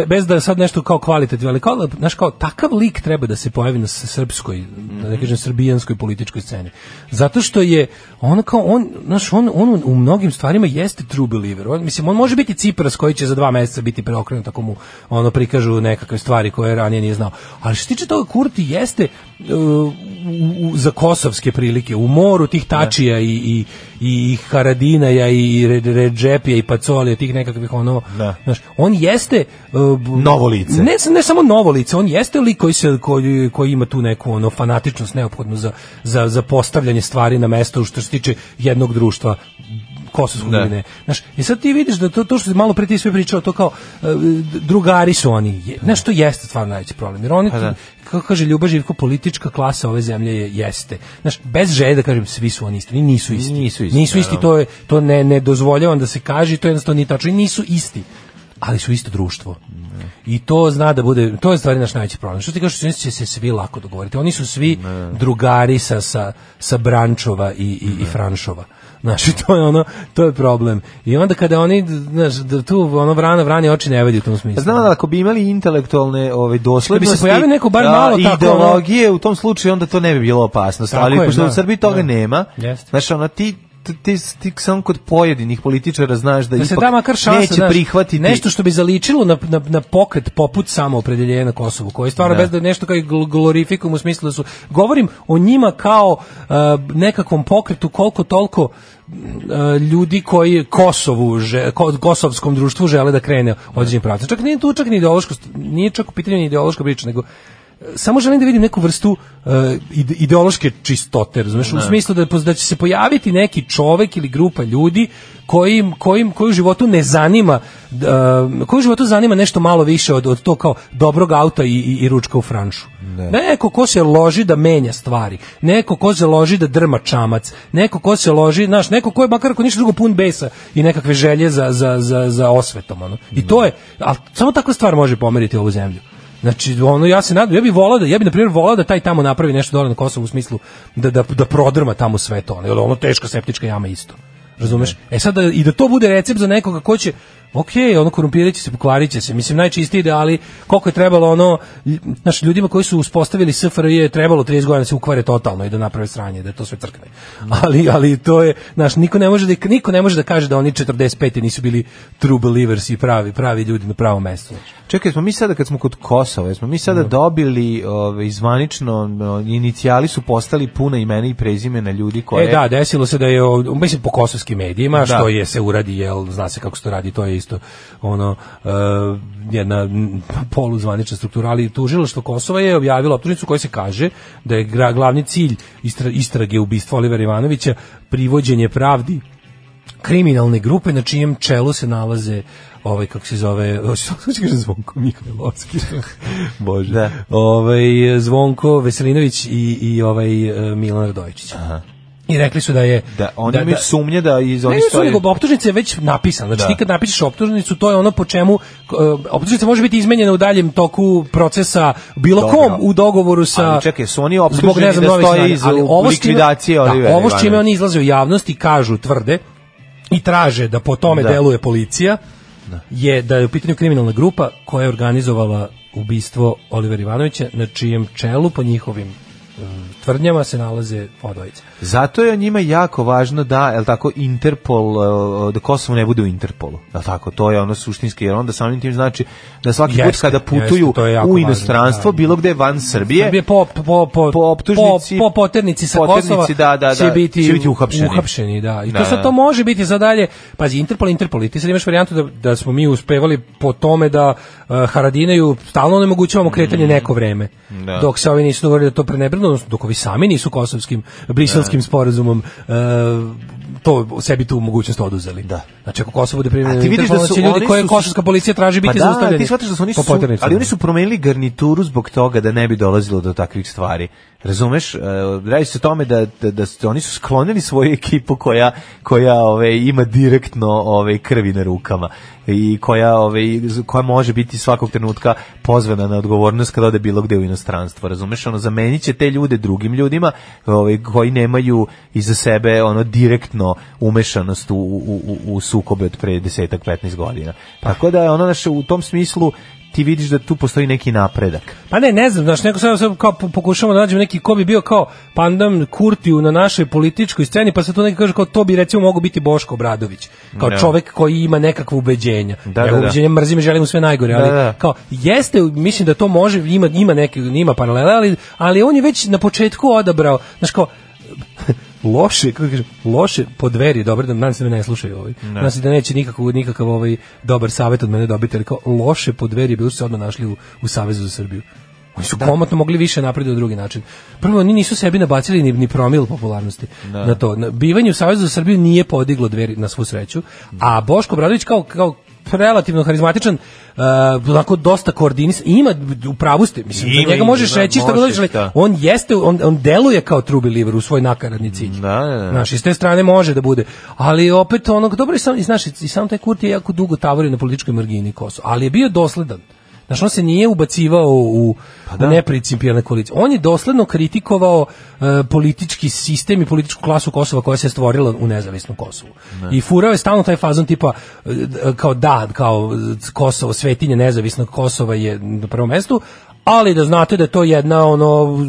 bez da sad nešto kao kvalitativno, ali kao znaš kao takav lik treba da se pojavi na srpskoj, da ne mhm. kažem srbijanskoj političkoj sceni. Zato što je on kao on znaš, on, on u mnogim stvarima jeste true believer. On, mislim on može biti Cipras koji će za dva mjeseca biti preokrenut ako mu ono prikažu nekakve stvari koje ranije nije znao. Ali što se tiče toga Kurti jeste u, u, za kosovske prilike, u moru tih tačija da. i, i, i Haradinaja i Ređepija i Pacolija, tih nekakvih ono, da. znaš, on jeste uh, novo lice. Ne, ne samo novo lice, on jeste lik koji, se, koji, koji ima tu neku ono, fanatičnost neophodnu za, za, za postavljanje stvari na mesto što se tiče jednog društva kosovskog da. ne. Znaš, i sad ti vidiš da to, to što malo pre ti sve pričao, to kao uh, drugari su oni. Je, da. znaš, to jeste stvarno najveći problem. Jer oni, pa da. kako kaže Ljuba Živko, politička klasa ove zemlje je, jeste. Znaš, bez želje da kažem, svi su oni isti. Oni nisu isti. Nisu isti, nisu isti da, da. to, je, to ne, ne dozvoljavam da se kaže, to jednostavno nije tačno. Nisu isti ali su isto društvo. I to zna da bude, to je stvari naš najveći problem. Što ti kažeš, oni će se svi lako dogovoriti. Oni su svi ne. drugari sa, sa, sa Brančova i, i, i Franšova. Znaš, to je ono, to je problem. I onda kada oni, znaš, da tu ono vrana vrani oči ne vidi u tom smislu. Znam da ako bi imali intelektualne ove ovaj, doslednosti, da bi se pojavio neko bar malo a, tako ideologije, u tom slučaju onda to ne bi bilo opasno. tako ali je, pošto da, u Srbiji toga da. nema. Jest. Znaš, ono ti ti, ti samo kod pojedinih političara znaš da, da ipak da šansa, neće znaš, prihvatiti nešto što bi zaličilo na, na, na pokret poput samoopredeljenja na Kosovu, koji je stvarno da. bez da nešto kao glorifikum u smislu da su govorim o njima kao uh, nekakvom pokretu koliko toliko uh, ljudi koji Kosovu, že, kosovskom društvu žele da krene određeni pravac. Čak nije tu čak ni ideološko, nije čak u pitanju ni ideološka priča, nego samo želim da vidim neku vrstu uh, ideološke čistote, razumeš, u da. smislu da, da će se pojaviti neki čovek ili grupa ljudi kojim, kojim, koji životu ne zanima, uh, koji životu zanima nešto malo više od, od to kao dobrog auta i, i, i ručka u franšu. Ne. Da. Neko ko se loži da menja stvari, neko ko se loži da drma čamac, neko ko se loži, znaš, neko ko je makar ako ništa drugo pun besa i nekakve želje za, za, za, za osvetom. Ono. I da. to je, ali samo takva stvar može pomeriti ovu zemlju. Znači, ono, ja se nadam, ja bih volao da, ja bih, na primjer, volao da taj tamo napravi nešto dole na Kosovu u smislu da, da, da prodrma tamo sve to, ono, ono teška septička jama isto. Razumeš? E sad da, i da to bude recept za nekoga ko će ok, ono korumpirat će se, pokvarit se, mislim najčistije ide, ali koliko je trebalo ono, znaš, ljudima koji su uspostavili SFRJ je trebalo 30 godina da se ukvare totalno i da naprave sranje, da to sve crkne. Ali, ali to je, znaš, niko ne može da, niko ne može da kaže da oni 45. nisu bili true believers i pravi, pravi ljudi na pravom mestu. Čekaj, smo mi sada kad smo kod Kosova, smo mi sada da. dobili ove, ovaj, zvanično, inicijali su postali puna imena i prezimena ljudi koje... E da, desilo se da je, mislim, po kosovskim medijima, da. što je se uradi, jel, zna se kako se to radi, to je isto ono eh, jedna poluzvanična struktura, ali tužilaštvo Kosova je objavilo optužnicu koja se kaže da je glavni cilj istrage ubistva Olivera Ivanovića privođenje pravdi kriminalne grupe na čijem čelu se nalaze ovaj kako se zove Zvonko Mihajlovski bože da. ovaj Zvonko Veselinović i i ovaj eh, Milan Radojičić aha i rekli su da je da oni da, imaju da- sumnje da iz oni stoje. Ne, nego optužnica je već napisana. Znači da. ti kad napišeš optužnicu, to je ono po čemu e, optužnica može biti izmenjena u daljem toku procesa bilo Dobro. kom u dogovoru sa Ali čekaj, su oni optuženi da stoje iz ali likvidacije da, Olivera. Da, ovo što im oni izlaze u javnost i kažu tvrde i traže da po tome da. deluje policija. Da. je da je u pitanju kriminalna grupa koja je organizovala ubistvo Olivera Ivanovića na čijem čelu po njihovim e, tvrdnjama se nalaze odojice. Zato je njima jako važno da, el tako, Interpol, e, da Kosovo ne bude u Interpolu. El tako, to je ono suštinski, jer onda samim tim znači da svaki jeste, put kada putuju jeste, u inostranstvo, važno, da, bilo gde van Srbije, Srbije po, po, po, po optužnici, po, po poternici sa poternici, Kosova da, da, da, će biti, će biti uhapšeni. uhapšeni da. I to da, sad da. to može biti za dalje, pazi, Interpol, Interpol, i ti sad imaš varijantu da, da smo mi uspevali po tome da uh, e, Haradineju stalno onemogućavamo kretanje mm. neko vreme, da. dok se ovi nisu dogovorili da to prenebrinu, odnosno dok ovi sami nisu kosovskim, briselskim da. sporazumom uh, to sebi tu mogućnost oduzeli. Da. Znači ako Kosovo bude primljeno, ti vidiš da su ljudi koje kosovska policija traži biti pa zaustavljeni. Da, ti shvataš da su oni su, ali oni su promenili garnituru zbog toga da ne bi dolazilo do takvih stvari. Razumeš, e, radi se o tome da, da, da su, oni su sklonili svoju ekipu koja, koja ove, ima direktno ove, krvi na rukama i koja, ove, koja može biti svakog trenutka pozvana na odgovornost kada ode bilo gde u inostranstvo. Razumeš, ono, zamenit će te ljude drugim ljudima ove, koji nemaju iza sebe ono direktno umešanost u, u, u, u sukobe od pre 10-15 godina. Tako da, ono, naše, u tom smislu ti vidiš da tu postoji neki napredak. Pa ne, ne znam, znači neko sad, kao pokušavamo da nađemo neki ko bi bio kao pandam Kurtiju na našoj političkoj sceni, pa se tu neki kaže kao to bi recimo mogao biti Boško Obradović, kao no. Da. čovek koji ima nekakvo ubeđenja. Da, ja, da, da, ubeđenja da. mrzim, želim sve najgore, ali da, da, da. kao jeste, mislim da to može, ima ima neke ima paralele, ali ali on je već na početku odabrao, znači kao loše, kako kažem, loše po dveri, dobro, da nadam se da me ne slušaju ovaj. Ne. Nadam da neće nikakav, nikakav ovaj dobar savet od mene dobiti, ali kao loše po dveri bili su se odmah našli u, u Savezu za Srbiju. Oni su da. komotno mogli više naprediti u drugi način. Prvo, oni nisu sebi nabacili ni, ni promil popularnosti da. na to. bivanje u Savezu za Srbiju nije podiglo dveri na svu sreću, a Boško Bradović kao, kao relativno harizmatičan, uh, onako dosta koordinis, ima u pravu ste, mislim, ima, za njega možeš ima, reći šta god hoćeš, on jeste, on, on deluje kao true believer u svoj nakaradni cilj. Da, da, da. Znaš, i s te strane može da bude, ali opet onog dobro, i sam, i, znaš, i sam taj Kurti je jako dugo tavorio na političkoj margini Kosova, ali je bio dosledan. Znaš, on se nije ubacivao u, pa da. u neprincipijalne koalicije. On je dosledno kritikovao uh, politički sistem i političku klasu Kosova koja se stvorila u nezavisnom Kosovu. Ne. I furao je stalno taj fazon tipa e, e, kao da, kao Kosovo, svetinje nezavisnog Kosova je na prvom mestu, ali da znate da je to jedna ono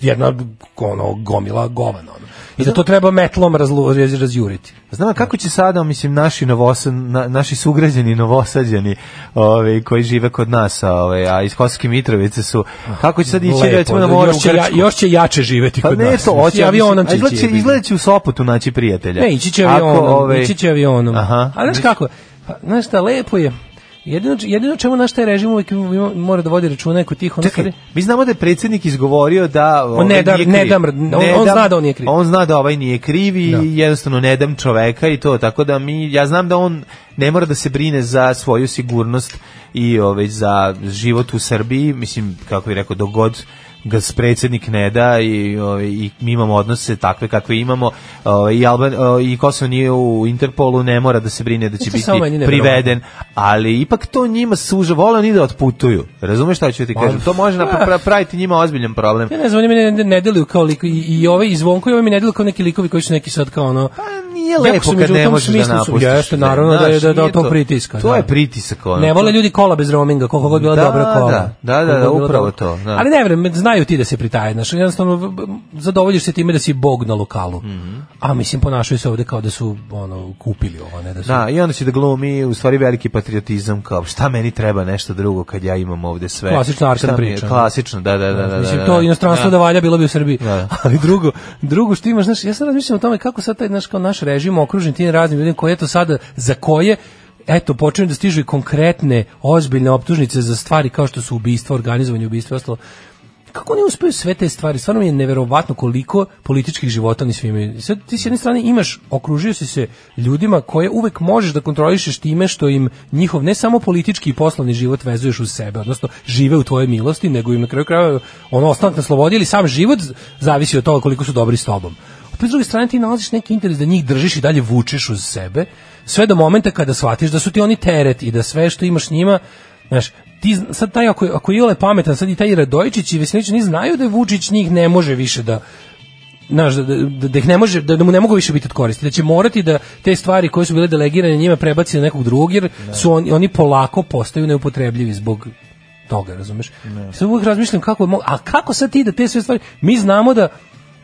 jedna ono gomila govana ono. I da to treba metlom razlu, razjuriti. Znam kako će sada, mislim, naši novosa, na, naši sugrađani novosađani ove, ovaj, koji žive kod nas, ove, ovaj, a iz Kosovske Mitrovice su, kako će sad ići Lepo, recimo na moru još će, ja, još će jače živeti pa kod pa ne, nas. To, oće, avionom će izgleda, će, izgleda će u Sopotu naći prijatelja. Ne, ići će avionom, ovaj- ići će avionom. Aha. A znaš kako, pa, znaš šta, lepo je, Jedino, jedino čemu naš taj režim uvijek mora da vodi računa je kod tih onih stvari. Mi znamo da je predsjednik izgovorio da on ovaj ne, da, nije ne, Dam, ne on, on zna da on nije kriv. On zna da ovaj nije kriv i da. jednostavno ne dam čoveka i to, tako da mi, ja znam da on ne mora da se brine za svoju sigurnost i ovaj, za život u Srbiji, mislim, kako bih rekao, dogod gas predsjednik Neda i, o, ovaj, i mi imamo odnose takve kakve imamo o, ovaj, i, Alban, ovaj, i Kosovo nije u Interpolu ne mora da se brine da će biti priveden ali ipak to njima suža vole oni da otputuju razumeš šta ću ti kažem to može napraviti pa- njima ozbiljan problem ja ne znam oni mi ne, ne deluju kao liko, i, i ove izvonko i ove mi ne deluju kao neki likovi koji su neki sad kao ono pa nije lepo kad ne možeš da napustiš jeste naravno da je da, da to pritiska to je da. pritisak ono ne vole ljudi kola bez roaminga koliko god bila da, dobra kola da da da upravo to da. ali ne vrem znaju ti da se pritaje, znaš, jednostavno zadovoljiš se time da si bog na lokalu. Mm -hmm. A mislim ponašaju se ovde kao da su ono kupili ovo, ne da su. Da, i onda se da glumi u stvari veliki patriotizam kao šta meni treba nešto drugo kad ja imam ovde sve. Klasična arkan priča. Klasično, da, da, da, da. da, da mislim da, to inostranstvo da valja bilo bi u Srbiji. Da. Ali drugo, drugo što imaš, znaš, ja sam razmišljam o tome kako sad taj naš kao naš režim okružen tim raznim ljudima koji eto sada za koje eto, počinju da stižu i konkretne, ozbiljne optužnice za stvari kao što su ubistva, organizovanje ubistva i ostalo kako oni uspeju sve te stvari? Stvarno mi je neverovatno koliko političkih života ni svi imaju. Sad ti s jedne strane imaš, okružio si se ljudima koje uvek možeš da kontrolišeš time što im njihov ne samo politički i poslovni život vezuješ uz sebe, odnosno žive u tvojoj milosti, nego im na kraju krajeva ono ostanak na slobodi ili sam život zavisi od toga koliko su dobri s tobom. Opet s druge strane ti nalaziš neki interes da njih držiš i dalje vučeš uz sebe, sve do momenta kada shvatiš da su ti oni teret i da sve što imaš njima Znaš, ti, sad taj, ako, ako Ile pametan, sad i taj Radojičić i Vesnić, ni znaju da Vučić njih ne može više da, znaš, da, da, da, ih ne može, da, da mu ne mogu više biti od koristi, da će morati da te stvari koje su bile delegirane njima prebaci na nekog drugog, jer ne. Da. su on, oni polako postaju neupotrebljivi zbog toga, razumeš? Ne. Sad uvijek razmišljam kako, a kako sad ti da te sve stvari, mi znamo da,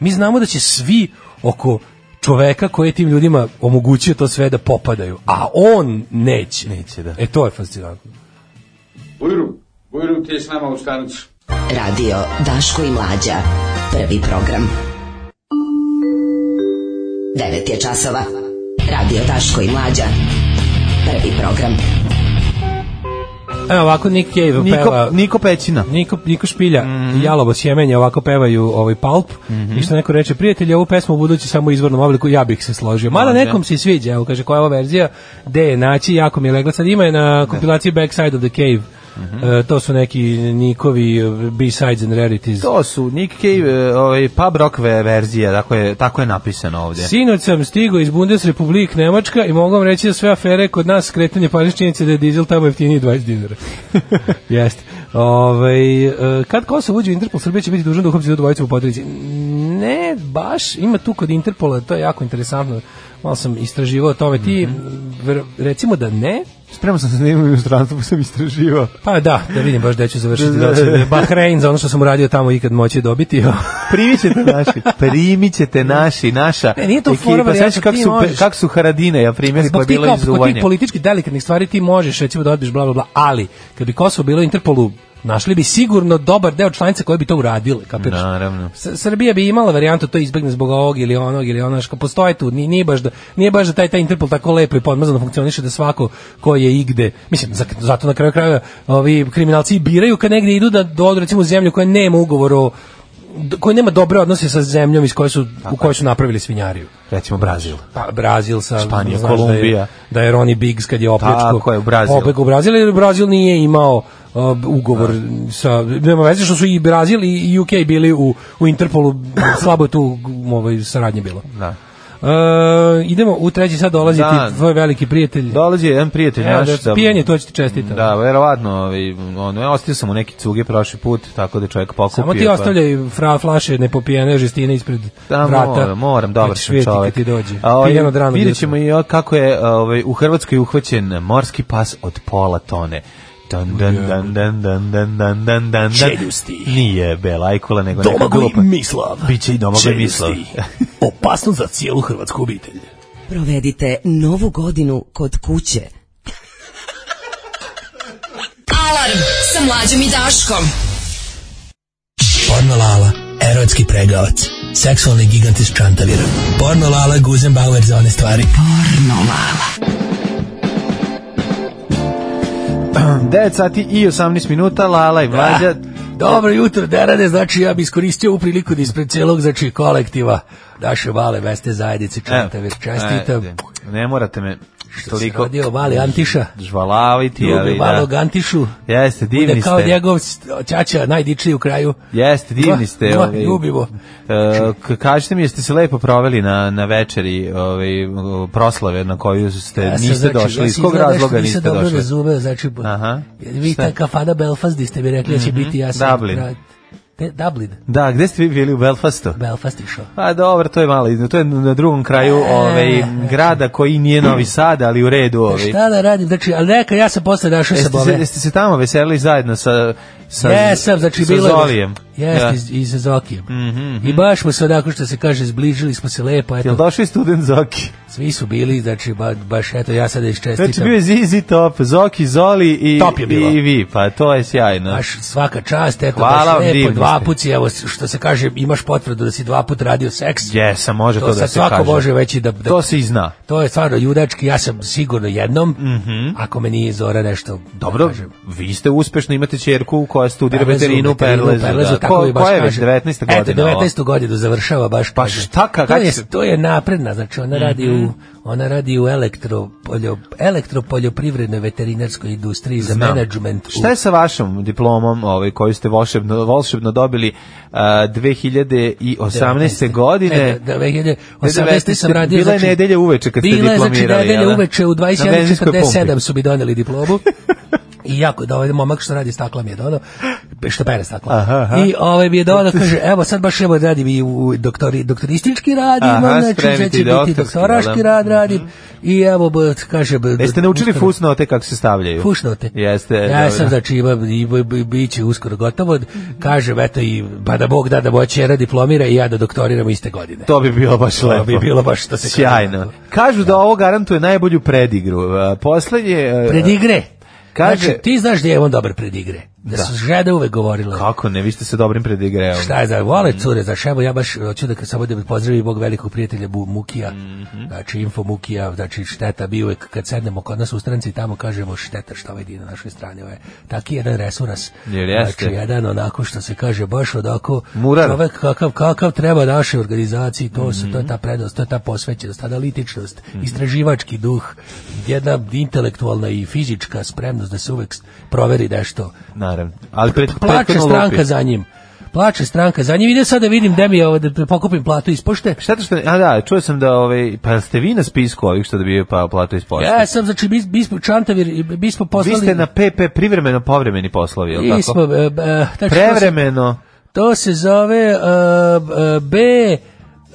mi znamo da će svi oko čoveka koji je tim ljudima omogućio to sve da popadaju, a on neće. Neće, da. E to je fascinantno. Buyurun, buyurun ti s nama u stanicu. Radio Daško i Mlađa, prvi program. 9 je časova. Radio Daško i Mlađa, prvi program. Evo ovako Nick Cave Niko, peva. Niko Pećina. Niko, Niko Špilja mm -hmm. i Jalovo Sjemenje ovako pevaju ovaj Palp. Mm -hmm. I što neko reče, prijatelji, ovu pesmu u budući samo u izvornom obliku, ja bih se složio. Mada nekom se sviđa, evo kaže, koja je ova verzija, gde je naći, jako mi je legla. Sad ima je na da. kompilaciji Backside of the Cave Mm -hmm. to su neki Nikovi B-sides and rarities. To su Nick Cave, e, ovaj, pub rock verzije, tako je, tako je napisano ovdje. Sinoć sam stigao iz Bundesrepublik Nemačka i mogu vam reći da sve afere kod nas skretanje paničnjenice da je dizel tamo jeftiniji 20 dinara. Jeste. Ove, ovaj, kad Kosovo uđe u Interpol, Srbija će biti dužna da uhapsi do dvojicu u podrici. Ne, baš, ima tu kod Interpola, to je jako interesantno. Malo sam istraživao o tome. Ti, mhm. recimo da ne, Spremao sam se da imam inostranstvo, pa sam istraživao. Pa da, da vidim baš da ću završiti da će Bahrein za ono što sam uradio tamo ikad moći dobiti. primićete naši, primićete naši, naša. Ne, nije to ekipa, fora, pa znači kako su možeš, kako su Haradine, ja primjer koja je bila iz Uvanja. Zbog tih politički delikatnih stvari ti možeš recimo da odbiš bla bla bla, ali kad bi Kosovo bilo Interpolu našli bi sigurno dobar deo članica koje bi to uradile, kapiraš? Naravno. S Srbija bi imala varijantu da to izbegne zbog ovog ili onog ili onog, što postoje tu, nije, nije baš da nije baš da taj taj Interpol tako lepo i podmazano funkcioniše da svako ko je igde, mislim zato na kraju krajeva ovi kriminalci biraju kad negde idu da do recimo zemlju koja nema ugovor o koji nema dobre odnose sa zemljom iz koje su Tako u kojoj su napravili svinjariju. Recimo Brazil. Pa Brazil sa Španija, Kolumbija. Da je, da je Ronnie Biggs kad je opljačkao. Tako je Brazil. Opet u Brazil jer Brazil nije imao uh, ugovor da. sa nema veze što su i Brazil i UK bili u, u Interpolu slabo tu ovaj saradnje bilo. Da. Uh, idemo u treći sad dolazi Dan. ti tvoj veliki prijatelj. Dolazi jedan prijatelj Evo, naš. Da, pijenje, to ti čestitati. Da, verovatno, on ja ostio sam u neki cuge prošli put, tako da čovjek pokupio. Samo ti pa... ostavljaj fra flaše nepopijene žestine ispred da, vrata. Moram, moram, dobar sam čovjek. Ti dođe. A, Pijeno drano. Vidjet ćemo i kako je ovaj, u Hrvatskoj uhvaćen morski pas od pola tone dan dan dan dan dan dan dan dan dan Čeljusti. Nije Belajkula, nego neka Domagoj grupa. Mislav. Biće i Domagoj Mislav. Opasno za cijelu hrvatsku obitelj. Provedite novu godinu kod kuće. Alarm sa mlađom i Daškom. Pornolala, erotski pregavac, seksualni gigant iz Čantavira. Pornolala, Guzenbauer za one stvari. Pornolala. 9 sati i 18 minuta, Lala i da. Mlađa. Da. Dobro jutro, Derane, znači ja bi iskoristio u priliku da ispred celog, znači kolektiva, naše male veste zajednice, čestite, čestitam. Ne morate me Što toliko radio mali Antiša. Žvalaviti, ali da. Malog Antišu. Jeste, divni Bude ste. kao njegov čača najdičiji u kraju. Jeste, divni ste. No, ovaj, ljubimo. Uh, eh, kažete mi, jeste se lepo proveli na, na večeri ovaj, proslave na koju ste, ja, niste znači, došli. Iz kog razloga niste došli? dobro se dobro razumeo, znači, Aha. vi ta kafana Belfast, ste mi rekli, mm -hmm. će mhm. biti jasno. Dublin. Rad. Te, Dublin. Da, gde ste vi bili u Belfastu? Belfast išao. Pa dobro, to je malo, to je na drugom kraju e, ovaj, e, grada koji nije Novi Sad, ali u redu e, ovaj. Šta da radim, znači, ali neka, ja sam posle dašao sa Bove. Jeste se tamo veselili zajedno sa, sa, Jesam, znači, sa bilo Zolijem? Jeste, ja. Da. Mhm, i sa Zokijem. Mm -hmm. I baš smo se odako što se kaže, zbližili smo se lepo. Eto. Jel došao student Zoki? Svi su bili, znači, ba, baš, eto, ja sada iščestitam. Znači, bio je Zizi Top, Zoki, Zoli i, top je bilo. i vi, pa to je sjajno. Baš svaka čast, eto, Hvala baš lepo, dva put si, evo, što se kaže, imaš potvrdu da si dva put radio seks. Jesam, može to, to da se svako kaže. svako može veći da, da... To se i zna. To je stvarno judački, ja sam sigurno jednom, mm -hmm. ako me nije Zora nešto... Dobro, kažem. vi ste uspešno, imate čerku koja studira veterinu u Perlezu. Da. Perlezu da. tako ko, baš koja je već 19. godina? Eto, 19. godinu završava baš... Pa šta, kako... To je, to je napredna, znači ona radi u mhm. Mm-hmm. ona radi u elektro poljo, elektropoljoprivrednoj veterinarskoj industriji za Znam. management. U... Šta je sa vašom diplomom, ovaj koju ste volšebno, volšebno dobili uh, 2018. Da, godine? Ne, 2018. Da, sam radio bila je znači, nedelja uveče kad ste diplomirali. Bila je znači nedelja da? uveče u 21:47 su mi doneli diplomu. I jako da ovaj momak što radi stakla mi je dodao, što pere stakla. Aha, aha. I ovaj mi je dodao, kaže, evo sad baš evo radi i u doktori, doktoristički radi, aha, znači će biti doktorski, doktoraški da. rad radim. Mm -hmm. I evo, kaže... Jeste naučili fusnote kako se stavljaju? Fusnote. Jeste. Ja dobro. sam, znači, ima, biće uskoro gotovo. Kaže, eto, i, pa da Bog da, da moja čera diplomira i ja da doktoriram iste godine. To bi bilo baš to lepo. To bi bilo baš što se... Sjajno. Kažu da, da ovo garantuje najbolju predigru. Poslednje... Predigre? Kaže, znači, ti znaš da je on dobar pred igre. Da, da. su žede uvek govorile. Kako ne, vi ste se dobrim predigreo. Šta je za da, vole mm. cure, za šebo, ja baš hoću da samo da pozdravim bog velikog prijatelja Bu Mukija, mm -hmm. znači Info Mukija, znači šteta, bi uvek kad sednemo kod nas u stranci tamo kažemo šteta što ovaj na našoj strani, ovaj. je taki jedan resuras, Jer jeste. znači jedan onako što se kaže baš odako, Murar. čovek kakav, kakav treba našoj organizaciji, to, mm -hmm. to je mhm. ta prednost, to je ta posvećenost, analitičnost, mm -hmm. istraživački duh, jedna intelektualna i fizička spremnost da se uvek proveri nešto. Na naravno. Ali pred, Plače stranka lupi. za njim plače stranka za njim. Ide sad da vidim gde mi je ovo da, da pokupim platu iz pošte. Šta to što a da, čuo sam da ovaj pa ste vi na spisku ovih što da bi pa platu iz pošte. Ja sam znači bis bismo Čantavir bismo poslali. Vi ste na PP privremeno povremeni poslovi, el tako? Bismo, uh, uh, prevremeno. To se, to se zove uh, B e,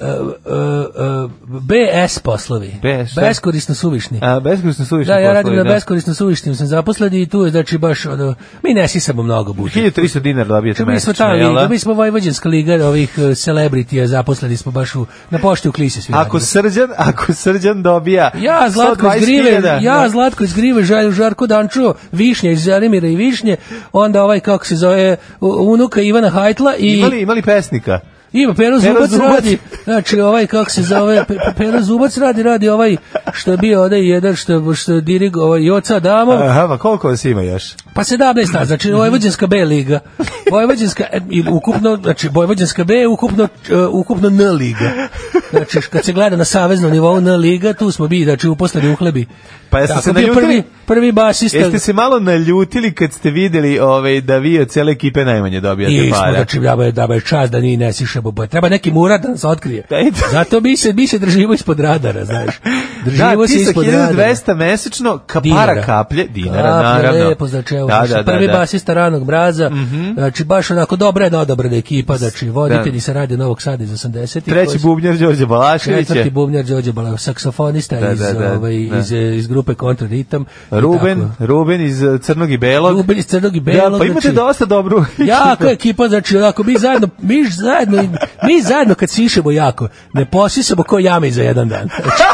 uh, e, uh, e, e, BS poslovi. BS, da. beskorisno suvišni. A, beskorisno suvišni Da, ja radim na da. beskorisno suvišnim, sam zaposlen i tu je, znači, baš, ono, mi ne sisamo mnogo buđe. 1300 dinara dobijete mesečno, smo mesečno, ta jel da? mi smo Vojvođanska liga ovih uh, celebritija, zaposleni smo baš u, na pošti u Klise svi Ako radimo. srđan, ako srđan dobija Ja, Zlatko iz Grive, 120.000, ja, da. Zlatko iz Grive, Žar- Žarko Dančo, višnje iz Zelimira i Višnje, onda ovaj, kako se zove, unuka Ivana Hajtla i... Imali, imali pesnika? Ima Pero Zubac, Zubac radi, znači ovaj kako se zove, Pero Zubac radi, radi ovaj što je bio onaj jedan što, što dirig ovaj Joca Adamo. Aha, pa koliko vas ima još? Pa 17 nas, da, znači Vojvođanska B liga. Vojvođanska, ili e, ukupno, znači Vojvođanska B ukupno, uh, ukupno N liga. Znači, kad se gleda na saveznom nivou N liga, tu smo bi, znači u u uhlebi. Pa jeste se naljutili? Prvi, prvi basista. Jeste se malo naljutili kad ste videli ovaj, da vi od cele ekipe najmanje dobijate para? Nismo, znači, da je, da je čast da ni ne Daška Boboja, treba neki murad da nas otkrije. Da- Zato mi se, mi se držimo ispod radara, znaš. Držimo da, se ispod radara. Da, 1200 radara. 1200 mesečno, kapara para kaplje, dinara, kaplje, naravno. Lepo, znači, evo, da, da, da, prvi da, da. basista ranog mraza, mm -hmm. znači baš onako dobra je odabrana ekipa, znači da. voditelji da. se radi Novog Sada iz 80. Treći bubnjar Đorđe Balašević. Četvrti bubnjar Đorđe Balašević, saksofonista da, iz, da, da, ovaj, da. iz, eh, iz grupe Kontraritam. Ruben, Ruben iz Crnog i Belog. Ruben iz Crnog i Belog. Da, pa imate znači, dosta dobru. Jako ekipa, znači, onako, mi zajedno, mi zajedno mi zajedno kad sišemo jako, ne posisamo ko jame za jedan dan. Znači,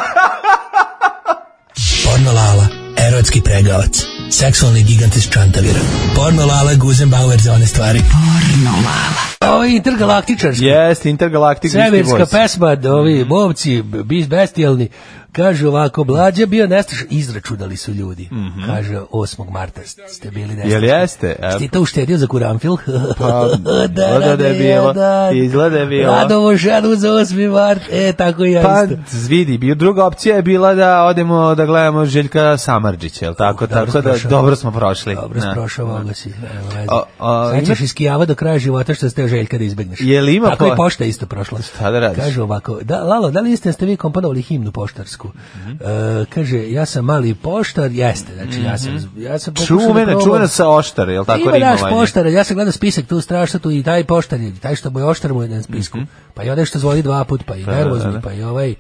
porno Lala, erotski pregavac. Seksualni gigant iz Čantavira. Porno Lala, Guzenbauer za one stvari. Porno Lala. Ovo je intergalaktičarski. Jeste, intergalaktički. Severska pesma, da ovi momci, bestijalni. Kaže ovako, Blađa bio nestaš, izračunali su ljudi. Mm -hmm. Kaže, 8. marta ste bili nestaš. Jel jeste? A... Ste to uštedio za kuramfil? Pa, da, da, da, da, da je da. bilo. Izgleda je bilo. Radovo ženu za 8. mart, e, tako i ja pa, isto. Pa, vidi, druga opcija je bila da odemo da gledamo Željka Samarđića, jel tako? Uh, tako da, dobro smo prošli. Dobro smo prošao, mogu si. Znači, ćeš iskijava do kraja života što ste Željka da izbegneš. Jel ima Tako po... i pošta isto prošla. Šta da radiš? Kaže ovako, da, Lalo, da li ste, ste vi komponovali himnu poštarsku? Njemačku. Mm e, -hmm. uh, kaže, ja sam mali poštar, jeste, znači mm -hmm. ja sam... Mhm. Ja sam čuvena, probao... čuvena da sa oštara, je li tako rimovanje? Ima naš poštar, ja sam gledao spisak tu strašno tu i taj poštar, i taj što mu je oštar mu je na spisku, mm -hmm. pa i onaj što zvoli dva put, pa i da, da, nervozni, pa i ovaj,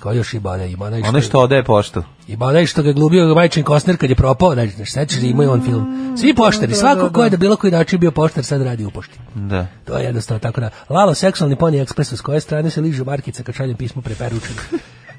ko još ima onaj, ima onaj što... Onaj što odaje poštu. Ima onaj što ga glubio ovaj majčin Kostner kad je propao, znači, znači, sećaš znači imao on film. Svi poštari, svako ko je da bilo koji način bio poštar, sad radi u pošti. Da. To je jednostavno tako da. Lalo, seksualni poni ekspres, s koje strane se liže markica kad šaljem pismo preperučeno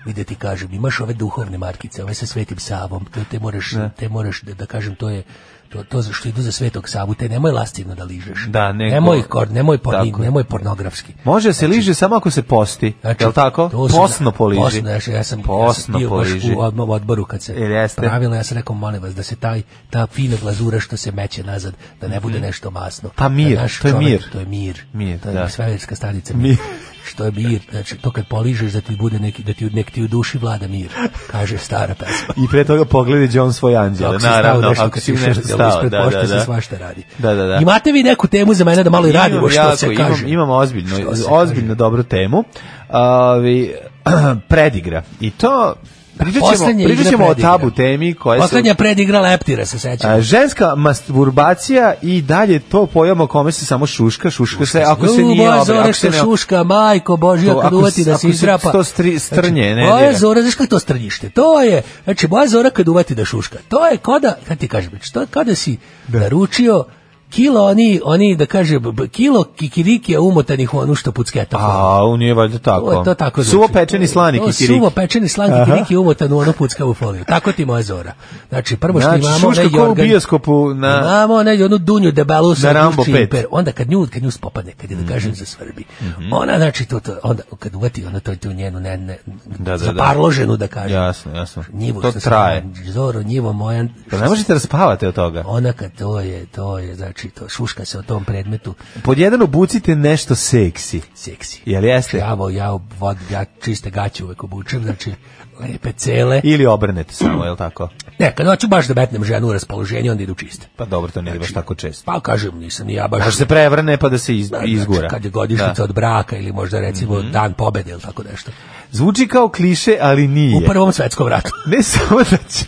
i da ti kažem, imaš ove duhovne markice, ove sa Svetim Savom, to te moraš, da. te moraš da, da kažem, to je to, to što idu za Svetog Savu, te nemoj lastivno da ližeš. Da, neko, nemoj, kor, nemoj, porni, nemoj pornografski. Može se znači, liže samo ako se posti, znači, je li tako? Posno poliži. Posno, znači, ja sam, posno ja sam bio poliži. baš u odboru kad se e, jeste. pravilno, ja sam rekao, molim vas, da se taj, ta fina glazura što se meće nazad, da ne bude mhm. nešto masno. Pa da mir, da to je čovjek, mir. To je mir. mir to je da. sveverska stanica mir. mir. što je mir, znači to kad poližeš da ti bude neki da ti nek ti u duši vlada mir, kaže stara pesma. I pre toga pogledi John svoj anđele, naravno, nešto, ako si nešto stao, ispred da, da pošte da, da. se svašta radi. Da, da, da. Imate vi neku temu za mene da malo i radimo što jako, se kaže? Imam, imam ozbiljno, ozbiljno kaže. dobru temu. Uh, vi, predigra. I to Pričat ćemo o tabu temi koja se... Poslednja predigra leptire se sećam. Ženska masturbacija i dalje to pojam o kome se samo šuška, šuška se, ako se nije... Ovo zore što šuška, majko božja, kad uvati da se izdrapa. To znači, strnje, ne? Ovo je zora, znaš kako to strnjište? To je, znači, moja zora kad uvati da šuška. To je kada, kad ti kažeš, što znači, kada si da. naručio kilo oni, oni da kaže, kilo kikirikija umotanih u onu što pucketa. A, u nije valjda tako. To, znači. to tako znači. Suvo pečeni slani kikiriki. Suvo pečeni slani kikiriki umotan u onu puckavu foliju. Tako ti moja zora. Znači, prvo što znači, imamo onaj jorgan. u bioskopu na... Imamo ne, onu dunju debelu sa Rambo čimper. Onda kad nju, kad nju spopadne, kad je da kažem mhm. za svrbi. Mhm. Ona, znači, to, to, onda, kad uvati ona to, tu njenu ne, ne, da, da, da. zaparloženu, da kažem. Jasno, jasno. Njivu, to traje. Zoro, njivo moja... Pa ne možete raspavati da od toga. Ona kad to je, to je, znači, Znači, to šuška se o tom predmetu. Pod jedan obucite nešto seksi. Seksi. Jel jeste? Javo, ja, vod, ja čiste gaće uvek obučem, znači lepe cele. Ili obrnete samo, je tako? Ne, kad hoću baš da metnem ženu u raspoloženje, onda idu čiste. Pa dobro, to ne znači, baš tako često. Pa kažem, nisam ni ja baš... Može se prevrne pa da se iz, znači, izgura. Znači, kad je godišnjica da. od braka ili možda recimo mm -hmm. dan pobede ili tako nešto. Zvuči kao kliše, ali nije. U prvom svetskom ratu. ne samo da će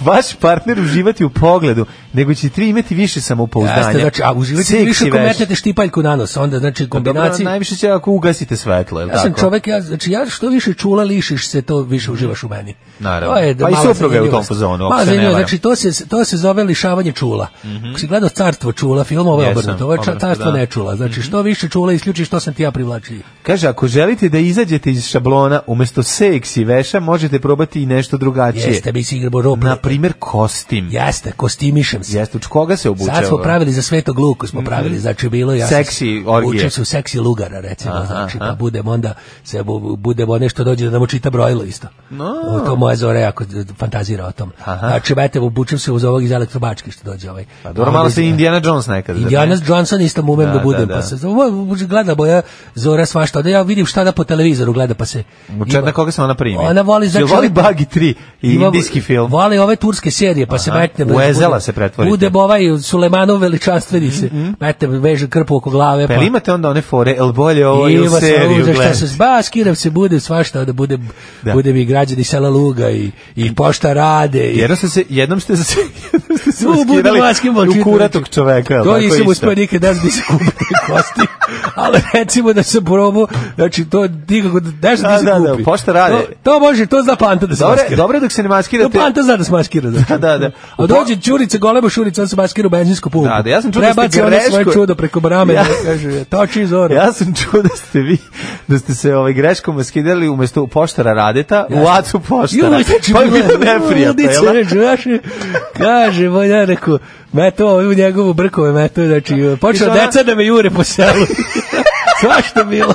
vaš partner uživati u pogledu, nego će tri imati više samopouzdanja. Jeste, znači, a uživati više ako metete štipaljku na nos, onda znači kombinacija. Pa dobro, najviše će ako ugasite svetlo, je Ja tako? sam čovjek, ja znači ja što više čula lišiš se, to više uživaš u meni. Naravno. To je pa i supruga je u tom pozonu, fazonu, Ma, znači to se to se zove lišavanje čula. Mm -hmm. Ako si gledao carstvo čula, film ovo je obrnuto, ovo je carstvo da. čula. Znači mhm. što više čula isključi što sam ti ja privlačio. Kaže ako želite da izađete iz šablona banana umesto seksi veša možete probati i nešto drugačije. Jeste, bi se igrao rope. Na primjer kostim. Jeste, kostimišem se. Jeste, koga se obučava? Sad smo pravili za Svetog Luku, smo mhm. pravili, znači bilo ja seksi orgije. Uče su seksi lugara recimo, aha, znači aha. pa budemo onda se budemo nešto dođe da nam učita brojilo isto. No. To moja zore jako fantazira o tom. Aha. Znači, bete, obučem se uz ovog iz elektrobačke što dođe ovaj. Pa dobro, malo se ovaj, Indiana Jones nekad. Indiana Johnson isto mumem da, da budem, da, pa da. pa se gleda boja Zora svašta, da ja vidim šta da po televizoru gleda, pa se Ima, na koga se ona primi? Ona voli znači voli Bagi 3 i ima, indijski film. Voli ove turske serije, pa Aha. se metne u Ezela se pretvori. Bude ovaj Sulemanov veličanstveni se. Mm -hmm. veže krpu oko glave pa. Pa imate onda one fore, el bolje ovo i u seriju. Ima se šta se baskirav se bude svašta da bude da. bude mi građani sela Luga i i pošta rade. I... Jednom ste se jednom ste se jednom ste se u, u kuratog čoveka. To nisam uspio nikad da bi se kupio kosti. Ali recimo da se probao, znači to nikako da, da, da, da, da, da, da, da, da, da, da pošta rade. To, to može, to zna Panta da se dobre, maskira. Dobre dok se ne maskirate. To Panta zna da se maskira. Da. da, da, da. A dođe Ćurica, golebo Šurica, on se maskira u benzinsku pumpu. Da, da, ja sam čuo da ste greško... svoje čudo preko brame, ja, da kaže, toči zora. Ja sam čuo da ste vi, da ste se ovaj greškom maskirali umesto poštara Radeta, ja. u acu poštara. Ju, znači, pa je bilo neprijatno, jel? Reče, znači, kaže, moj ja rekao, meto u njegovu brkove, meto, znači, počeo deca da me jure po selu. Svašta bilo.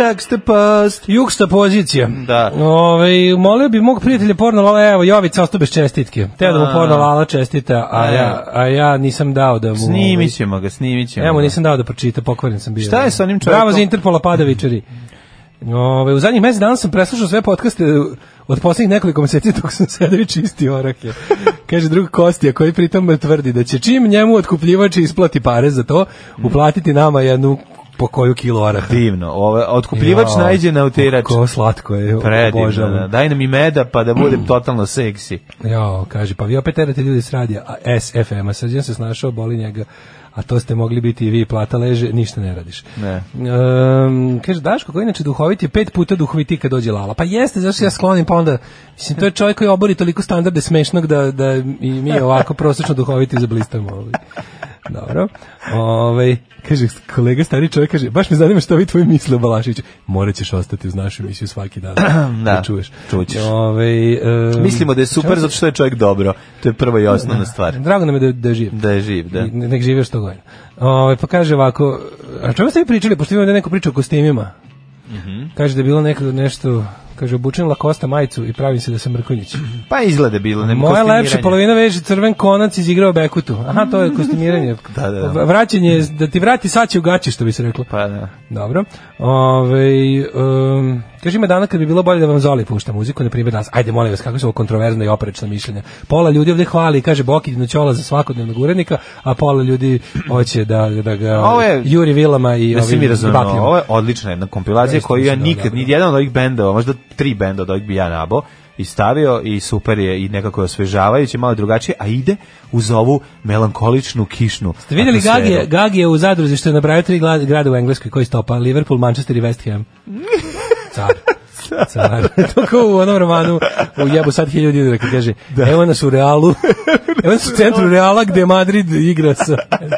juxtapost. Juxtapozicija. Da. Ove, ovaj, molio bi mog prijatelja porno lala, evo, Jovica ostao bez čestitke. Teo da mu porno lala čestita, a, e. ja, a ja nisam dao da mu... Ovaj, snimit ćemo ga, snimit ćemo Evo, nisam dao da pročita, pokvaren sam bio. Šta je sa onim čovjekom? Bravo za Interpola Padavičari. Ove, ovaj, u zadnjih mesec dana sam preslušao sve podcaste od poslednjih nekoliko meseci dok sam sedevi čistio orake. Kaže drug Kostija koji pritom tvrdi da će čim njemu otkupljivač isplati pare za to, uplatiti nama jednu po koju kilo araha. Divno. Ove, otkupljivač ja, najde na utirač. Kako slatko je. Predivno. Da. Daj nam i meda pa da budem totalno seksi. Ja, kaže, pa vi opet terate ljudi s radija SFM-a. Sad ja se snašao, boli njega a to ste mogli biti i vi, plata leže, ništa ne radiš. Ne. Um, kaže, Daško, koji inače duhoviti, pet puta duhoviti kad dođe Lala. Pa jeste, zašto ja sklonim, pa onda, mislim, to je čovjek koji obori toliko standarde smešnog da, da i mi ovako prosečno duhoviti zablistamo. Ovaj. Dobro. Ovaj kaže kolega stari čovjek kaže baš me zanima šta vi tvoji misle o Balašiću. Moraćeš ostati uz našu misiju svaki dan. da, da čuješ. Čućeš. Ovaj um, mislimo da je super zato što je čovjek dobro. To je prva i osnovna stvar. Drago nam je da, da je živ. Da je živ, da. Ne, nek živi što godina. Ovaj pa kaže ovako, a čemu ste vi pričali? Pošto imamo da neko priča o kostimima. Mhm. Mm kaže da je bilo neko nešto Kaže, obučem Lakosta majicu i pravim se da sam Mrkonjić. Pa izglede bilo, nema Moja lepša polovina veže crven konac izigrao Bekutu. Aha, to je kostimiranje. da, da, da. Vraćanje, da ti vrati saće u gaći, što bi se reklo. Pa da. Dobro. Ove, um, kaže, ima dana kad bi bilo bolje da vam Zoli pušta muziku, na primjer nas. Ajde, molim vas, kako su ovo kontroverzno i oprečna mišljenja. Pola ljudi ovde hvali i kaže Bokidinu Ćola za svakodnevnog urednika, a pola ljudi hoće da, da ga ovo je, Juri Vilama i da ovim, mi razumemo, Ovo je odlična jedna kompilacija koju ja da nikad, ni jedan od ovih bendova, možda tri benda od ovih bi ja nabo i stavio i super je i nekako je osvežavajući, malo drugačije, a ide uz ovu melankoličnu kišnu. Ste vidjeli Gagije, Gagije u zadruzi što je nabrajao tri grada u Engleskoj koji stopa, Liverpool, Manchester i West Ham. Car car. to kao u onom romanu u jebu sad hiljadu ljudi kad da kaže da. evo nas u realu, evo nas u centru reala gde Madrid igra sa.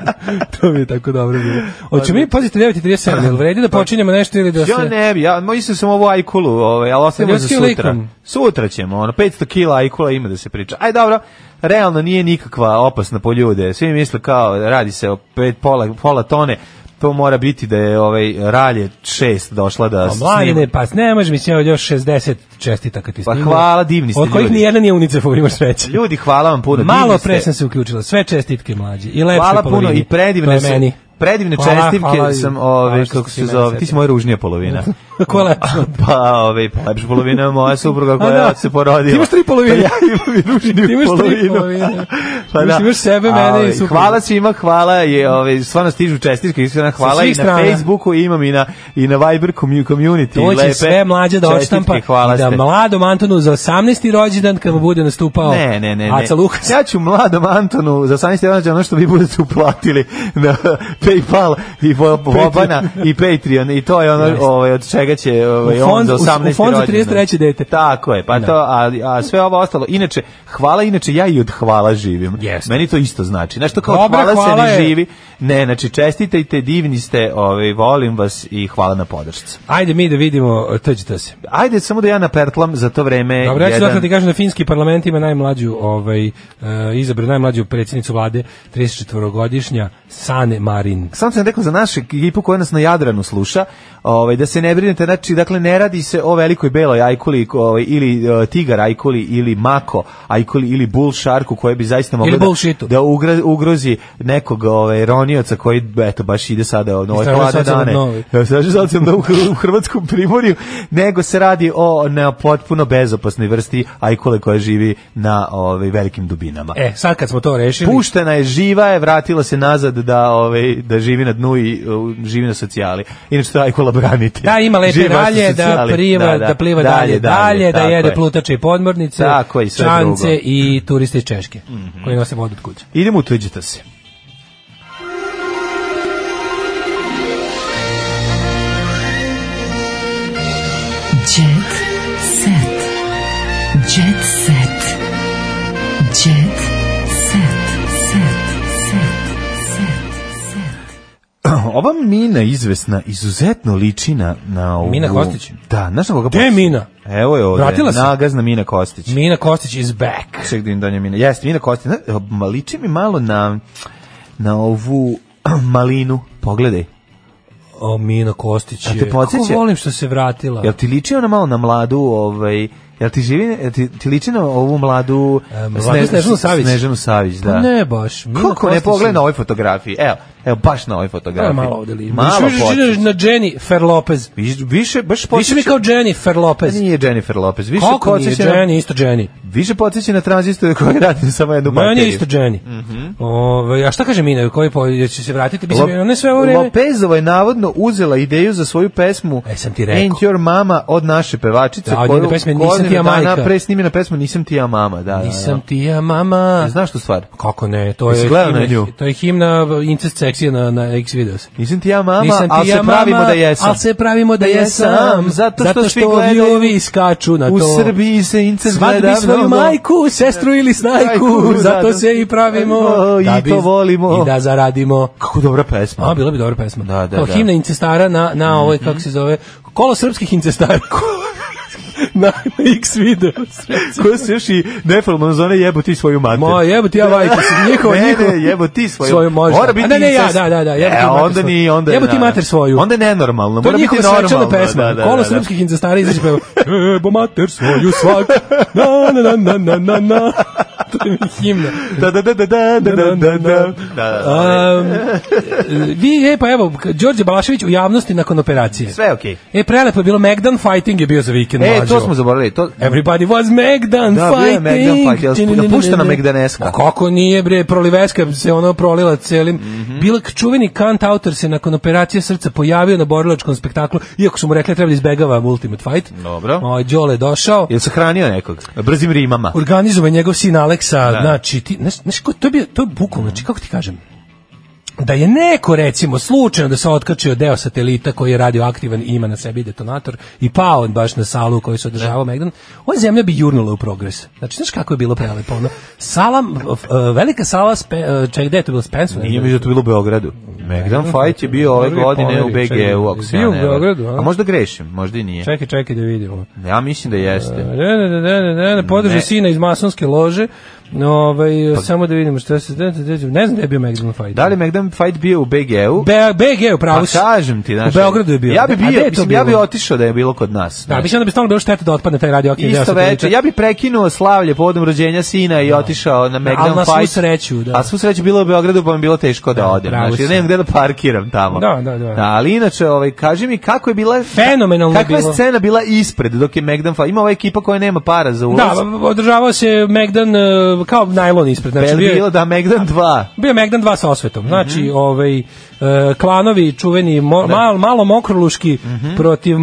to mi je tako dobro bilo. Hoću mi, pazite, 9.37, jel vredi da pa, počinjemo nešto ili da se... Ja ne bi, ja mislim sam ovo ajkulu, ovaj, ali ostavimo za sutra. Likom. Sutra ćemo, ono, 500 kila ajkula ima da se priča. Aj, dobro, realno nije nikakva opasna po ljude. Svi misle kao, radi se o pet, pola, pola tone, to mora biti da je ovaj Ralje 6 došla da pa se Mladine, pa ne može mi se još 60 čestitaka ti stiglo. Pa hvala, divni ste. Od kojih ni jedna nije UNICEF ima sreće. Ljudi, hvala vam puno. Malo pre sam se uključila. Sve čestitke mlađi i lepše Hvala puno i predivne su. Meni. Predivne hvala, čestitke hvala, sam, ove, ovaj, kako se zove, ti si moja ružnija polovina. Ko je lepša? Pa, ovaj, pa lepša polovina je moja supruga koja da. se porodila. Ti imaš tri polovine. Pa ja imam i ružinu Ti imaš polovinu. tri polovine. pa da. Imaš sebe, mene ovaj, i supruga. Hvala svima, hvala je, ove, ovaj, stvarno stižu čestitke, iskrena hvala i na strana. Facebooku imam i na, i na Viber community. To će lepe. sve mlađe da odštampa. Hvala da mladom Antonu za 18. rođendan kad bude nastupao ne, ne, ne, Aca Lukas. Ja ću mladom Antonu za 18. rođendan ono što vi budete uplatili na Paypal i Vobana i Patreon i to je ono ovaj, od čega čega će ovaj, u on za 18. U fond za 33. dete. Tako je, pa no. Da. to, a, a sve ovo ostalo. Inače, hvala, inače ja i od hvala živim. Yes. Meni to isto znači. Nešto kao Dobre, hvala, hvala, se ne je. živi. Ne, znači čestitajte, divni ste, ovaj, volim vas i hvala na podršci. Ajde mi da vidimo, tuđite se. Ajde samo da ja na napertlam za to vreme. Dobro, ja ću da ti kažem da finski parlament ima najmlađu, ovaj, uh, eh, izabra najmlađu predsednicu vlade, 34-godišnja Sane Marin. Sam sam rekao za naše ekipu koja nas na Jadranu sluša, ovaj, da se ne brine brinete, znači, dakle, ne radi se o velikoj beloj ajkuli ovaj, ili o, e, tigar ajkuli ili mako ajkuli ili bull sharku koje bi zaista moglo da, da ugrozi nekog ovaj, ronioca koji, eto, baš ide sada ovaj, ove hladne dane. Straži sad sam da u, u Hrvatskom primorju, nego se radi o ne, potpuno bezopasnoj vrsti ajkule koja živi na ovaj, velikim dubinama. E, sad kad smo to rešili... Puštena je, živa je, vratila se nazad da, ovaj, da živi na dnu i uh, živi na socijali. Inače, to ajkula branite. Da, ima lete dalje, da, priva, da, da, da pliva dalje, dalje, da jede je. plutače i podmornice, tako i sve čance drugo. i turiste iz Češke, mm -hmm. koji nose vodu od kuće. Idemo u tuđita se. Jet set. Jet ova Mina izvesna izuzetno liči na, na ovu... Mina Kostić? Da, znaš na koga Gde je Mina? Evo je ovdje, nagazna Mina Kostić. Mina Kostić is back. Ček da im Mina. Jeste, Mina Kostić. Na, liči mi malo na, na ovu malinu. Pogledaj. O, Mina Kostić je... Kako volim što se vratila. Jel ti liči ona malo na mladu, ovaj, Jel ti živi, jel ti, ti liči na ovu mladu, e, mladu Snežanu Savić? Snežanu Savić, da. Pa ne baš. Mila Kako Kostić ne pogleda na ovoj fotografiji? Evo, evo baš na ovoj fotografiji. Da, malo ovde li. Malo više na Jennifer Lopez. Viš, više, baš počeš. Više mi kao Jennifer Lopez. Pa nije Jennifer Lopez. Više Kako nije Jenny, isto Jenny. Više podsjeća na tranzistor koji radi samo jednu bateriju. Meni isto Jenny. Mhm. Mm Ove, a šta kaže Mina, koji po, će se vratiti? Mislim, ona sve ovo vreme. Lopezova je navodno uzela ideju za svoju pesmu e, sam ti rekao. Ain't Your Mama od naše pevačice. Da, koju, pesme nisam Nisam ti ja da, da, majka. Pre snimljena pesma Nisam ti ja mama, da, da. Nisam ti ja mama. Ne Znaš tu stvar? Kako ne, to je himna, to je himna incest seksija na, na X videos. Nisam ti ja mama, ali se pravimo da jesam. Al se pravimo da jesam, zato što, svi gledaju. ovi skaču na to. U Srbiji se incest gleda svoju majku, sestru ili snajku, zato se i pravimo. Da I to volimo. I da zaradimo. Kako dobra pesma. A, bila bi dobra pesma. Da, da, da. Himna incestara na, na ovoj, kako se zove, kolo srpskih incestara. na, X video. Koja se još i neformalno zove jebo ti svoju mater. Ma jebo ti ja vajke, njihova ne, Ne, jebo ti svoju. Svoju možda. Mora biti. A ne, ne, ja, da, da, da, jebo e, ti onda ni, onda jebo ti mater svoju. Onda ne normalno, mora da, biti normalno. To je pesma. Da, da, da. Kolo da, srpskih incestara izađe pa Jebo mater svoju svak. Na, na, na, na, na, na to je himna. Da, da, da, da, da, da, da, da. Um, vi, e, pa evo, Đorđe Balašević u javnosti nakon operacije. Sve okej. Okay. E, prelepo je bilo, Megdan Fighting je bio za vikend. E, to smo zaboravili. To... Everybody was Megdan da, Fighting. Da, bio je Megdan Fighting. Ja puštena Megdaneska. Kako nije, bre, proliveska se ono prolila celim. Mm -hmm. Bilak čuveni kant autor se nakon operacije srca pojavio na borilačkom spektaklu, iako su mu rekli treba da izbegava Ultimate Fight. Dobro. Đole je došao. Jel se hranio nekog? Brzim rimama. Organizovan njegov sin Alex Netflixa, da. znači, ti, znaš, znaš, to je, bio, to je bukvalno, znači, kako ti kažem, da je neko recimo slučajno da se otkačio deo satelita koji je radioaktivan i ima na sebi detonator i pao on baš na salu koju kojoj se održavao da. Megdan, ova zemlja bi jurnula u progres. Znači, znaš kako je bilo prelepo? Ono, sala, e, velika sala, spe, e, čak gde je to bilo Spensu? Nije mi da to bilo u Beogradu. Megdan Fight je bio ove godine u BG-u, ako se u Beogradu, a? a možda grešim, možda i nije. Čekaj, čekaj da vidimo. Ja mislim da jeste. Da, da, ne, ne, ne, ne, ne, ne, podrži sina iz masonske lože, No, ovaj, pa, samo da vidimo šta se... dete da Ne znam da je bio Maximum Fight. Da li Maximum Fight bio u BG-u? Be, bg pravo Pa kažem ti, znači. U Beogradu je bio. Ja bih bio, mislim, bilo? ja bi otišao da je bilo kod nas. Da, mislim da bi stvarno bilo šteta da otpadne taj radio aktivni. Isto veče, ja bih prekinuo slavlje povodom rođenja sina i da. otišao na Maximum Fight. Al na svu sreću, da. A svu sreću bilo u Beogradu, pa mi bilo teško da, da odem. Znači, ja nemam gde da parkiram tamo. Da, da, da. da ali inače, ovaj, kaži mi kako je bila... Fenomenalno bilo. kakva je scena bila ispred dok je Megdan Fight? Ima ova ekipa koja nema para za ulaz. Da, održavao se Megdan eh, kao najlon ispred. Znači, bio, bilo da Megdan 2. Bio Megdan 2 sa osvetom. Znači, mm -hmm. ovaj, uh, klanovi čuveni, mo, da. mal, malo mokroluški mm -hmm. protiv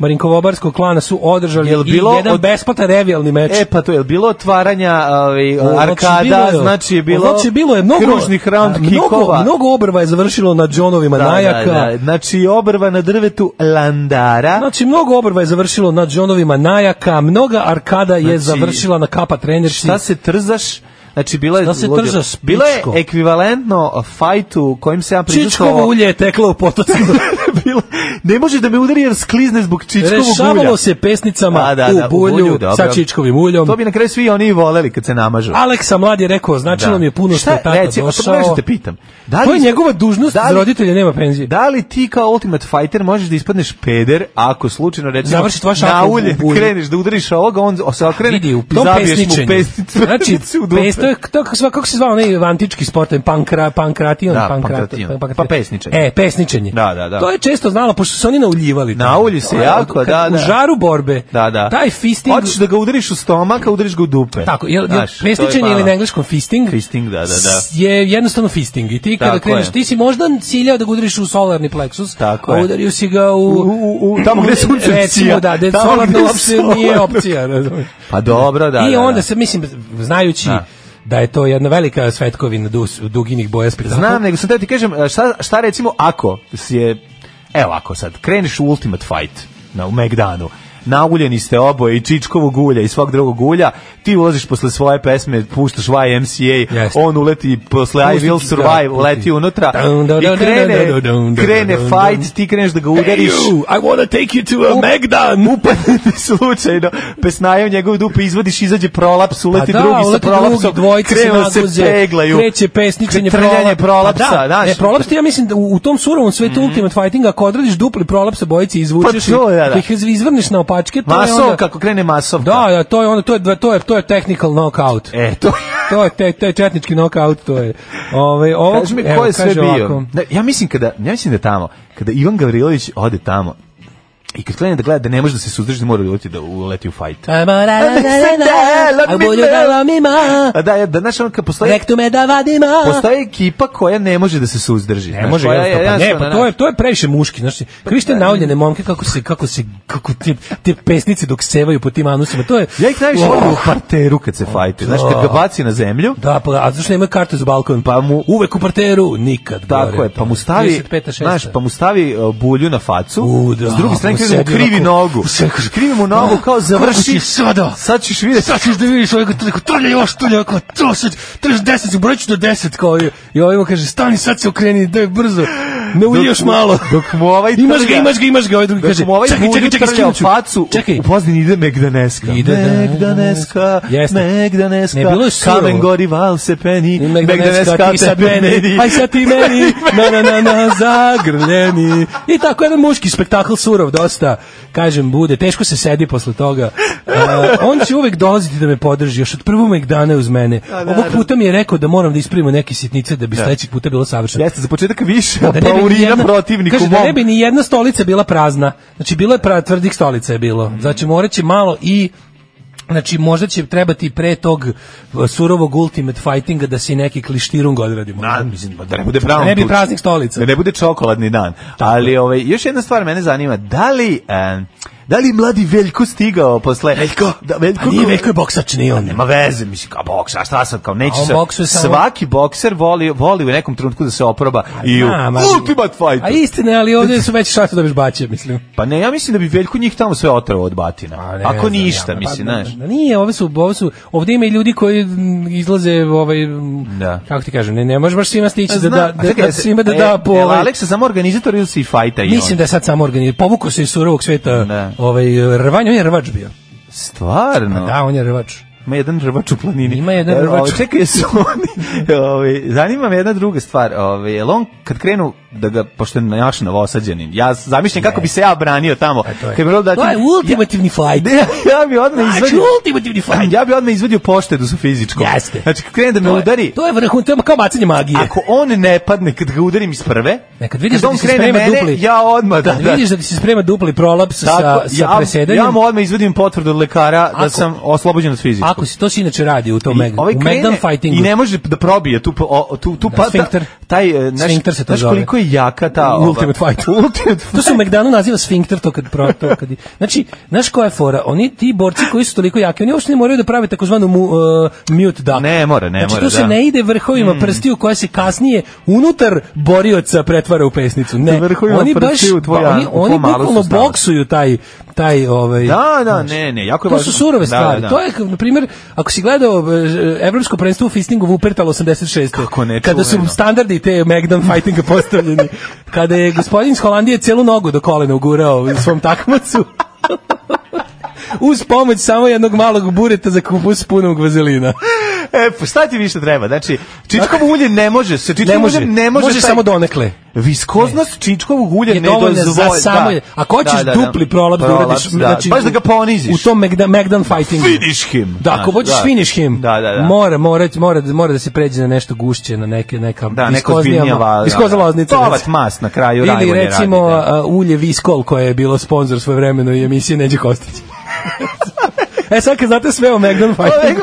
Marinkovo-Barskog klana su održali jel bilo jedan od... besplatan revijalni meč. E, pa to je bilo otvaranja ovaj, znači, arkada, znači je bilo, znači, bilo je mnogo, kružnih round a, Mnogo, mnogo obrva je završilo na Johnovima da, da najaka. Da, da. Znači, obrva na drvetu Landara. Znači, mnogo obrva je završilo na Johnovima najaka, mnoga arkada znači, je završila na kapa trenera Šta se trzaš? Znači bila je da se trža bila je ekvivalentno uh, fajtu kojim se ja prisustvovao. Čičkovo ulje je teklo u potocu. bilo, ne možeš da me udari jer sklizne zbog čičkovog ulja. Rešavalo se pesnicama A, da, da, u bulju, da, u bulju sa čičkovim uljom. To bi na kraju svi oni voleli kad se namažu. Aleksa mlad je rekao, značilo da. mi je puno što je tata reci, došao. Šta da te pitam. Da li, to je njegova dužnost, da li, roditelja nema penzije. Da li ti kao Ultimate Fighter možeš da ispadneš peder ako slučajno recimo Završi tvoja na ulje, kreneš da udariš ovoga, on se okrene, zabiješ mu pesnicu. Znači, pesnicu je to kako se zvao onaj antički sport, pankra, pankration, da, pankration, pankration. Pa pesničenje. E, pesničenje. Da, da, da. To je često znalo pošto su oni nauljivali. Naulji se jako, da, da. U da. žaru borbe. Da, da. Taj fisting. Hoćeš da ga udariš u stomak, a udariš ga u dupe. Tako, je Znaš, pesničenje je pa- ili na engleskom fisting? Fisting, da, da, da. Je jednostavno fisting i ti kada Tako kreneš, je. ti si možda ciljao da ga udariš u solarni pleksus, Tako a udario si ga u, u, u, u tamo gde sunce recimo, da, da solarna uopšte nije opcija, razumiješ. Pa dobro, da. I da, onda da. se mislim znajući da je to jedna velika svetkovina duginih boja spektakla. Znam, nego sam da ti kažem, e, šta, šta recimo ako je, evo ako sad, kreniš u Ultimate Fight na, u Megdanu, nauljeni ste oboje i Čičkovog ulja i svog drugog ulja, ti ulaziš posle svoje pesme, puštaš YMCA, yes. on uleti posle I Will Survive, da, leti unutra i krene, krene fight, ti kreneš da ga udariš. Hey you, I wanna take you to a Megdan. Upadne ti slučajno, pesnaju u njegovu dupe, izvadiš, izađe prolaps, uleti pa da, drugi sa prolapsom, krenu se, se peglaju. Kreće pesničenje prolapsa. prolapsa. Pa da, ne, prolaps ja mislim da u, u tom surovom svetu mm. Ultimate Fightinga, ako odradiš dupli prolapsa, obojice pa izvučeš pa to, da, da, da. ih izvrneš na opa mačke, to masov, je onda... kako krene masov. Da, da, to je onda, to je, to je, to je technical knockout. E, to je to je te, te četnički knockout, to je. Ovaj ovo mi ko je sve bio. Ovako. Da, ja mislim kada, ja mislim da tamo, kada Ivan Gavrilović ode tamo, I kad krene da gleda da ne može da se suzdrži, da mora da uleti da uleti u fight. Da, a bolju da lomima. A da, da, znaš, on kad postoji... Da postoji ekipa koja ne može da se suzdrži. Ne može, pa ne, pa to je, to je previše muški. Znaš, krište nauljene momke kako se, kako se, kako te, te pesnice dok sevaju po tim anusima. To je... Ja ih najviše oh. volim u parteru kad se fajte. Znaš, kad ga baci na zemlju... Da, pa, a zašto nema karte za balkon? Pa mu... Uvek u parteru, nikad. Tako je, pa mu stavi, znaš, pa mu stavi bulju na facu. U, da, s druge strane mu krivi nogu. Krivi mu nogu pa, kao završi. Sada. Sad ćeš vidjeti. Sad ćeš da vidiš ovog toliko trlja još trlja kao to sad. Trlja 10, brojiću do 10 kao i ovaj kaže stani sad se okreni, daj brzo. Ne uji malo. Dok mu ovaj imaš ga, imaš ga, imaš ga, ovaj drugi kaže. Ovaj čekaj, čekaj, čekaj, čekaj, facu. Čekaj. U pozadini ide Megdaneska. Ide Megdaneska. Megdaneska. Ne bilo je Kamen gori val se peni. Megdaneska ti se peni. Aj sad ti meni. Na na na na zagrljeni. I tako jedan muški spektakl surov dosta. Kažem bude, teško se sedi posle toga. Uh, on će uvek dolaziti da me podrži još od prvog Megdana uz mene. Ovog puta mi je rekao da moram da ispravimo neke sitnice da bi da. sledećeg puta bilo savršeno. Jeste, za početak više. Da ne urina protivniku kaže, da ne bi ni jedna stolica bila prazna. Znači bilo je pra, tvrdih stolica je bilo. Znači moraće malo i Znači, možda će trebati pre tog surovog ultimate fightinga da se neki klištirung odradimo. Na, mislim, pa da ne bude pravno. Da ne bi praznih stolica. Da ne bude čokoladni dan. Tako. Ali ovaj, još jedna stvar mene zanima. Da li... E, Da li mladi Veljko stigao posle? Veljko? Da, Veljko pa nije, Veljko je boksač, nije on. Nema veze, mislim, kao boksa, šta sad, kao neće se... Sa... Svaki bokser voli, voli u nekom trenutku da se oproba i u na, ultimate fight. A istina, ali ovde su veće šanse da biš baće, mislim. Pa ne, ja mislim da bi Veljko njih tamo sve otrao od batina. A, pa ne, Ako ništa, ja, pa mislim, da, znaš. Pa, nije, ove su, ove su, ovde ima i ljudi koji izlaze, ovaj, da. kako ti kažem, ne, ne možeš baš svima stići pa da, da, da, da, svima da e, da po... Ovaj... Aleksa samo organizator ili si i fajta? Mislim da je sad samo organizator. Povukao se iz surovog sveta da ovaj, rvanj, on je rvač bio. Stvarno? da, on je rvač. Ima jedan rvač u planini. Ima jedan rvač. Ovaj, čekaj, jesu oni... Ovaj, zanima me jedna druga stvar. Ove, ovaj, jel on, kad krenu da ga pošto je naš novosađanin. Ja zamišljam kako bi se ja branio tamo. E, to je, da to je ultimativni fight. Ja, ja bi odmah znači, izvadio ultimativni fight. Ja bi odmah izvadio poštedu sa fizičkom. Jeste. Znači krene da me to je, udari. To je vrhun, to kao bacanje magije. Ako on ne padne kad ga udarim iz prve, ne, kad vidiš kad da on krene mene, dupli, ja odmah da, kad da, vidiš da ti se sprema dupli prolaps tako, sa sa ja, presedanjem. Ja mu odmah izvadim potvrdu od lekara da ako, da sam oslobođen od fizičkog. Ako se to se inače radi u tom meg, ovaj u Megdan I ne može da probije tu tu tu da, pa- taj e, naš koliko je jaka ta ova. Ultimate fight. Ultimate fight. to se u naziva sfinkter to kad pro, to kad. Znači, znaš koja je fora? Oni ti borci koji su toliko jaki, oni uopšte ne moraju da prave takozvanu uh, mute da. Ne, mora, ne znači, mora. Znači, tu se da. ne ide vrhovima mm. prstiju koja se kasnije unutar borioca pretvara u pesnicu. Ne, oni baš tvoja, oni oni bukvalno boksuju taj taj ovaj Da, da, znači, ne, ne, jako je važno. su surove da, stvari. Da, da. To je na primjer, ako si gledao e, evropsko prvenstvo u fistingu u Upertal 86. Kako ne, kada su standardi te Megdan fightinga postavljeni zadovoljeni kada je gospodin iz Holandije celu nogu do kolena ugurao svom takmacu. Uz pomoć samo jednog malog bureta za kupus punog vazelina e, pa šta ti više treba? Znači, čičkovo ulje ne može, se čičkovo ne može, ne može, može taj... samo donekle. Viskoznost ne. čičkovog ulja je ne dozvoljava. Samo... Da. Ako hoćeš da, da, da, dupli prolap, da uradiš, da. znači baš da ga poniziš. U tom Megdan, Megdan fighting. Finish him. Da, ako da, hoćeš da. finish him. Da, da, da. Mora, mora, mora, mora da se pređe na nešto gušće, na neke neka da, neko zbiljnjava. Viskozna loznica. Tovat mas na kraju radi. Ili da. recimo ulje Viskol koje je bilo sponsor svojevremeno i emisije Neđe Kostić. E sad kad znate sve o Megdan Fighting.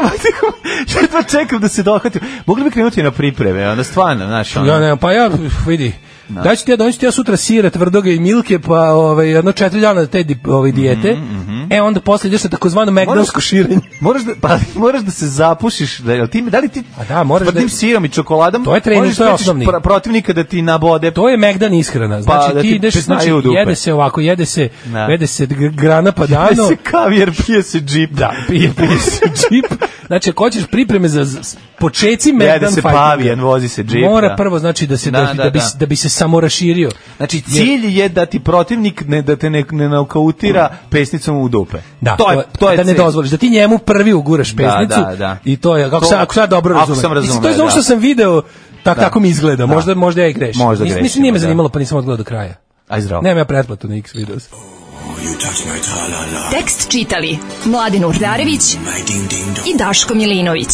jedva pa čekam da se dohvatim. Mogli bi krenuti na pripreme, onda stvarno, znaš, ono. Ja, ne, pa ja, vidi, Da. da ću ti ja donesti ja sutra sira, tvrdoga i milke, pa ovaj, jedno četiri dana te ovaj, mhm, dijete. Mm -hmm. E, onda posle ideš na takozvano McDonald'sko širenje. Moraš da, pa, moraš da se zapušiš, da, ti, da li ti A da, moraš da- tvrdim da, sirom i čokoladom to je trening, to je osnovni. Pra, protivnika da ti nabode. To je Megdan ishrana. Pa, znači, pa, da ti, ti ideš, znači, jede se ovako, jede se, da. jede se grana pa dano. Jede se kavijer, pije se džip. Da, pije, pije se džip. Znači, ako hoćeš pripreme za počeci Megdan fightinga. Jede se pavijan, vozi se džip. Mora da. prvo, znači, da, se, da, da, da, da, bi, da, da bi se samo raširio. Znači cilj je da ti protivnik ne da te ne, ne naukautira pesnicom u dupe. Da, to je, to je da ne cilj. dozvoliš da ti njemu prvi uguraš da, pesnicu. Da, da, da. I to je kako to, sam ako sad dobro razumem. Ako sam razumem. to je zato što da. sam video tak, tako da. mi izgleda. Možda možda ja i grešim. Možda grešim. Mislim nije me zanimalo pa nisam odgledao do kraja. Aj zdravo. Nemam ja pretplatu na X videos. Tekst čitali Mladin Urdarević i Daško Milinović